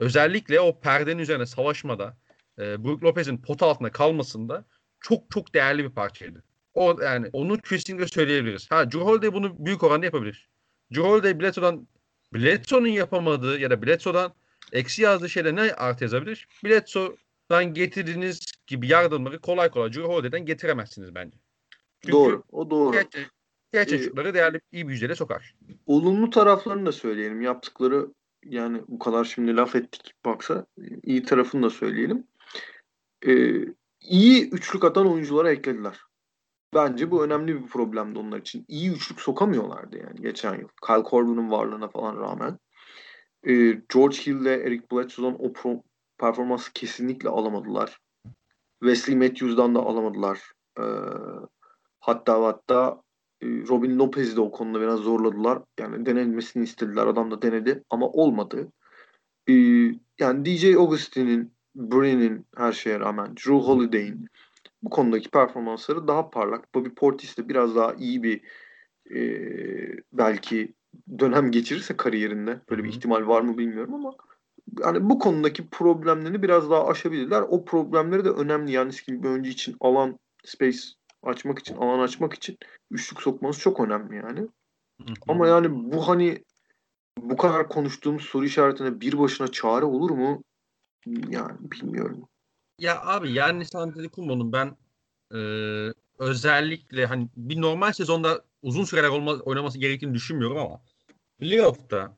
Özellikle o perdenin üzerine savaşmada e, Brook Lopez'in pot altında kalmasında çok çok değerli bir parçaydı. O yani onu kesinlikle söyleyebiliriz. Ha Drew Holiday bunu büyük oranda yapabilir. Drew Holiday Bledsoe'dan Bledsoe'nun yapamadığı ya da Bledsoe'dan eksi yazdığı şeyde ne artı yazabilir? Bledsoe'dan getirdiğiniz gibi yardımları kolay kolay Drew Holiday'den getiremezsiniz bence. Çünkü doğru. O doğru. Gerçek, gerçek ee, çocukları değerli iyi bir yüzdeyle sokar. Olumlu taraflarını da söyleyelim. Yaptıkları yani bu kadar şimdi laf ettik baksa iyi tarafını da söyleyelim. Ee, iyi üçlük atan oyunculara eklediler. Bence bu önemli bir problemdi onlar için. İyi üçlük sokamıyorlardı yani geçen yıl. Kyle Korver'ın varlığına falan rağmen. Ee, George Hill ile Eric Bledsoe'dan o pro performansı kesinlikle alamadılar. Wesley Matthews'dan da alamadılar. Ee, hatta hatta Robin Lopez'i de o konuda biraz zorladılar. Yani denilmesini istediler. Adam da denedi ama olmadı. Ee, yani DJ Augustin'in, Bryn'in her şeye rağmen, Drew Holiday'in bu konudaki performansları daha parlak. Bobby Portis de biraz daha iyi bir e, belki dönem geçirirse kariyerinde böyle bir ihtimal var mı bilmiyorum ama yani bu konudaki problemlerini biraz daha aşabilirler. O problemleri de önemli. Yani gibi bir oyuncu için alan space açmak için, alan açmak için üçlük sokmanız çok önemli yani. Ama yani bu hani bu kadar konuştuğum soru işaretine bir başına çare olur mu? Yani bilmiyorum. Ya abi yani Antetokounmpo'nun ben e, özellikle hani bir normal sezonda uzun süreler olma, oynaması gerektiğini düşünmüyorum ama playoff'ta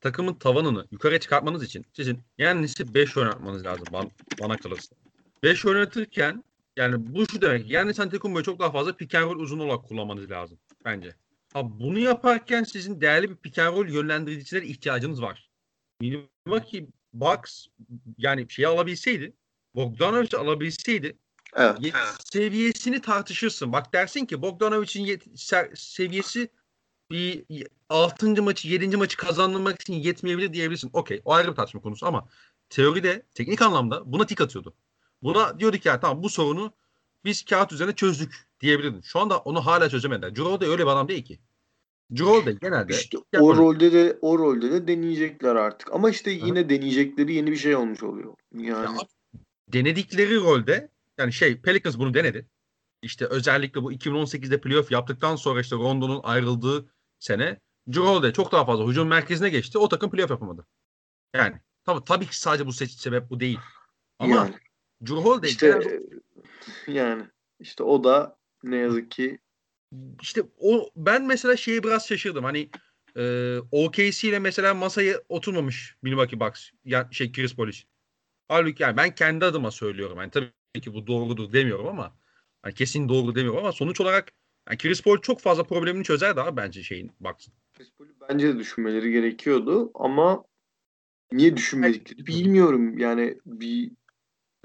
takımın tavanını yukarıya çıkartmanız için sizin yani 5 oynatmanız lazım bana, bana kalırsa. 5 oynatırken yani bu şu demek. Yani Antetokounmpo'yu çok daha fazla pick and roll uzun olarak kullanmanız lazım bence. Ha, bunu yaparken sizin değerli bir pick and roll yönlendiricilere ihtiyacınız var. Milwaukee Bucks yani şey alabilseydi Bogdanovic alabilseydi evet. seviyesini tartışırsın. Bak dersin ki Bogdanovic'in seviyesi bir 6. maçı 7. maçı kazandırmak için yetmeyebilir diyebilirsin. Okey o ayrı bir tartışma konusu ama teoride teknik anlamda buna tik atıyordu. Buna diyordu ki yani tamam bu sorunu biz kağıt üzerine çözdük diyebilirdin. Şu anda onu hala çözemediler. Jurol da öyle bir adam değil ki. Jurol da genelde işte o rolde de o rolde de deneyecekler artık. Ama işte yine Hı. deneyecekleri yeni bir şey olmuş oluyor. Yani ya, denedikleri rolde yani şey Pelicans bunu denedi. İşte özellikle bu 2018'de playoff yaptıktan sonra işte Rondo'nun ayrıldığı sene Jrue çok daha fazla hücum merkezine geçti. O takım playoff yapamadı. Yani tabii, tabii ki sadece bu seçim sebep bu değil. Ama Yani. Drew Holiday İşte e, yani işte o da ne yazık ki işte o ben mesela şeyi biraz şaşırdım. Hani e, OKC ile mesela masaya oturmamış Milwaukee Bucks. Ya, şey Chris için. Halbuki yani ben kendi adıma söylüyorum. Yani tabii ki bu doğrudur demiyorum ama yani kesin doğru demiyorum ama sonuç olarak yani Chris Paul çok fazla problemini çözer daha bence şeyin Bucks'ın. Chris Paul'ü bence de düşünmeleri gerekiyordu ama niye düşünmediklerini bilmiyorum. Yani bir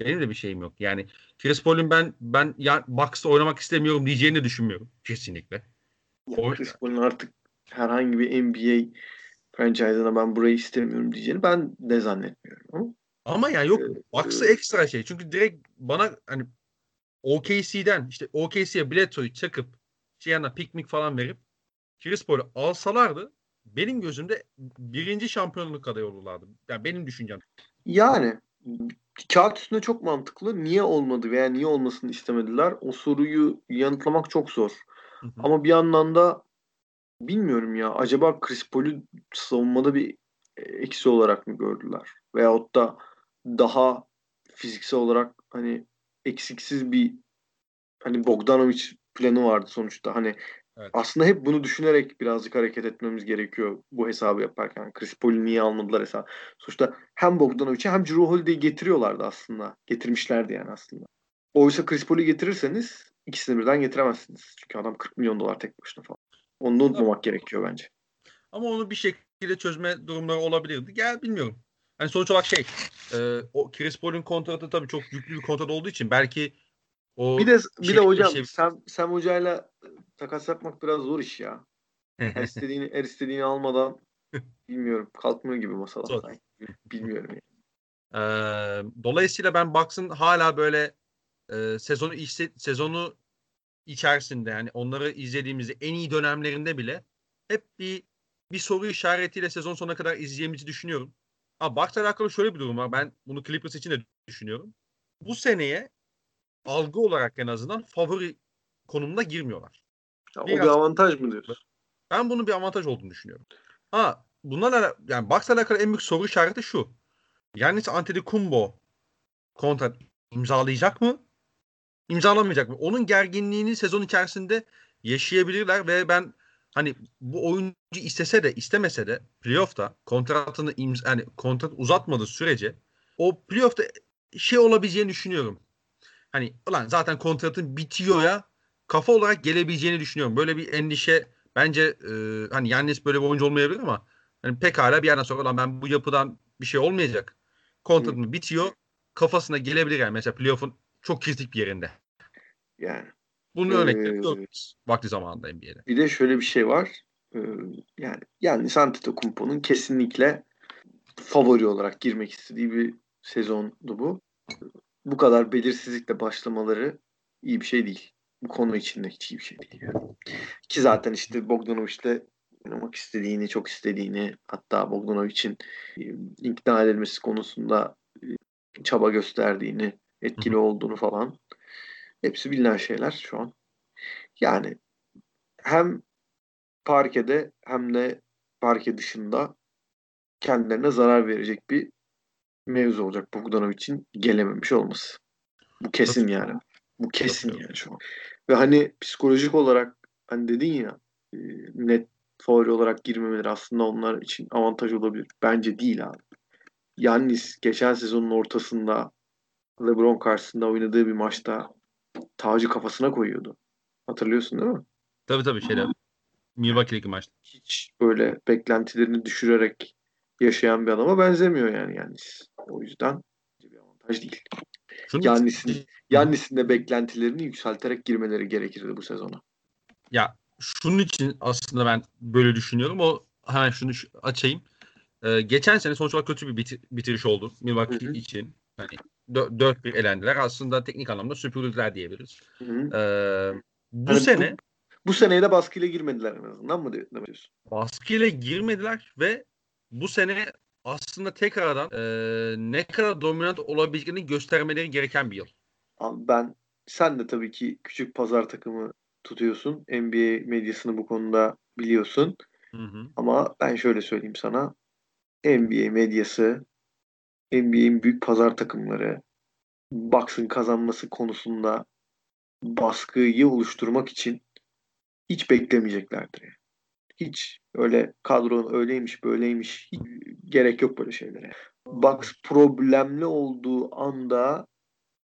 Benim de bir şeyim yok. Yani Chris Paul'ün ben ben ya Bucks'ta oynamak istemiyorum diyeceğini düşünmüyorum kesinlikle. O- Chris Paul'un artık herhangi bir NBA franchise'ına ben burayı istemiyorum diyeceğini ben de zannetmiyorum. Ama Ama yani yok Ee, Bucks'a e- ekstra şey. Çünkü direkt bana hani OKC'den işte OKC'ye Bledsoe'yu çakıp şey yanına piknik falan verip Chris Paul'u alsalardı benim gözümde birinci şampiyonluk adayı olurlardı. Yani benim düşüncem. Yani kağıt üstünde çok mantıklı. Niye olmadı veya niye olmasını istemediler? O soruyu yanıtlamak çok zor. Hı hı. Ama bir yandan da bilmiyorum ya. Acaba Chris Paul'ü savunmada bir eksi olarak mı gördüler? Veyahut da daha fiziksel olarak hani eksiksiz bir hani Bogdanovic planı vardı sonuçta. Hani Evet. aslında hep bunu düşünerek birazcık hareket etmemiz gerekiyor bu hesabı yaparken. Chris Paul'ü niye almadılar hesabı. Sonuçta hem Bogdanovic'i hem Drew Holiday'i getiriyorlardı aslında. Getirmişlerdi yani aslında. Oysa Chris Paul'ü getirirseniz ikisini birden getiremezsiniz. Çünkü adam 40 milyon dolar tek başına falan. Onu da unutmamak gerekiyor bence. Ama onu bir şekilde çözme durumları olabilirdi. Gel bilmiyorum. Hani sonuç olarak şey e, o Chris Paul'ün kontratı tabii çok yüklü bir kontrat olduğu için belki o Bir de bir şey- de hocam şey- Sam, Sam Hoca'yla takas yapmak biraz zor iş ya. Her istediğini, her istediğini almadan bilmiyorum kalkmıyor gibi masalar Zor. sanki. Bilmiyorum yani. Ee, dolayısıyla ben Bucks'ın hala böyle e, sezonu işse- sezonu içerisinde yani onları izlediğimizde en iyi dönemlerinde bile hep bir bir soru işaretiyle sezon sonuna kadar izleyeceğimizi düşünüyorum. Ama Bucks'la alakalı şöyle bir durum var. Ben bunu Clippers için de düşünüyorum. Bu seneye algı olarak en azından favori konumuna girmiyorlar. Ya o Biraz- bir avantaj mı diyorsun? Ben bunun bir avantaj olduğunu düşünüyorum. Ha bunlarla yani Bucks'la alakalı en büyük soru işareti şu. Yannis Antetokounmpo kontrat imzalayacak mı? İmzalamayacak mı? Onun gerginliğini sezon içerisinde yaşayabilirler ve ben hani bu oyuncu istese de istemese de playoff'ta kontratını imza yani kontrat uzatmadığı sürece o playoff'ta şey olabileceğini düşünüyorum. Hani ulan zaten kontratın bitiyor ya kafa olarak gelebileceğini düşünüyorum. Böyle bir endişe bence e, hani Yannis böyle bir oyuncu olmayabilir ama hani pekala bir yerden sonra lan ben bu yapıdan bir şey olmayacak. Kontratım bitiyor. Kafasına gelebilir yani mesela playoff'un çok kritik bir yerinde. Yani. Bunun Ee, örnekleri gördük vakti zamanında NBA'de. Bir de şöyle bir şey var. Ee, yani yani Antetokounmpo'nun kesinlikle favori olarak girmek istediği bir sezondu bu. Bu kadar belirsizlikle başlamaları iyi bir şey değil. Bu konu içinde hiç iyi bir şey değil. Yani. Ki zaten işte Bogdanovic'le oynamak istediğini, çok istediğini hatta Bogdanovic'in e, ikna edilmesi konusunda e, çaba gösterdiğini, etkili olduğunu falan hepsi bilinen şeyler şu an. Yani hem parkede hem de parke dışında kendilerine zarar verecek bir mevzu olacak Bogdanovic'in gelememiş olması. Bu kesin yani. Bu kesin yani şu an. Ve hani psikolojik olarak hani dedin ya e, net favori olarak girmemeleri aslında onlar için avantaj olabilir. Bence değil abi. Yannis geçen sezonun ortasında LeBron karşısında oynadığı bir maçta tacı kafasına koyuyordu. Hatırlıyorsun değil mi? Tabii tabii şeyler. Milwaukee'deki maçta. hiç böyle beklentilerini düşürerek yaşayan bir adama benzemiyor yani Yannis. O yüzden bir avantaj değil. Yannis'in Yannis'in de beklentilerini yükselterek girmeleri gerekirdi bu sezona. Ya şunun için aslında ben böyle düşünüyorum. O hemen şunu şu- açayım. Ee, geçen sene sonuç olarak kötü bir biti- bitiriş oldu Milwaukee Hı hı. için. Hani 4-1 elendiler. Aslında teknik anlamda süpürdüler diyebiliriz. Hı hı. Ee, bu bu- sene Bu seneye de baskıyla girmediler en azından mı diyorsun? baskıyla girmediler ve bu sene aslında tekrardan e, ne kadar dominant olabileceğini göstermeleri gereken bir yıl. Abi ben sen de tabii ki küçük pazar takımı tutuyorsun. NBA medyasını bu konuda biliyorsun. Hı hı. Ama ben şöyle söyleyeyim sana. NBA medyası NBA'in büyük pazar takımları Bucks'ın kazanması konusunda baskıyı oluşturmak için hiç beklemeyeceklerdir. Hiç öyle kadronun öyleymiş böyleymiş hiç gerek yok böyle şeylere. Bucks problemli olduğu anda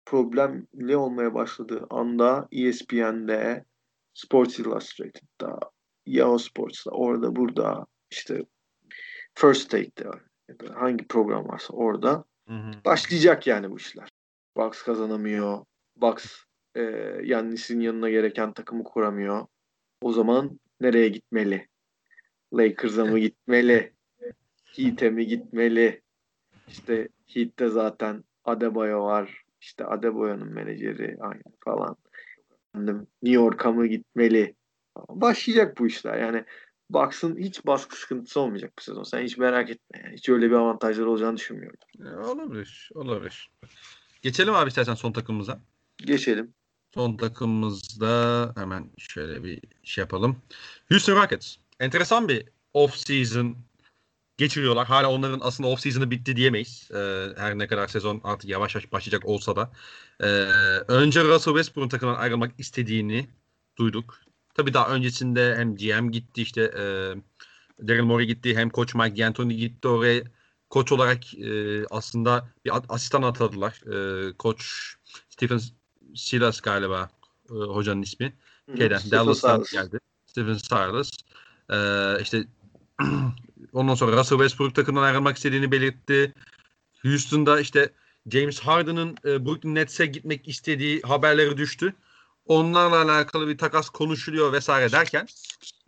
problemli olmaya başladığı anda ESPN'de Sports Illustrated'da Yahoo Sports'ta orada burada işte First Take'de hangi program varsa orada hı hı. başlayacak yani bu işler. Bucks kazanamıyor. Bucks e, Yannis'in yanına gereken takımı kuramıyor. O zaman nereye gitmeli? Lakers'a mı gitmeli? Heat'e mi gitmeli? İşte Heat'te zaten Adebayo var. İşte Adebayo'nun menajeri aynı falan. New York'a mı gitmeli? Başlayacak bu işler. Yani Bucks'ın hiç baskı sıkıntısı olmayacak bu sezon. Sen hiç merak etme. Yani. Hiç öyle bir avantajları olacağını düşünmüyorum. E, olabilir. Olabilir. Geçelim abi istersen son takımımıza. Geçelim. Son takımımızda hemen şöyle bir şey yapalım. Houston Rockets. Enteresan bir off-season geçiriyorlar. Hala onların aslında off-season'ı bitti diyemeyiz. Ee, her ne kadar sezon artık yavaş yavaş başlayacak olsa da. Ee, önce Russell Westbrook'un takımdan ayrılmak istediğini duyduk. Tabii daha öncesinde hem GM gitti işte e, Daryl Morey gitti hem koç Mike D'Antoni gitti oraya koç olarak e, aslında bir asistan atadılar. E, koç Stephen Silas galiba e, hocanın ismi. Şeyden, Dallas'tan geldi. Stephen Silas. E, işte ondan sonra Russell Westbrook takımdan ayrılmak istediğini belirtti. Houston'da işte James Harden'ın e, Brooklyn Nets'e gitmek istediği haberleri düştü. Onlarla alakalı bir takas konuşuluyor vesaire derken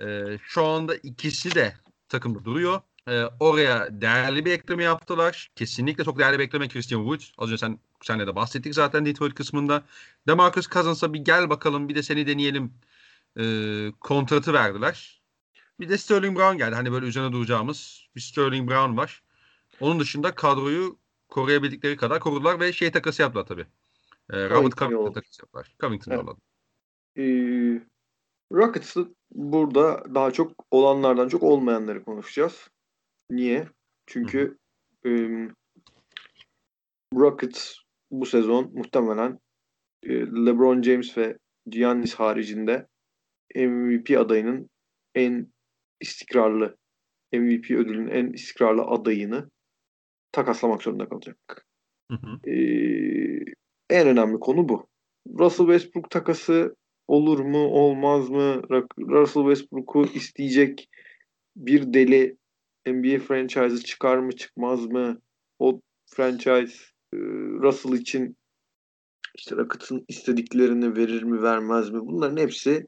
e, şu anda ikisi de takımda duruyor. E, oraya değerli bir ekleme yaptılar. Kesinlikle çok değerli bir ekleme Christian Wood. Az önce sen senle de bahsettik zaten Detroit kısmında. DeMarcus Cousins'a bir gel bakalım bir de seni deneyelim e, kontratı verdiler. Bir de Sterling Brown geldi. Hani böyle üzerine duracağımız bir Sterling Brown var. Onun dışında kadroyu koruyabildikleri kadar korudular ve şey takası yaptılar tabii. E, Robert Covington takası yaptılar. Covington evet. Ee, Rockets'ı burada daha çok olanlardan çok olmayanları konuşacağız. Niye? Çünkü e, Rockets bu sezon muhtemelen e, LeBron James ve Giannis haricinde MVP adayının en istikrarlı MVP ödülünün en istikrarlı adayını takaslamak zorunda kalacak. Hı hı. Ee, en önemli konu bu. Russell Westbrook takası olur mu olmaz mı? Russell Westbrook'u isteyecek bir deli NBA franchise'ı çıkar mı çıkmaz mı? O franchise e, Russell için işte Rockets'ın istediklerini verir mi vermez mi? Bunların hepsi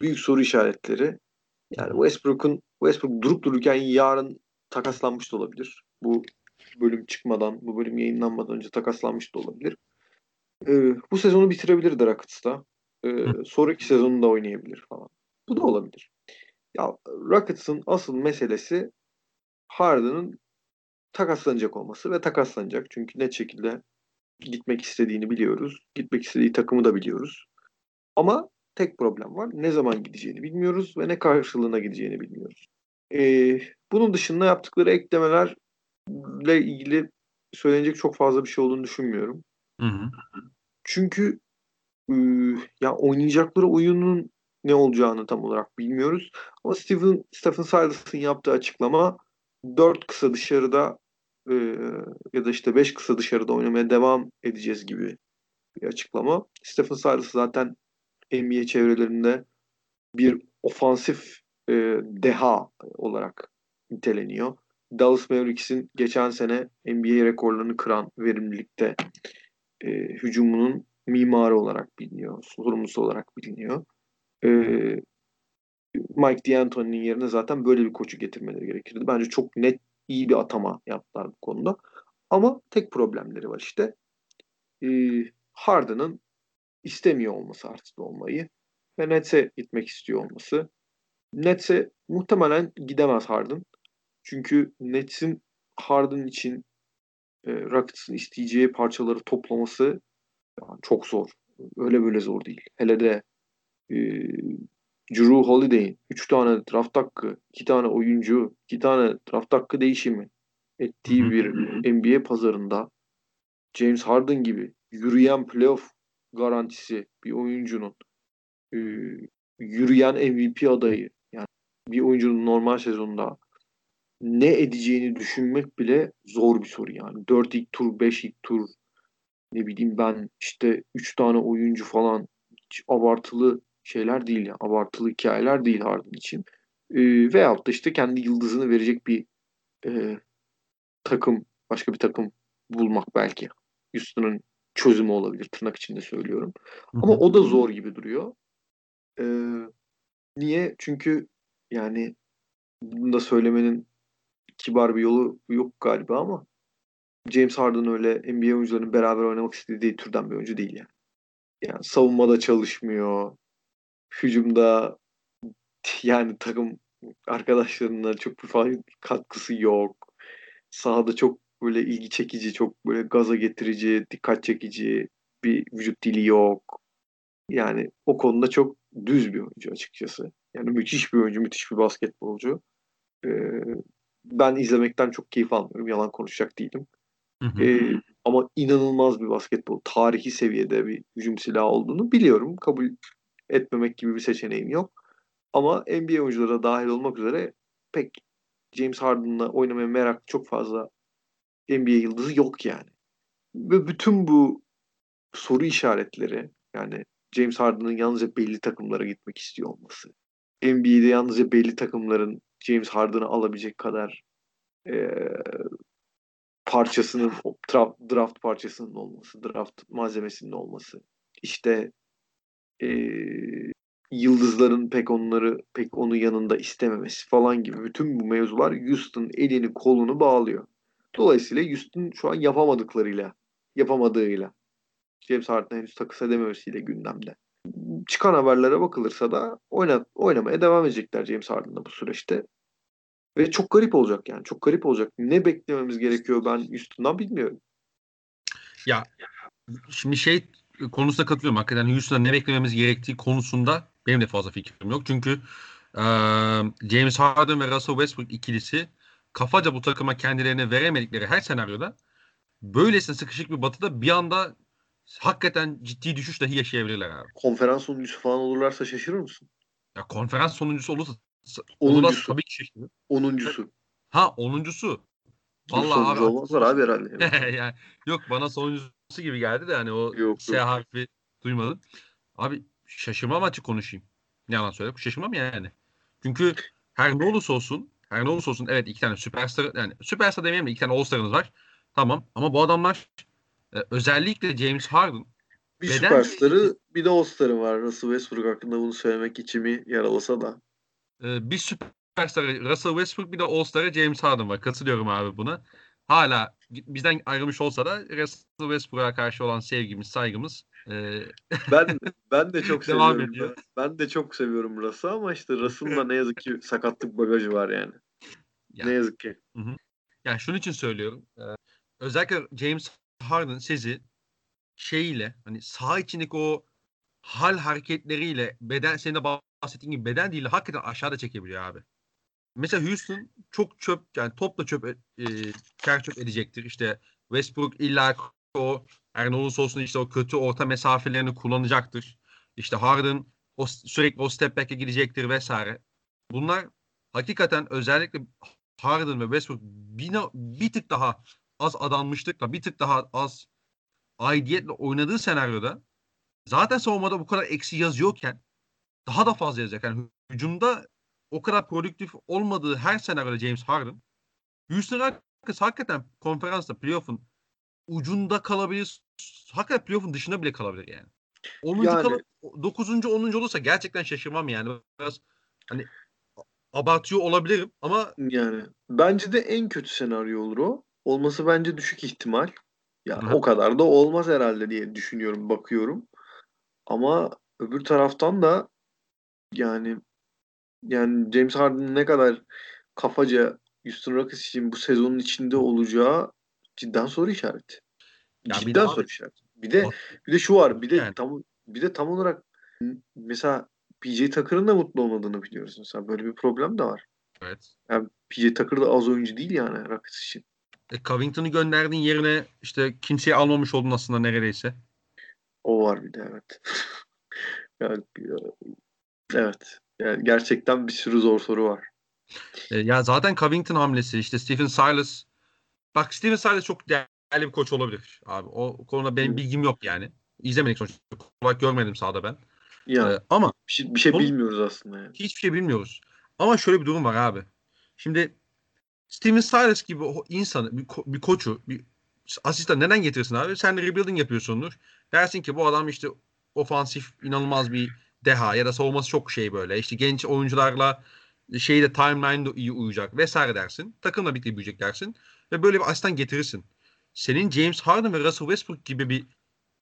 büyük soru işaretleri. Yani Westbrook'un Westbrook durup dururken yarın takaslanmış da olabilir. Bu bölüm çıkmadan, bu bölüm yayınlanmadan önce takaslanmış da olabilir. Ee, bu sezonu bitirebilir Rockets'ta. Ee, sonraki sezonu da oynayabilir falan. Bu da olabilir. Ya Rockets'ın asıl meselesi Harden'ın takaslanacak olması ve takaslanacak. Çünkü net şekilde gitmek istediğini biliyoruz. Gitmek istediği takımı da biliyoruz. Ama tek problem var. Ne zaman gideceğini bilmiyoruz ve ne karşılığına gideceğini bilmiyoruz. Ee, bunun dışında yaptıkları eklemelerle ilgili söylenecek çok fazla bir şey olduğunu düşünmüyorum. Hı hı. Çünkü e, ya oynayacakları oyunun ne olacağını tam olarak bilmiyoruz. Ama Stephen, Stephen Silas'ın yaptığı açıklama dört kısa dışarıda e, ya da işte beş kısa dışarıda oynamaya devam edeceğiz gibi bir açıklama. Stephen Silas zaten NBA çevrelerinde bir ofansif e, deha olarak niteleniyor. Dallas Mavericks'in geçen sene NBA rekorlarını kıran verimlilikte e, hücumunun mimarı olarak biliniyor, sorumlusu olarak biliniyor. E, Mike D'Antoni'nin yerine zaten böyle bir koçu getirmeleri gerekirdi. Bence çok net iyi bir atama yaptılar bu konuda. Ama tek problemleri var işte. E, Harden'ın istemiyor olması artık olmayı ve Nets'e gitmek istiyor olması. Nets'e muhtemelen gidemez Harden. Çünkü Nets'in Harden için e, Rockets'ın isteyeceği parçaları toplaması yani çok zor. Öyle böyle zor değil. Hele de e, Drew Holiday'in 3 tane draft hakkı, 2 tane oyuncu, 2 tane draft hakkı değişimi. ettiği bir NBA pazarında James Harden gibi yürüyen playoff garantisi bir oyuncunun e, yürüyen MVP adayı yani bir oyuncunun normal sezonda ne edeceğini düşünmek bile zor bir soru yani. 4 ilk tur, 5 ilk tur ne bileyim ben işte 3 tane oyuncu falan hiç abartılı şeyler değil ya. Abartılı hikayeler değil Harden için. E, veyahut da işte kendi yıldızını verecek bir e, takım, başka bir takım bulmak belki. Houston'ın çözümü olabilir tırnak içinde söylüyorum. Ama o da zor gibi duruyor. Ee, niye? Çünkü yani bunu da söylemenin kibar bir yolu yok galiba ama James Harden öyle NBA oyuncularının beraber oynamak istediği türden bir oyuncu değil yani. Yani savunmada çalışmıyor. Hücumda yani takım arkadaşlarına çok bir katkısı yok. Sahada çok böyle ilgi çekici, çok böyle gaza getirici, dikkat çekici bir vücut dili yok. Yani o konuda çok düz bir oyuncu açıkçası. Yani müthiş bir oyuncu, müthiş bir basketbolcu. Ee, ben izlemekten çok keyif almıyorum. Yalan konuşacak değilim. Hı hı. Ee, ama inanılmaz bir basketbol. Tarihi seviyede bir hücum silahı olduğunu biliyorum. Kabul etmemek gibi bir seçeneğim yok. Ama NBA oyunculara dahil olmak üzere pek James Harden'la oynamaya merak çok fazla NBA yıldızı yok yani. Ve bütün bu soru işaretleri yani James Harden'ın yalnızca belli takımlara gitmek istiyor olması. NBA'de yalnızca belli takımların James Harden'ı alabilecek kadar e, parçasının draft, draft parçasının olması, draft malzemesinin olması. İşte e, yıldızların pek onları pek onun yanında istememesi falan gibi bütün bu mevzular Houston elini kolunu bağlıyor. Dolayısıyla Houston şu an yapamadıklarıyla, yapamadığıyla James Harden'ın henüz takıs edememesiyle gündemde. Çıkan haberlere bakılırsa da oynat, oynamaya devam edecekler James Harden'da bu süreçte. Ve çok garip olacak yani. Çok garip olacak. Ne beklememiz gerekiyor ben Houston'dan bilmiyorum. Ya şimdi şey konusunda katılıyorum. Hakikaten Houston'dan ne beklememiz gerektiği konusunda benim de fazla fikrim yok. Çünkü e, James Harden ve Russell Westbrook ikilisi kafaca bu takıma kendilerine veremedikleri her senaryoda böylesine sıkışık bir batıda bir anda hakikaten ciddi düşüş dahi yaşayabilirler abi. Konferans sonuncusu falan olurlarsa şaşırır mısın? Ya konferans sonuncusu olursa onuncusu. tabii ki şaşırır. Onuncusu. Ha onuncusu. Vallahi abi. olmazlar abi herhalde. yani, yok bana sonuncusu gibi geldi de hani o yok, S yok. harfi duymadım. Abi şaşırmam açık konuşayım. Ne yalan söyle. Şaşırmam yani. Çünkü her ne olursa olsun her ne olursa olsun evet iki tane süperstar yani süperstar demeyelim de iki tane all-star'ınız var. Tamam ama bu adamlar e, özellikle James Harden bir beden... süperstarı bir de all-star'ı var. Russell Westbrook hakkında bunu söylemek içimi yaralasa da. E, bir süperstarı Russell Westbrook bir de all-star'ı James Harden var. Katılıyorum abi buna. Hala bizden ayrılmış olsa da Russell Westbrook'a karşı olan sevgimiz, saygımız e... ben ben de çok seviyorum. Ediyor. Ben de çok seviyorum Russ'ı ama işte Russ'ın da ne yazık ki sakatlık bagajı var yani. yani ne yazık ki. Hı hı. Yani şunun için söylüyorum. Ee, özellikle James Harden sizi şeyiyle hani sağ içindeki o hal hareketleriyle beden senin de bahsettiğin gibi beden değil hakikaten aşağıda çekebiliyor abi. Mesela Houston çok çöp yani topla çöp e, kar çöp edecektir. İşte Westbrook illa o her ne olursa olsun işte o kötü orta mesafelerini kullanacaktır. İşte Harden o sürekli o step back'e gidecektir vesaire. Bunlar hakikaten özellikle Harden ve Westbrook bir, bir tık daha az adanmışlıkla bir tık daha az aidiyetle oynadığı senaryoda zaten savunmada bu kadar eksi yazıyorken daha da fazla yazacak. Yani hücumda o kadar produktif olmadığı her senaryoda James Harden Houston Rockets hakikaten konferansta playoff'un ucunda kalabilir. Hakikaten playoff'un dışında bile kalabilir yani. 10. Yani, kalıp 9. 10. olursa gerçekten şaşırmam yani. Biraz hani abartıyor olabilirim ama yani bence de en kötü senaryo olur o. Olması bence düşük ihtimal. Ya yani o kadar da olmaz herhalde diye düşünüyorum, bakıyorum. Ama öbür taraftan da yani yani James Harden ne kadar kafaca Houston Rockets için bu sezonun içinde olacağı cidden soru işareti. Ya cidden soru işareti. Bir de bir de şu var. Bir de yani. tam bir de tam olarak mesela PJ Tucker'ın da mutlu olmadığını biliyoruz mesela. Böyle bir problem de var. Evet. Yani PJ Tucker da az oyuncu değil yani Rockets için. E, Covington'ı gönderdiğin yerine işte kimseyi almamış oldun aslında neredeyse. O var bir de evet. yani, evet. Yani gerçekten bir sürü zor soru var. E, ya zaten Covington hamlesi işte Stephen Silas bak Stephen Silas çok değerli bir koç olabilir abi. O konuda benim bilgim yok yani. İzlemedik sonuçta. Kolay görmedim sahada ben. Ya, ee, ama bir şey, bir şey bilmiyoruz aslında yani. Hiçbir şey bilmiyoruz. Ama şöyle bir durum var abi. Şimdi Steven Silas gibi o insanı, bir, ko- bir koçu, bir asistan neden getirsin abi? Sen de rebuilding yapıyorsundur. Dersin ki bu adam işte ofansif inanılmaz bir deha ya da savunması çok şey böyle. İşte genç oyuncularla şeyde timeline iyi uyacak vesaire dersin. Takımla birlikte büyüyecek dersin. Ve böyle bir asistan getirirsin. Senin James Harden ve Russell Westbrook gibi bir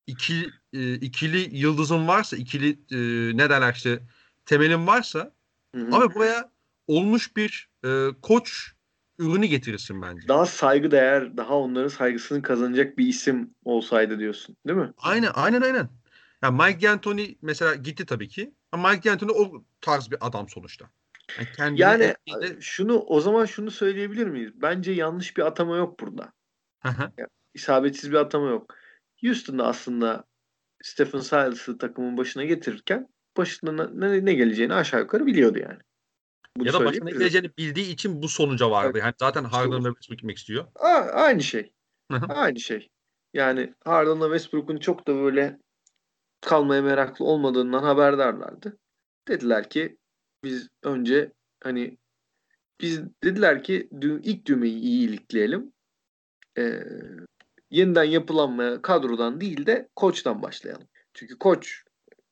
iki, e, ikili yıldızın varsa, ikili e, ne derler işte temelin varsa hı hı. abi buraya olmuş bir e, koç ürünü getirirsin bence. Daha saygı değer, daha onların saygısını kazanacak bir isim olsaydı diyorsun, değil mi? Aynen, aynen, aynen. Yani Mike D'Antoni mesela gitti tabii ki. Ama Mike D'Antoni o tarz bir adam sonuçta. Yani, yani etkili... şunu o zaman şunu söyleyebilir miyiz? Bence yanlış bir atama yok burada. yani, isabetsiz bir atama yok. Houston'da aslında Stephen Silas'ı takımın başına getirirken başına ne, ne geleceğini aşağı yukarı biliyordu yani. Bunu ya da başına geleceğini bildiği için bu sonuca vardı. Evet. Yani zaten Harden ve Westbrook gitmek istiyor. A- aynı şey. aynı şey. Yani Harden'la Westbrook'un çok da böyle kalmaya meraklı olmadığından haberdarlardı. Dediler ki biz önce hani biz dediler ki ilk düğmeyi iyilikleyelim. Ee, yeniden yapılanmaya kadrodan değil de koçtan başlayalım. Çünkü koç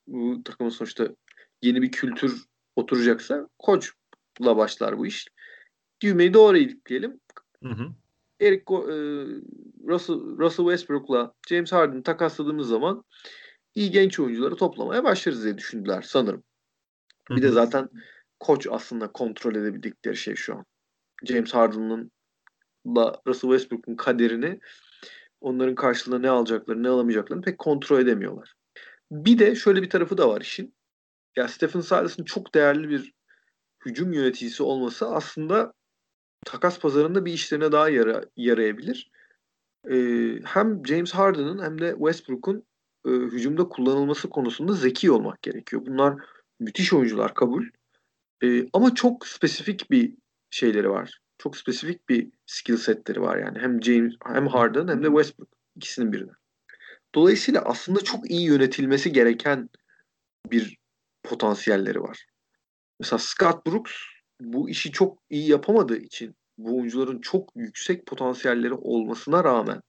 bu takımın sonuçta yeni bir kültür oturacaksa koçla başlar bu iş. Düğmeyi doğru ilikleyelim. Hı hı. Eric e, Russell, Russell Westbrook'la James Harden'ı takasladığımız zaman iyi genç oyuncuları toplamaya başlarız diye düşündüler sanırım. Hı hı. Bir de zaten koç aslında kontrol edebildikleri şey şu an. James Harden'ın da Russell Westbrook'un kaderini onların karşılığında ne alacaklarını ne alamayacaklarını pek kontrol edemiyorlar. Bir de şöyle bir tarafı da var işin. Ya Stephen Silas'ın çok değerli bir hücum yöneticisi olması aslında takas pazarında bir işlerine daha yara, yarayabilir. Ee, hem James Harden'ın hem de Westbrook'un e, hücumda kullanılması konusunda zeki olmak gerekiyor. Bunlar müthiş oyuncular kabul. Ee, ama çok spesifik bir şeyleri var çok spesifik bir skill setleri var yani. Hem James hem Harden hem de Westbrook ikisinin birden. Dolayısıyla aslında çok iyi yönetilmesi gereken bir potansiyelleri var. Mesela Scott Brooks bu işi çok iyi yapamadığı için bu oyuncuların çok yüksek potansiyelleri olmasına rağmen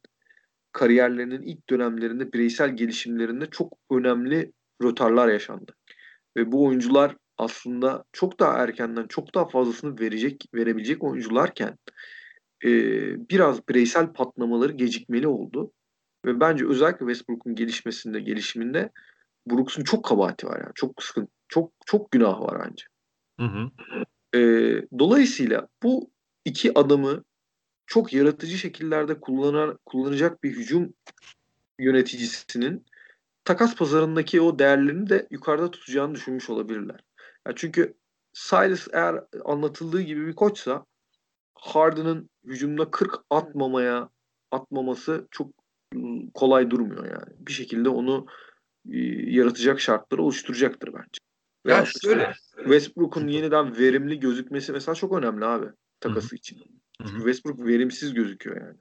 kariyerlerinin ilk dönemlerinde bireysel gelişimlerinde çok önemli rötarlar yaşandı. Ve bu oyuncular aslında çok daha erkenden çok daha fazlasını verecek verebilecek oyuncularken e, biraz bireysel patlamaları gecikmeli oldu. Ve bence özellikle Westbrook'un gelişmesinde, gelişiminde Brooks'un çok kabahati var yani. Çok sıkıntı, çok çok günah var bence. Hı hı. E, dolayısıyla bu iki adamı çok yaratıcı şekillerde kullanar, kullanacak bir hücum yöneticisinin takas pazarındaki o değerlerini de yukarıda tutacağını düşünmüş olabilirler. Yani çünkü Silas eğer anlatıldığı gibi bir koçsa Harden'ın hücumda 40 atmamaya atmaması çok ıı, kolay durmuyor yani. Bir şekilde onu e, yaratacak şartları oluşturacaktır bence. Ya şöyle. Westbrook'un yeniden verimli gözükmesi mesela çok önemli abi takası Hı-hı. için. Çünkü. Westbrook verimsiz gözüküyor yani.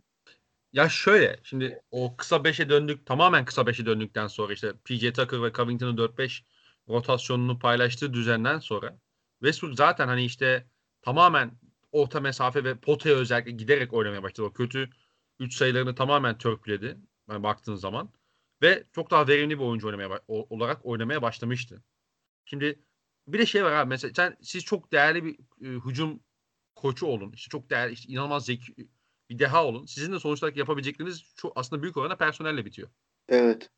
Ya şöyle şimdi o kısa 5'e döndük tamamen kısa 5'e döndükten sonra işte PJ Tucker ve Covington'ın 4-5 rotasyonunu paylaştığı düzenden sonra Westbrook zaten hani işte tamamen orta mesafe ve potaya özellikle giderek oynamaya başladı. O kötü 3 sayılarını tamamen törpüledi yani baktığın zaman ve çok daha verimli bir oyuncu oynamaya olarak oynamaya başlamıştı. Şimdi bir de şey var abi mesela sen siz çok değerli bir e, hücum koçu olun. İşte çok değerli işte inanılmaz zeki bir deha olun. Sizin de sonuç olarak yapabilecekleriniz çok aslında büyük oranda personelle bitiyor. Evet.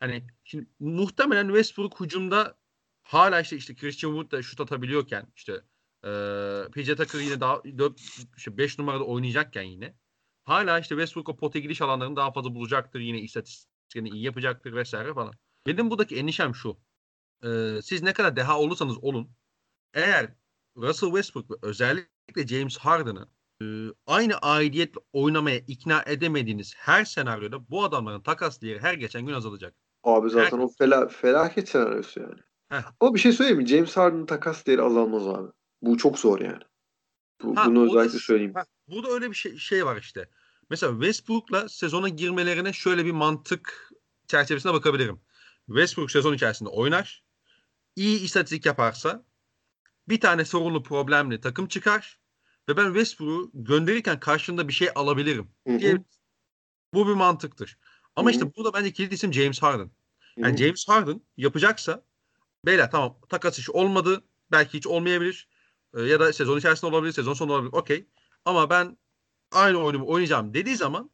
Hani şimdi muhtemelen Westbrook hücumda hala işte işte Christian Wood da şut atabiliyorken işte e, PJ Tucker yine daha 4 işte 5 numarada oynayacakken yine hala işte Westbrook o pota giriş alanlarını daha fazla bulacaktır. Yine istatistiklerini iyi yapacaktır vesaire falan. Benim buradaki endişem şu. E, siz ne kadar deha olursanız olun eğer Russell Westbrook ve özellikle James Harden'ı aynı aidiyetle oynamaya ikna edemediğiniz her senaryoda bu adamların takas değeri her geçen gün azalacak. Abi zaten her... o fela, felaket senaryosu yani. Heh. Ama bir şey söyleyeyim mi? James Harden'ın takas değeri azalmaz abi. Bu çok zor yani. Bu, ha, bunu özellikle da, söyleyeyim. Ha, burada öyle bir şey, şey var işte. Mesela Westbrook'la sezona girmelerine şöyle bir mantık çerçevesine bakabilirim. Westbrook sezon içerisinde oynar. İyi istatistik yaparsa bir tane sorunlu problemli takım çıkar ve ben Westbrook'u gönderirken karşında bir şey alabilirim. Diye, bu bir mantıktır. Ama Hı-hı. işte burada bence kilit isim James Harden. Yani Hı-hı. James Harden yapacaksa beyler tamam takas işi olmadı. Belki hiç olmayabilir. Ee, ya da sezon içerisinde olabilir, sezon sonu olabilir. Okey. Ama ben aynı oyunumu oynayacağım dediği zaman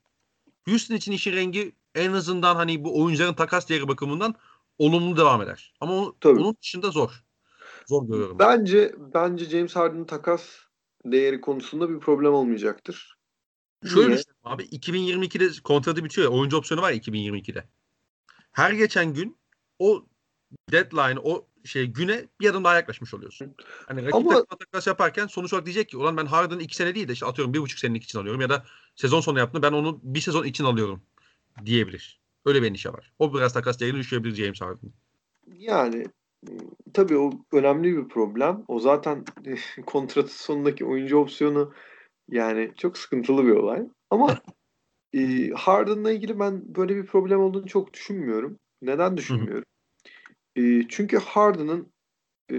Houston için işin rengi en azından hani bu oyuncuların takas değeri bakımından olumlu devam eder. Ama o, onun dışında zor. Zor görüyorum. Bence bence James Harden'ın takas değeri konusunda bir problem olmayacaktır. Şöyle Niye? abi 2022'de kontratı bitiyor ya oyuncu opsiyonu var ya 2022'de. Her geçen gün o deadline o şey güne bir adım daha yaklaşmış oluyorsun. Hani rakip Ama... takas yaparken sonuç olarak diyecek ki ulan ben Harden'ı iki sene değil de işte atıyorum bir buçuk senelik için alıyorum ya da sezon sonu yaptığını ben onu bir sezon için alıyorum diyebilir. Öyle bir endişe var. O biraz takas değerini düşürebilir James Harden. Yani tabii o önemli bir problem. O zaten kontratı sonundaki oyuncu opsiyonu yani çok sıkıntılı bir olay. Ama e, Harden'la ilgili ben böyle bir problem olduğunu çok düşünmüyorum. Neden düşünmüyorum? E, çünkü Harden'ın e,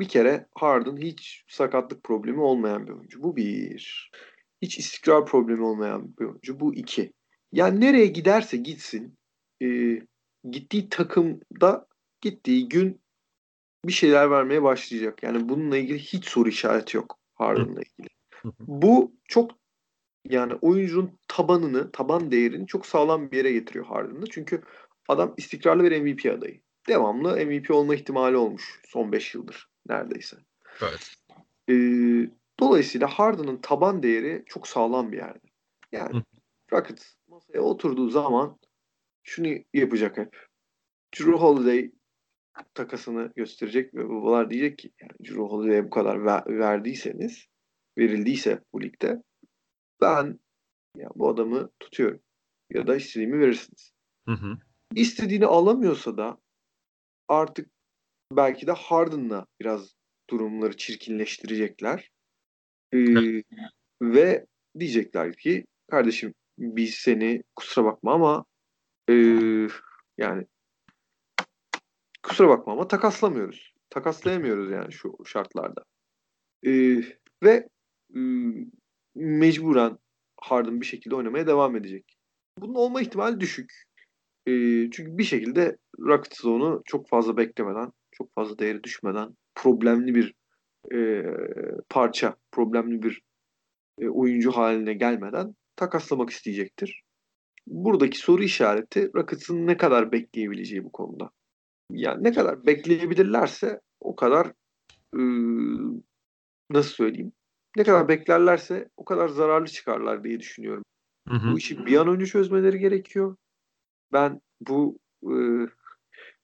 bir kere Harden hiç sakatlık problemi olmayan bir oyuncu. Bu bir. Hiç istikrar problemi olmayan bir oyuncu. Bu iki. Yani nereye giderse gitsin e, gittiği takımda gittiği gün bir şeyler vermeye başlayacak. Yani bununla ilgili hiç soru işareti yok Harden'la ilgili. Bu çok yani oyuncunun tabanını, taban değerini çok sağlam bir yere getiriyor Harden'da. Çünkü adam istikrarlı bir MVP adayı. Devamlı MVP olma ihtimali olmuş son 5 yıldır neredeyse. Evet. Ee, dolayısıyla Harden'ın taban değeri çok sağlam bir yerde. Yani Rockets masaya oturduğu zaman şunu yapacak hep. Drew Holiday takasını gösterecek ve babalar diyecek ki yani Drew Holiday'e bu kadar ver, verdiyseniz verildiyse bu ligde ben ya bu adamı tutuyorum ya da istediğimi verirsiniz. Hı hı. İstediğini alamıyorsa da artık belki de Harden'la biraz durumları çirkinleştirecekler. Ee, ve diyecekler ki kardeşim biz seni kusura bakma ama e, yani kusura bakma ama takaslamıyoruz. Takaslayamıyoruz yani şu şartlarda. E, ve e, mecburen Harden bir şekilde oynamaya devam edecek. Bunun olma ihtimali düşük. E, çünkü bir şekilde Rockets onu çok fazla beklemeden, çok fazla değeri düşmeden problemli bir e, parça, problemli bir e, oyuncu haline gelmeden takaslamak isteyecektir. Buradaki soru işareti Rockets'ın ne kadar bekleyebileceği bu konuda. Yani ne kadar bekleyebilirlerse o kadar e, nasıl söyleyeyim ne kadar beklerlerse o kadar zararlı çıkarlar diye düşünüyorum. Hı hı. Bu işi bir an önce çözmeleri gerekiyor. Ben bu e,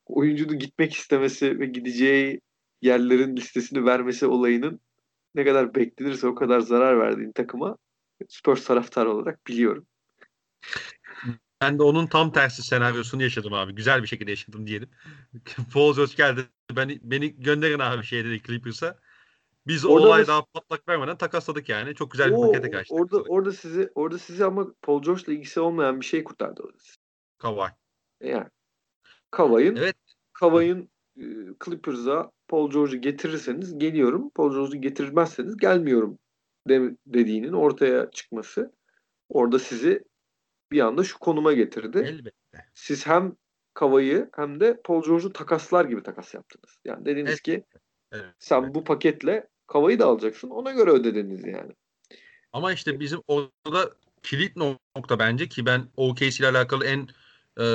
oyuncunun gitmek istemesi ve gideceği yerlerin listesini vermesi olayının ne kadar beklenirse o kadar zarar verdiğini takıma Spurs taraftarı olarak biliyorum. Ben de onun tam tersi senaryosunu yaşadım abi. Güzel bir şekilde yaşadım diyelim. Paul George geldi. Beni, beni gönderin abi şey dedi Clippers'a. Biz orada olay daha patlak vermeden takasladık yani. Çok güzel bir pakete kaçtık. Orada orada sizi orada sizi ama Paul George'la ilgisi olmayan bir şey kurtardı orada. Kavay. Yani Kavay'ın evet. Kavay'ın e, Clippers'a Paul George'u getirirseniz geliyorum. Paul George'u getirmezseniz gelmiyorum de, dediğinin ortaya çıkması orada sizi bir anda şu konuma getirdi. Elbette. Siz hem Kavay'ı hem de Paul George'u takaslar gibi takas yaptınız. Yani dediniz evet. ki evet. sen evet. bu paketle Kavay'ı da alacaksın. Ona göre ödediniz yani. Ama işte bizim orada kilit nokta bence ki ben OKC ile alakalı en e,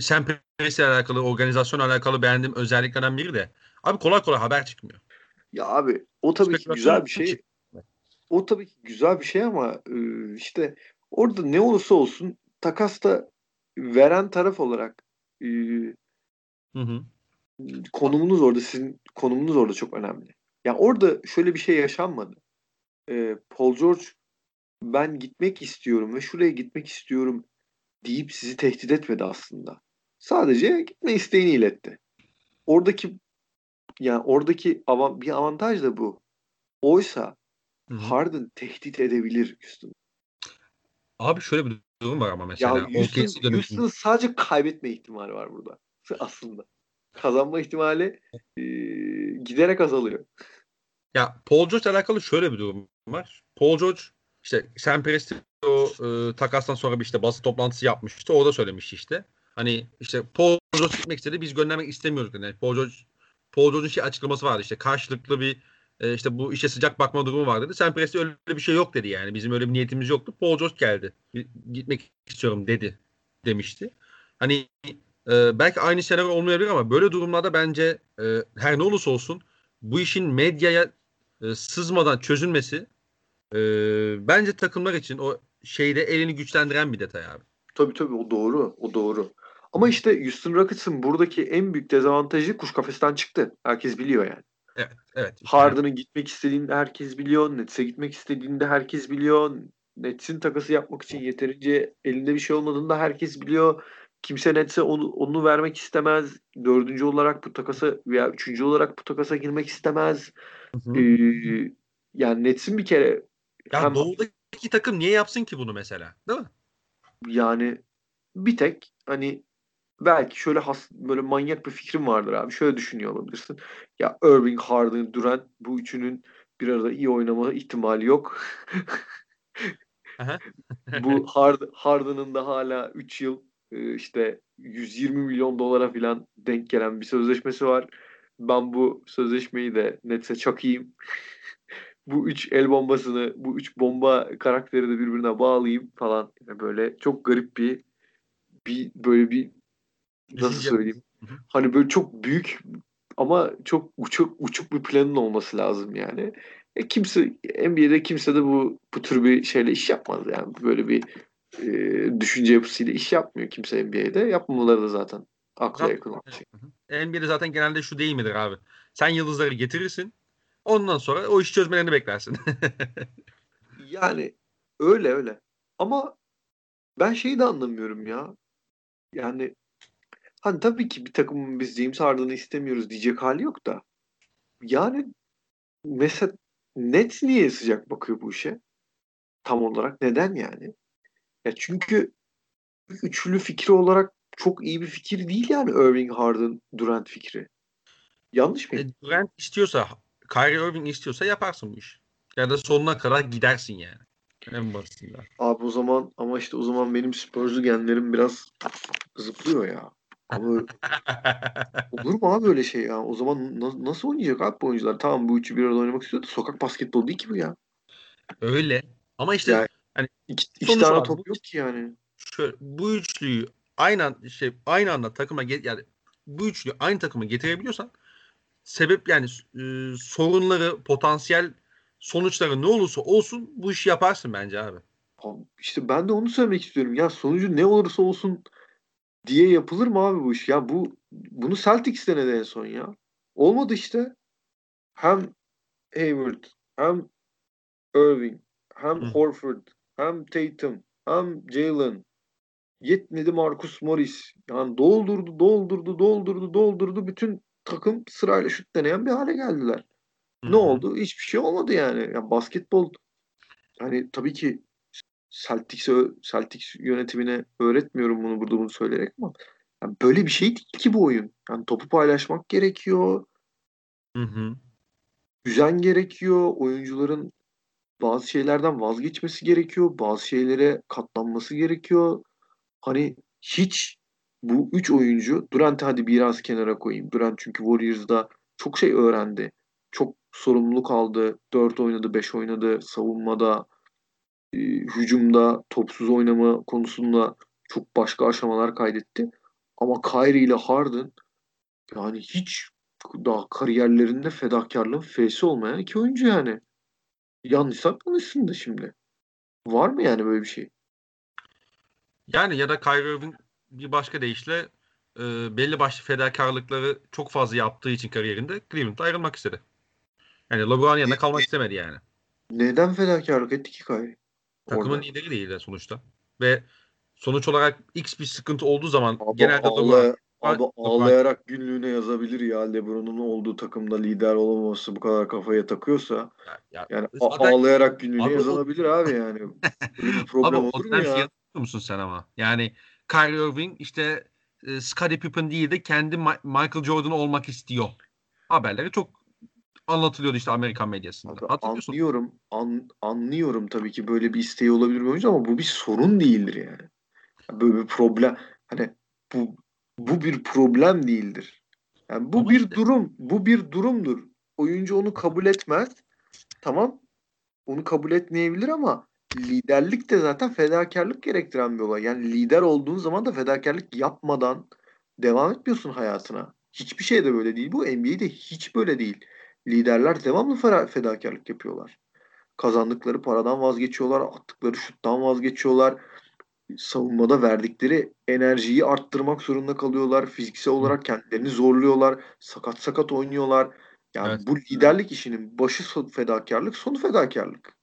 Sam ile alakalı, organizasyon alakalı beğendiğim özelliklerden biri de abi kolay kolay haber çıkmıyor. Ya abi o tabii ki güzel bir şey. O tabii ki güzel bir şey ama işte orada ne olursa olsun takasta veren taraf olarak hı hı. konumunuz orada sizin konumunuz orada çok önemli. Yani orada şöyle bir şey yaşanmadı. e, Paul George ben gitmek istiyorum ve şuraya gitmek istiyorum deyip sizi tehdit etmedi aslında. Sadece gitme isteğini iletti. Oradaki yani oradaki av- bir avantaj da bu. Oysa Hı-hı. Harden tehdit edebilir Houston. Abi şöyle bir durum var ama mesela. Ya Houston, Houston sadece kaybetme ihtimali var burada aslında. Kazanma ihtimali e, giderek azalıyor. Ya Paul George alakalı şöyle bir durum var. Paul George işte Sam Presti o e, takastan sonra bir işte basın toplantısı yapmıştı. O da söylemişti işte. Hani işte Paul George gitmek istedi. Biz göndermek istemiyoruz. Yani Paul George Paul George'un şey açıklaması vardı işte karşılıklı bir e, işte bu işe sıcak bakma durumu var dedi. Sam Presti öyle bir şey yok dedi yani. Bizim öyle bir niyetimiz yoktu. Paul George geldi. Gitmek istiyorum dedi demişti. Hani e, belki aynı senaryo olmayabilir ama böyle durumlarda bence e, her ne olursa olsun bu işin medyaya e, sızmadan çözülmesi e, bence takımlar için o şeyde elini güçlendiren bir detay abi. Tabii tabii o doğru. O doğru. Ama işte Houston Rockets'ın buradaki en büyük dezavantajı kuş kafesten çıktı. Herkes biliyor yani. Evet. evet. İşte Harden'ın gitmek istediğinde herkes biliyor. Nets'e gitmek istediğinde herkes biliyor. Nets'in takası yapmak için yeterince elinde bir şey olmadığını da herkes biliyor. Kimse Nets'e onu, onu vermek istemez. Dördüncü olarak bu takasa veya üçüncü olarak bu takasa girmek istemez. Ee, yani Nets'in bir kere ya hem, doğudaki takım niye yapsın ki bunu mesela? Değil mi? Yani bir tek hani belki şöyle has, böyle manyak bir fikrim vardır abi. Şöyle düşünüyor olabilirsin. Ya Irving, Harden, Durant bu üçünün bir arada iyi oynama ihtimali yok. bu Hard, Harden'ın da hala 3 yıl e, işte 120 milyon dolara falan denk gelen bir sözleşmesi var. Ben bu sözleşmeyi de Nets'e çakayım. bu üç el bombasını, bu üç bomba karakteri de birbirine bağlayayım falan. Yani böyle çok garip bir bir böyle bir nasıl söyleyeyim? Hani böyle çok büyük ama çok uçuk uçuk bir planın olması lazım yani. E kimse NBA'de kimse de bu bu tür bir şeyle iş yapmaz yani. Böyle bir e, düşünce yapısıyla iş yapmıyor kimse NBA'de. Yapmamaları da zaten akla yakın olan şey. NBA'de zaten genelde şu değil midir abi? Sen yıldızları getirirsin. Ondan sonra o işi çözmelerini beklersin. yani öyle öyle. Ama ben şeyi de anlamıyorum ya. Yani hani tabii ki bir takımın biz James Harden'ı istemiyoruz diyecek hali yok da. Yani mesela Nets niye sıcak bakıyor bu işe? Tam olarak neden yani? Ya çünkü üçlü fikri olarak çok iyi bir fikir değil yani Irving Harden Durant fikri. Yanlış mı? E, Durant istiyorsa Kyrie Irving istiyorsa yaparsın bu iş. Ya da sonuna kadar gidersin yani. En basitinden. Abi o zaman ama işte o zaman benim Spurs'u genlerim biraz zıplıyor ya. Ama olur mu abi öyle şey ya? O zaman na- nasıl oynayacak abi bu oyuncular? Tamam bu üçü bir arada oynamak istiyor da sokak basketbol değil ki bu ya. Öyle. Ama işte yani, hani iki, iki tane var. top yok ki yani. Şöyle bu üçlüyü aynı şey aynı anda takıma get yani bu üçlüyü aynı takıma getirebiliyorsan sebep yani e, sorunları, potansiyel sonuçları ne olursa olsun bu işi yaparsın bence abi. İşte ben de onu söylemek istiyorum. Ya sonucu ne olursa olsun diye yapılır mı abi bu iş? Ya bu bunu Celtics denedi en son ya. Olmadı işte. Hem Hayward, hem Irving, hem Hı. Horford, hem Tatum, hem Jalen. Yetmedi Marcus Morris. Yani doldurdu, doldurdu, doldurdu, doldurdu. Bütün takım sırayla şut deneyen bir hale geldiler. Hı-hı. Ne oldu? Hiçbir şey olmadı yani. yani basketbol hani tabii ki Celtics'e Celtics yönetimine öğretmiyorum bunu burada bunu söyleyerek ama yani böyle bir şey değil ki bu oyun. Yani topu paylaşmak gerekiyor. Hı hı. Düzen gerekiyor. Oyuncuların bazı şeylerden vazgeçmesi gerekiyor. Bazı şeylere katlanması gerekiyor. Hani hiç bu üç oyuncu Durant'ı hadi biraz kenara koyayım. Durant çünkü Warriors'da çok şey öğrendi. Çok sorumluluk aldı. Dört oynadı, beş oynadı. Savunmada, e, hücumda, topsuz oynama konusunda çok başka aşamalar kaydetti. Ama Kyrie ile Harden yani hiç daha kariyerlerinde fedakarlığın fesi olmayan iki oyuncu yani. Yanlışsa konuşsun da şimdi. Var mı yani böyle bir şey? Yani ya da Kyrie Irving bir başka deyişle e, belli başlı fedakarlıkları çok fazla yaptığı için kariyerinde Cleveland'da ayrılmak istedi. Yani LeBron'un yanında kalmak istemedi yani. Neden fedakarlık etti ki Kyrie? Takımın Orada. lideri değil de sonuçta. Ve sonuç olarak X bir sıkıntı olduğu zaman Abi, genelde LeBron- abi ağlayarak günlüğüne yazabilir ya LeBron'un olduğu takımda lider olamaması bu kadar kafaya takıyorsa. ya, ya, Yani zaten- ağlayarak günlüğüne Abi o- yazılabilir abi yani. Böyle bir problem Abi olur o mu ya? şey musun sen ama? Yani Kyrie Irving işte e, Scottie Pippen değil de kendi Ma- Michael Jordan olmak istiyor. Haberleri çok anlatılıyordu işte Amerikan medyasında. Abi Hatırlıyorsun. anlıyorum. An, anlıyorum tabii ki böyle bir isteği olabilir bir oyuncu ama bu bir sorun değildir yani. Böyle bir problem. Hani bu bu bir problem değildir. Yani bu Ama bir işte- durum. Bu bir durumdur. Oyuncu onu kabul etmez. Tamam. Onu kabul etmeyebilir ama liderlik de zaten fedakarlık gerektiren bir olay. Yani lider olduğun zaman da fedakarlık yapmadan devam etmiyorsun hayatına. Hiçbir şey de böyle değil. Bu NBA'de hiç böyle değil. Liderler devamlı fedakarlık yapıyorlar. Kazandıkları paradan vazgeçiyorlar, attıkları şuttan vazgeçiyorlar. Savunmada verdikleri enerjiyi arttırmak zorunda kalıyorlar. Fiziksel olarak kendilerini zorluyorlar. Sakat sakat oynuyorlar. Yani Evet. bu liderlik işinin başı fedakarlık, sonu fedakarlık.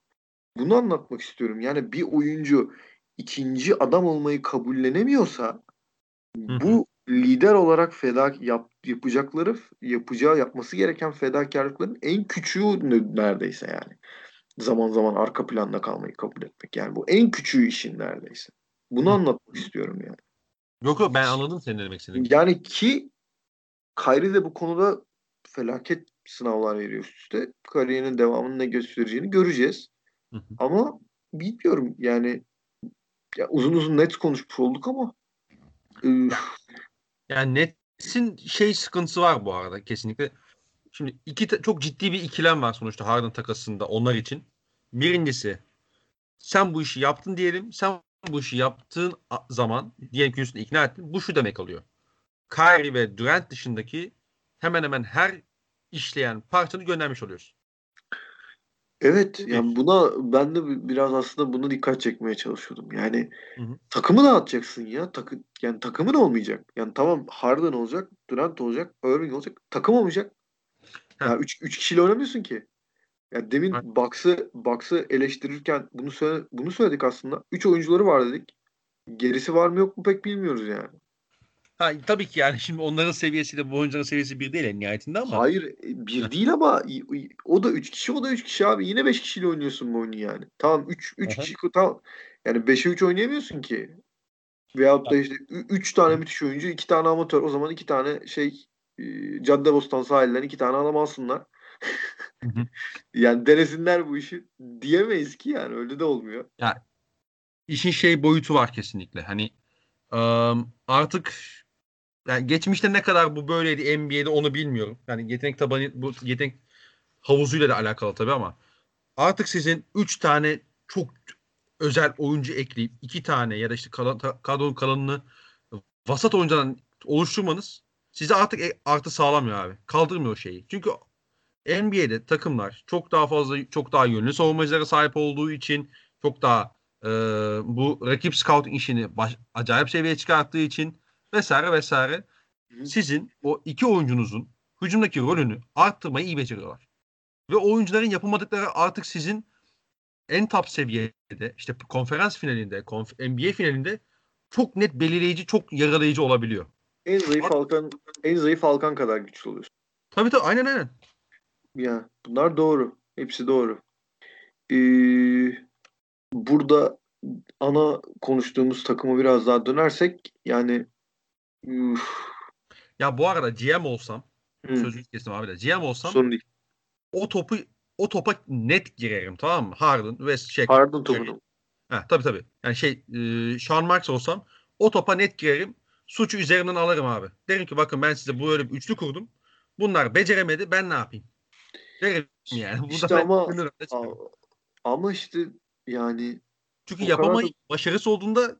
Bunu anlatmak istiyorum. Yani bir oyuncu ikinci adam olmayı kabullenemiyorsa bu lider olarak feda yap, yapacakları yapacağı yapması gereken fedakarlıkların en küçüğü ne- neredeyse yani. Zaman zaman arka planda kalmayı kabul etmek. Yani bu en küçüğü işin neredeyse. Bunu anlatmak istiyorum yani. Yok yok ben anladım senin demek istediğini. Yani ki Kyrie de bu konuda felaket sınavlar veriyor üst üste. Kariyerinin devamını ne göstereceğini göreceğiz. Hı hı. Ama bilmiyorum yani ya uzun uzun net konuşmuş olduk ama Yani Nets'in şey sıkıntısı var bu arada kesinlikle. Şimdi iki çok ciddi bir ikilem var sonuçta Harden takasında onlar için. Birincisi sen bu işi yaptın diyelim. Sen bu işi yaptığın zaman diyelim ki üstüne ikna ettin. Bu şu demek oluyor. Kyrie ve Durant dışındaki hemen hemen her işleyen parçanı göndermiş oluyorsun. Evet yani buna ben de bi- biraz aslında bunu dikkat çekmeye çalışıyordum. Yani Hı hı. takımı dağıtacaksın ya. Takı, yani takımın olmayacak. Yani tamam Harden olacak, Durant olacak, Irving olacak. Takım olmayacak. Ya Heh. 3 3 kişiyle oynamıyorsun ki. Ya demin Aynen. Bucks'ı Bucks'ı eleştirirken bunu söyle, bunu söyledik aslında. 3 oyuncuları var dedik. Gerisi var mı yok mu pek bilmiyoruz yani. Ha, tabii ki yani şimdi onların seviyesiyle bu oyuncuların seviyesi bir değil en nihayetinde ama. Hayır e, bir değil ama o da 3 kişi o da 3 kişi abi. Yine 5 kişiyle oynuyorsun bu oyunu yani. Tamam 3 3 Aha. kişi tamam. Yani 5'e 3 oynayamıyorsun ki. Veyahut da işte 3 tane müthiş oyuncu, 2 tane amatör. O zaman 2 tane şey e, Caddebostan sahilden 2 tane adam alsınlar. Yani denesinler bu işi. Diyemeyiz ki yani öyle de olmuyor. işin şey boyutu var kesinlikle. Hani ım, artık yani geçmişte ne kadar bu böyleydi NBA'de onu bilmiyorum. Yani yetenek tabanı bu yetenek havuzuyla da alakalı tabii ama artık sizin 3 tane çok özel oyuncu ekleyip 2 tane ya da işte kalan, kadronun kalanını vasat oyuncudan oluşturmanız size artık e- artı sağlamıyor abi. Kaldırmıyor şeyi. Çünkü NBA'de takımlar çok daha fazla çok daha yönlü savunmacılara sahip olduğu için çok daha e, bu rakip scouting işini baş- acayip seviyeye çıkarttığı için vesaire vesaire sizin o iki oyuncunuzun hücumdaki rolünü arttırmayı iyi beceriyorlar. Ve oyuncuların yapamadıkları artık sizin en top seviyede işte konferans finalinde, konf- NBA finalinde çok net belirleyici, çok yaralayıcı olabiliyor. En zayıf halkan en zayıf halkan kadar güçlü oluyorsun. Tabii tabii aynen aynen. Ya bunlar doğru. Hepsi doğru. Ee, burada ana konuştuğumuz takımı biraz daha dönersek yani üf, Ya bu arada GM olsam, hı, sözünü kestim abi de GM olsam sorun değil. o topu o topa net girerim tamam mı? Harden ve şey. Harden topunu. Ha, tabii tabii. Yani şey e, Sean Marks olsam o topa net girerim. Suçu üzerinden alırım abi. Derim ki bakın ben size böyle bir üçlü kurdum. Bunlar beceremedi. Ben ne yapayım? Derim yani. Burada İşte ama ama işte yani Çünkü kadar yapamayıp başarısı olduğunda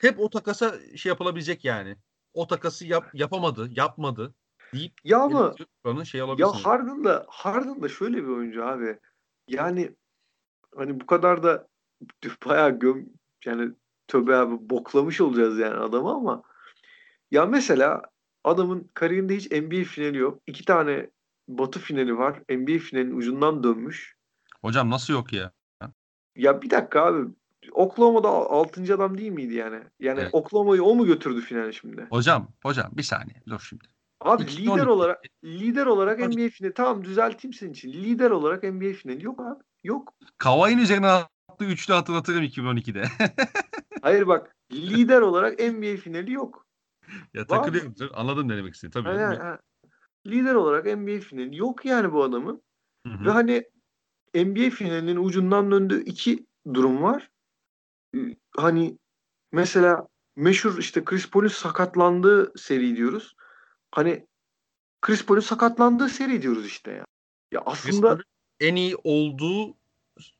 hep o takasa şey yapılabilecek yani. O takası yap, yapamadı, yapmadı deyip ya ama Buranın şey ya. Harden da Harden da şöyle bir oyuncu abi. Yani hani bu kadar da bayağı göm yani tövbe abi boklamış olacağız yani adamı ama ya mesela adamın kariyerinde hiç NBA finali yok. İki tane Batı finali var. NBA finalinin ucundan dönmüş. Hocam nasıl yok ya? Ya bir dakika abi. Oklahoma'da 6. adam değil miydi yani? Yani Evet. Oklahoma'yı o mu götürdü finale şimdi? Hocam, hocam bir saniye dur şimdi. Abi 2012. lider olarak lider olarak Hocam- NBA finali tamam düzelteyim senin için. Lider olarak NBA finali yok abi. Yok. Kavai'nin üzerine attığı üçlü hatırlatırım 2012'de. Hayır bak lider olarak NBA finali yok. ya takılıyorum. Anladım ne demek istediğini. Tabii. Ha. Lider olarak NBA finali yok yani bu adamın. Hı hı. Ve hani NBA finalinin ucundan döndüğü iki durum var. Hani mesela meşhur işte Chris Paul'un sakatlandığı seri diyoruz. Hani Chris Paul'un sakatlandığı seri diyoruz işte ya. Ya aslında en iyi olduğu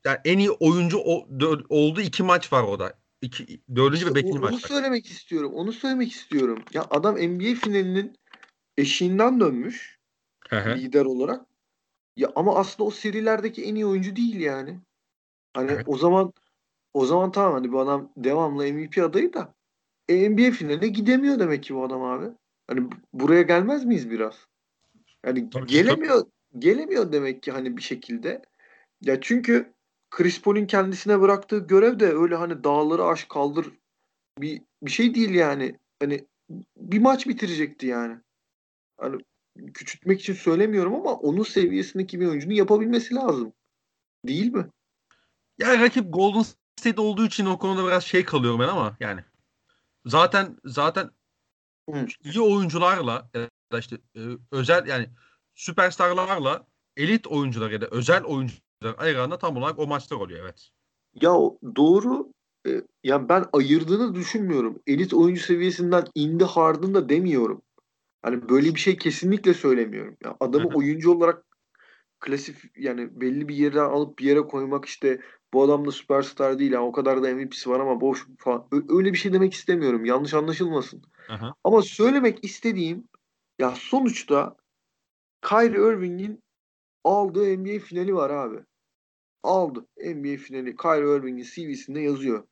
yani en iyi oyuncu o, olduğu iki maç var o da. İki, dördüncü İşte ve beşinci maç onu söylemek istiyorum. Onu söylemek istiyorum. Ya adam NBA finalinin eşiğinden dönmüş lider olarak. Ya ama aslında o serilerdeki en iyi oyuncu değil yani. Hani Evet. o zaman o zaman tamam hani bu adam devamlı MVP adayı da e, NBA finaline gidemiyor demek ki bu adam abi. Hani bu- buraya gelmez miyiz biraz? Yani Tabii, gelemiyor gelemiyor demek ki hani bir şekilde. Ya çünkü Chris Paul'un kendisine bıraktığı görev de öyle hani dağları aş kaldır bir bir şey değil yani. Hani bir maç bitirecekti yani. Hani küçültmek için söylemiyorum ama onun seviyesindeki bir oyuncunun yapabilmesi lazım. Değil mi? Yani rakip Golden State olduğu için o konuda biraz şey kalıyorum ben ama yani zaten zaten Hı. iyi oyuncularla ya da işte e, özel yani süperstarlarla elit oyuncular ya da özel oyuncular ayıranda tam olarak o maçlar oluyor evet. Ya doğru. E, ya ben ayırdığını düşünmüyorum. Elit oyuncu seviyesinden indi Harden da demiyorum. Hani böyle bir şey kesinlikle söylemiyorum. Ya adamı oyuncu olarak klasif yani belli bir yere alıp bir yere koymak işte bu adam da süperstar değil. Yani o kadar da MVP'si var ama boş falan. Öyle bir şey demek istemiyorum. Yanlış anlaşılmasın. Aha. Ama söylemek istediğim ya sonuçta Kyrie Irving'in aldığı NBA finali var abi. Aldı. NBA finali Kyrie Irving'in CV'sinde yazıyor.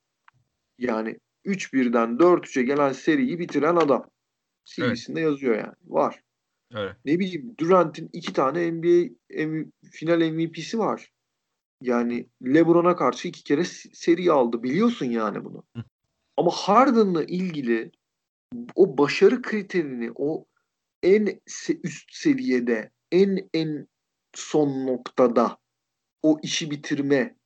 Yani 3-1'den 4-3'e gelen seriyi bitiren adam. CV'sinde yazıyor yani. Var. Evet. Ne bileyim Durant'in iki tane NBA M- final MVP'si var. Yani LeBron'a karşı iki kere seri aldı. Biliyorsun yani bunu. Hı. Ama Harden'la ilgili o başarı kriterini o en üst seviyede en en son noktada o işi bitirme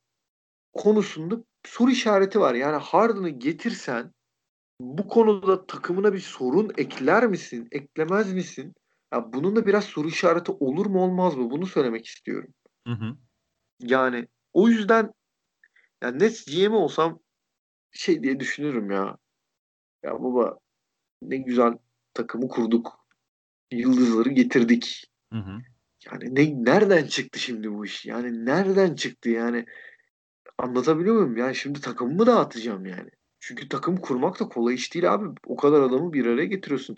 konusunda soru işareti var. Yani Harden'ı getirsen bu konuda takımına bir sorun ekler misin? Eklemez misin? Ya bunun da biraz soru işareti olur mu olmaz mı? Bunu söylemek istiyorum. Hı hı. Yani o yüzden yani Nets GM olsam şey diye düşünürüm ya. Ya baba ne güzel takımı kurduk. Yıldızları getirdik. Hı hı. Yani ne nereden çıktı şimdi bu iş? Yani nereden çıktı yani? Anlatabiliyor muyum? Yani şimdi takımımı dağıtacağım yani. Çünkü takım kurmak da kolay iş değil abi. O kadar adamı bir araya getiriyorsun.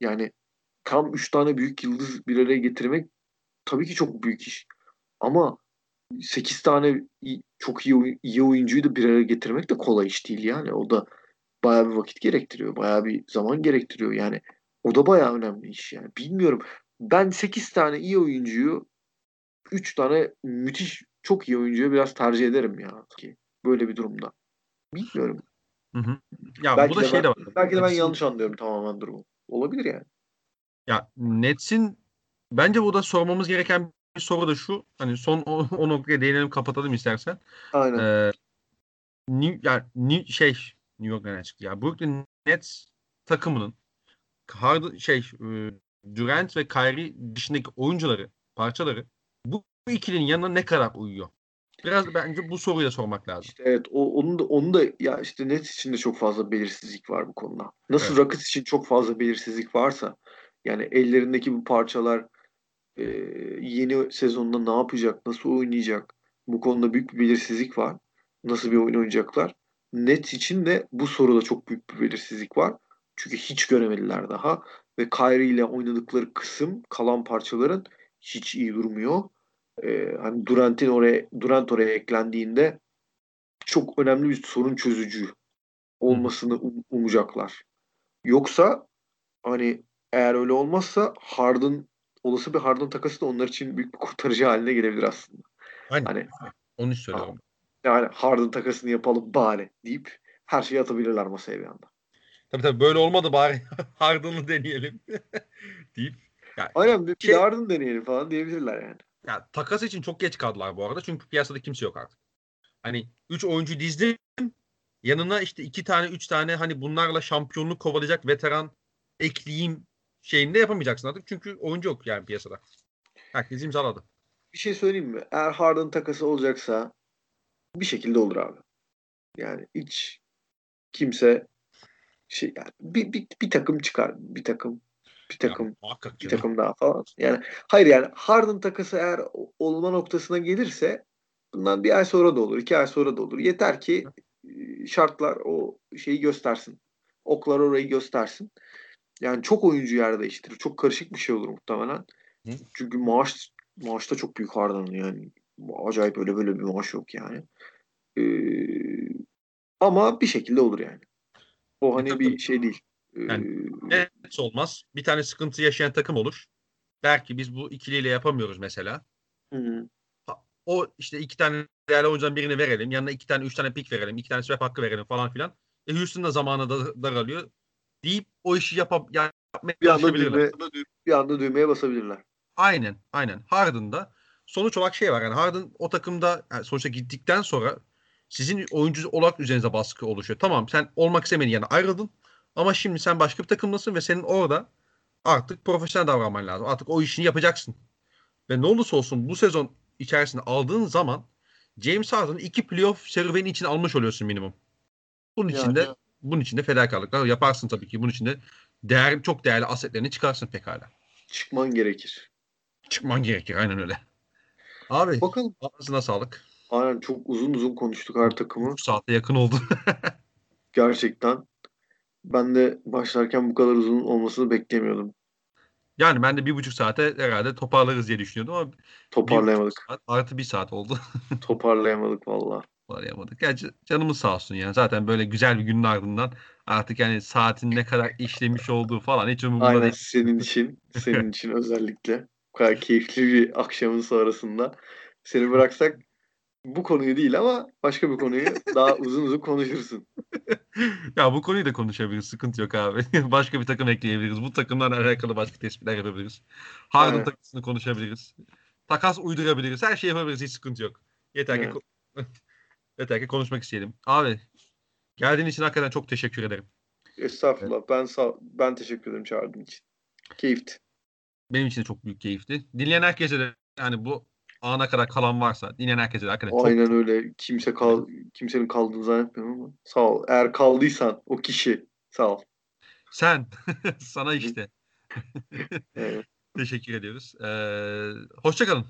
Yani tam üç tane büyük yıldız bir araya getirmek tabii ki çok büyük iş. Ama 8 tane çok iyi, iyi oyuncuyu da bir araya getirmek de kolay iş değil yani. O da bayağı bir vakit gerektiriyor. Bayağı bir zaman gerektiriyor. Yani o da bayağı önemli iş yani. Bilmiyorum. Ben 8 tane iyi oyuncuyu 3 tane müthiş çok iyi oyuncuyu biraz tercih ederim ya ki böyle bir durumda. Bilmiyorum. Hı hı. Ya belki bu da şey de var. belki de ben yanlış anlıyorum tamamen durumu. Olabilir yani. Ya Nets'in bence burada sormamız gereken bir soru da şu. Hani son o, o noktaya değinelim kapatalım istersen. Aynen. Ee, New, yani New, şey New York nereden çıktı ya? Brooklyn Nets takımının Harden şey e, Durant ve Kyrie dışındaki oyuncuları, parçaları bu, bu ikilinin yanına ne kadar uyuyor? Biraz bence bu soruyu da sormak lazım. İşte evet o, onun da onu da ya işte Nets için de çok fazla belirsizlik var bu konuda. Nasıl Evet. Rockets için çok fazla belirsizlik varsa yani ellerindeki bu parçalar e, yeni sezonda ne yapacak, nasıl oynayacak? Bu konuda büyük bir belirsizlik var. Nasıl bir oyun oynayacaklar? Nets için de bu soruda çok büyük bir belirsizlik var. Çünkü hiç göremediler daha ve Kyrie ile oynadıkları kısım kalan parçaların hiç iyi durmuyor. E, hani Durant'in oraya Durant oraya eklendiğinde çok önemli bir sorun çözücü olmasını um- umacaklar. Yoksa hani eğer öyle olmazsa Harden olası bir Harden takası da onlar için büyük bir kurtarıcı haline gelebilir aslında. Aynen. Hani Onu söylüyorum. Yani Harden takasını yapalım bari deyip her şeyi atabilirler masaya bir anda. Tabii tabii böyle olmadı bari Harden'ı deneyelim deyip. Yani, Aynen bir, şey, Harden deneyelim falan diyebilirler yani. Ya, takas için çok geç kaldılar bu arada çünkü piyasada kimse yok artık. Hani 3 oyuncu dizdim yanına işte 2 tane 3 tane hani bunlarla şampiyonluk kovalayacak veteran ekleyeyim şeyinde yapamayacaksın artık. Çünkü oyuncu yok yani piyasada. Herkes imzaladı. Bir şey söyleyeyim mi? Eğer Harden takası olacaksa bir şekilde olur abi. Yani hiç kimse şey yani bir, bir, bir takım çıkar. Bir takım bir takım ya, bir takım daha falan. Yani hayır yani Harden takası eğer olma noktasına gelirse bundan bir ay sonra da olur, iki ay sonra da olur. Yeter ki şartlar o şeyi göstersin. Oklar orayı göstersin. Yani çok oyuncu yer değiştirir. Çok karışık bir şey olur muhtemelen. Hı? Çünkü maaş maaşta çok büyük Harden yani. Acayip öyle böyle bir maaş yok yani. Ee, ama bir şekilde olur yani. O hani bir şey değil. Yani ee, net olmaz. Bir tane sıkıntı yaşayan takım olur. Belki biz bu ikiliyle yapamıyoruz mesela. Hı O işte iki tane değerli oyuncudan birini verelim. Yanına iki tane, üç tane pik verelim. iki tane swap hakkı verelim falan filan. E Houston da zamanı da daralıyor. Deyip o işi yap yapmaya bir anda, düğme, bir anda düğmeye basabilirler. Aynen. Aynen. Harden'da sonuç olarak şey var. Yani Harden o takımda yani sonuçta gittikten sonra sizin oyuncu olarak üzerinize baskı oluşuyor. Tamam sen olmak istemediğin yani ayrıldın. Ama şimdi sen başka bir takımdasın ve senin orada artık profesyonel davranman lazım. Artık o işini yapacaksın. Ve ne olursa olsun bu sezon içerisinde aldığın zaman James Harden'ı iki playoff serüveni için almış oluyorsun minimum. Bunun için de bunun için de fedakarlıklar yaparsın tabii ki. Bunun için de değer, çok değerli asetlerini çıkarsın pekala. Çıkman gerekir. Çıkman gerekir aynen öyle. Abi Bakalım. ağzına sağlık. Aynen çok uzun uzun konuştuk her takımı. 3 saate yakın oldu. Gerçekten. Ben de başlarken bu kadar uzun olmasını beklemiyordum. Yani ben de bir buçuk saate herhalde toparlarız diye düşünüyordum ama toparlayamadık. Saat, artı bir saat oldu. toparlayamadık valla. Toparlayamadık. Gerçi canımız sağ olsun yani. Zaten böyle güzel bir günün ardından artık yani saatin ne kadar işlemiş olduğu falan hiç umurumda Aynen değil. senin için. Senin için özellikle. Bu kadar keyifli bir akşamın sonrasında. Seni bıraksak bu konuyu değil ama başka bir konuyu daha uzun uzun konuşursun. ya bu konuyu da konuşabiliriz. Sıkıntı yok abi. başka bir takım ekleyebiliriz. Bu takımlarla alakalı başka tespitler yapabiliriz. Harden takısını konuşabiliriz. Takas uydurabiliriz. Her şey yapabiliriz. Hiç sıkıntı yok. Yeter ki ki konuşmak isteyelim. Abi geldiğin için hakikaten çok teşekkür ederim. Estağfurullah. Evet. Ben sağ ben teşekkür ederim çağırdığın için. Keyifti. Benim için de çok büyük keyifti. Dinleyen herkese de yani bu ana kadar kalan varsa dinleyen herkese hakikaten çok... Aynen öyle. Kimse kal kimsenin kaldığını zannetmiyorum ama sağ ol. Eğer kaldıysan o kişi sağ ol. Sen. Sana işte. evet. Teşekkür ediyoruz. Ee, hoşçakalın.